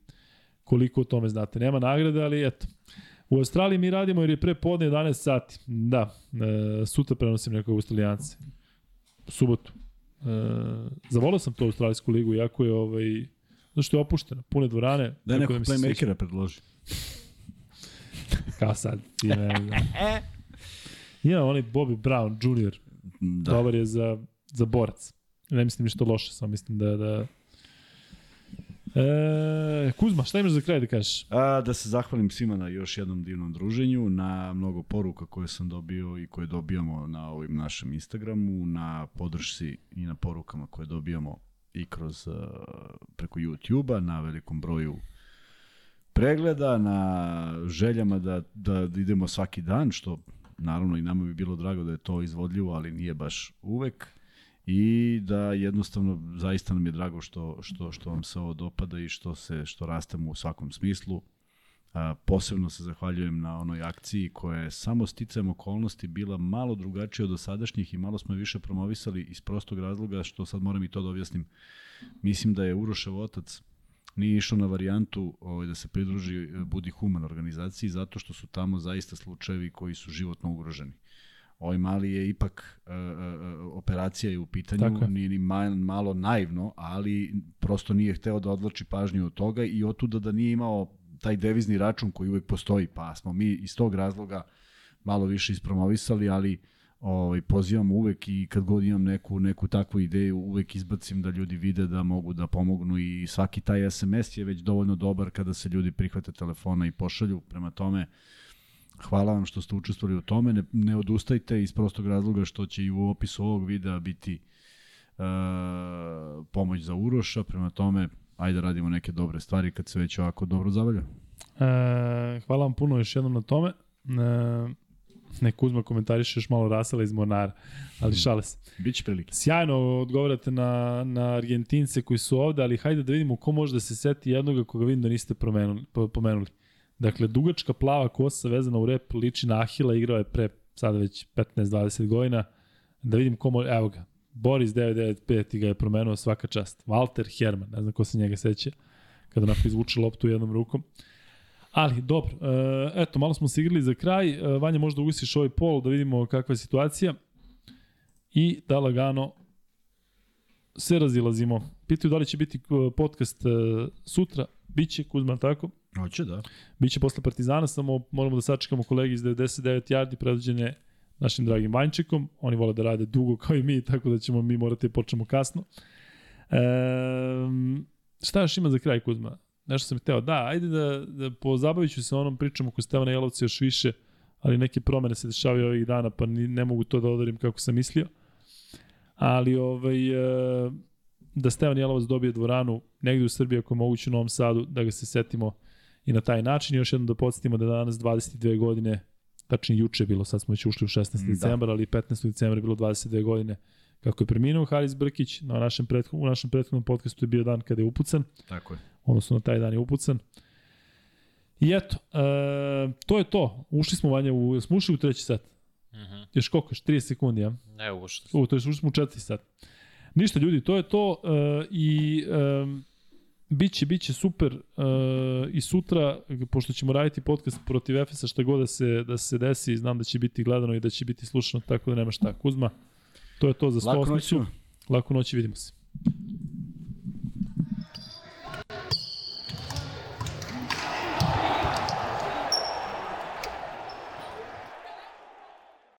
koliko o tome znate. Nema nagrade, ali eto. U Australiji mi radimo jer je pre podne 11 sati. Da, e, sutra prenosim nekog Australijance. U subotu. E, zavolio sam to Australijsku ligu, iako je ovaj, zato što je opuštena, pune dvorane. Da je se sviđa. playmakera predloži. Kao sad. Ti ne znam. Ima onaj Bobby Brown Jr. Da. Dobar je za, za borac. Ne mislim ništa loše, samo mislim da... da... E, Kuzma, šta imaš za kraj da kažeš? A, da se zahvalim svima na još jednom divnom druženju, na mnogo poruka koje sam dobio i koje dobijamo na ovim našem Instagramu, na podršci i na porukama koje dobijamo i kroz uh, preko YouTube-a, na velikom broju pregleda, na željama da, da idemo svaki dan, što naravno i nama bi bilo drago da je to izvodljivo, ali nije baš uvek i da jednostavno zaista nam je drago što, što, što vam se ovo dopada i što se što rastemo u svakom smislu. A, posebno se zahvaljujem na onoj akciji koja je samo sticajem okolnosti bila malo drugačija od dosadašnjih i malo smo je više promovisali iz prostog razloga što sad moram i to da objasnim. Mislim da je Urošev otac nije išao na varijantu ovaj, da se pridruži e, Budi Human organizaciji zato što su tamo zaista slučajevi koji su životno ugroženi. Ovaj mali je ipak e, operacija je u pitanju, Tako je. nije ni ma, malo naivno, ali prosto nije hteo da odloči pažnju od toga i otuda da nije imao taj devizni račun koji uvek postoji, pa smo mi iz tog razloga malo više ispromovisali, ali ovaj, pozivam uvek i kad god imam neku, neku takvu ideju, uvek izbacim da ljudi vide da mogu da pomognu i svaki taj SMS je već dovoljno dobar kada se ljudi prihvate telefona i pošalju. Prema tome, hvala vam što ste učestvovali u tome. Ne, ne odustajte iz prostog razloga što će i u opisu ovog videa biti uh, pomoć za Uroša. Prema tome, ajde da radimo neke dobre stvari kad se već ovako dobro zavalja. E, hvala vam puno još jednom na tome. E, ne Kuzma komentariše još malo rasala iz Mornara, ali šale se. Biće prilike. Sjajno odgovarate na, na Argentince koji su ovde, ali hajde da vidimo ko može da se seti jednoga koga vidim da niste promenuli, po- pomenuli. Dakle, dugačka plava kosa vezana u rep liči na Ahila, igrao je pre sada već 15-20 godina. Da vidim komo, evo ga, Boris 995 ga je promenuo svaka čast. Walter Herman, ne znam ko se njega seća, kada onako izvuče loptu jednom rukom. Ali, dobro, e, eto, malo smo se igrali za kraj. E, Vanja, možda ugasiš ovaj pol da vidimo kakva je situacija. I da lagano se razilazimo. Pitaju da li će biti e, podcast sutra. Biće, Kuzman, tako? Hoće, da. Biće posle Partizana, samo moramo da sačekamo kolegi iz 99 yardi predvođene našim dragim Vanjčekom. Oni vole da rade dugo kao i mi, tako da ćemo mi morati da počnemo kasno. E, šta još ima za kraj, Kuzma? Nešto sam hteo. Da, ajde da, da pozabavit ću se onom pričom oko Stevana Jelovca još više, ali neke promene se dešavaju ovih dana, pa ni, ne mogu to da odarim kako sam mislio. Ali ovaj, e, da Stevan Jelovac dobije dvoranu negde u Srbiji, ako je moguće u Novom Sadu, da ga se setimo i na taj način. Još jednom da podsjetimo da je danas 22 godine, tačnije juče je bilo, sad smo već ušli u 16. Da. decembar, ali 15. decembra je bilo 22 godine kako je preminuo Haris Brkić, na našem prethodnom, u našem prethodnom podcastu je bio dan kada je upucan, Tako je. odnosno na taj dan je upucan. I eto, e, to je to. Ušli smo vanja u, smo ušli u treći sat. Mhm. Mm Još koliko? Još 30 sekundi, ja? Ne, ušto. U, to je ušli smo u četvrti sat. Ništa ljudi, to je to uh, i um, biće, biće super uh, i sutra, pošto ćemo raditi podcast protiv Efesa, šta god da se, da se desi, znam da će biti gledano i da će biti slušano, tako da nema šta. Kuzma, to je to za Lako stosnicu. noću. Lako noći, vidimo se.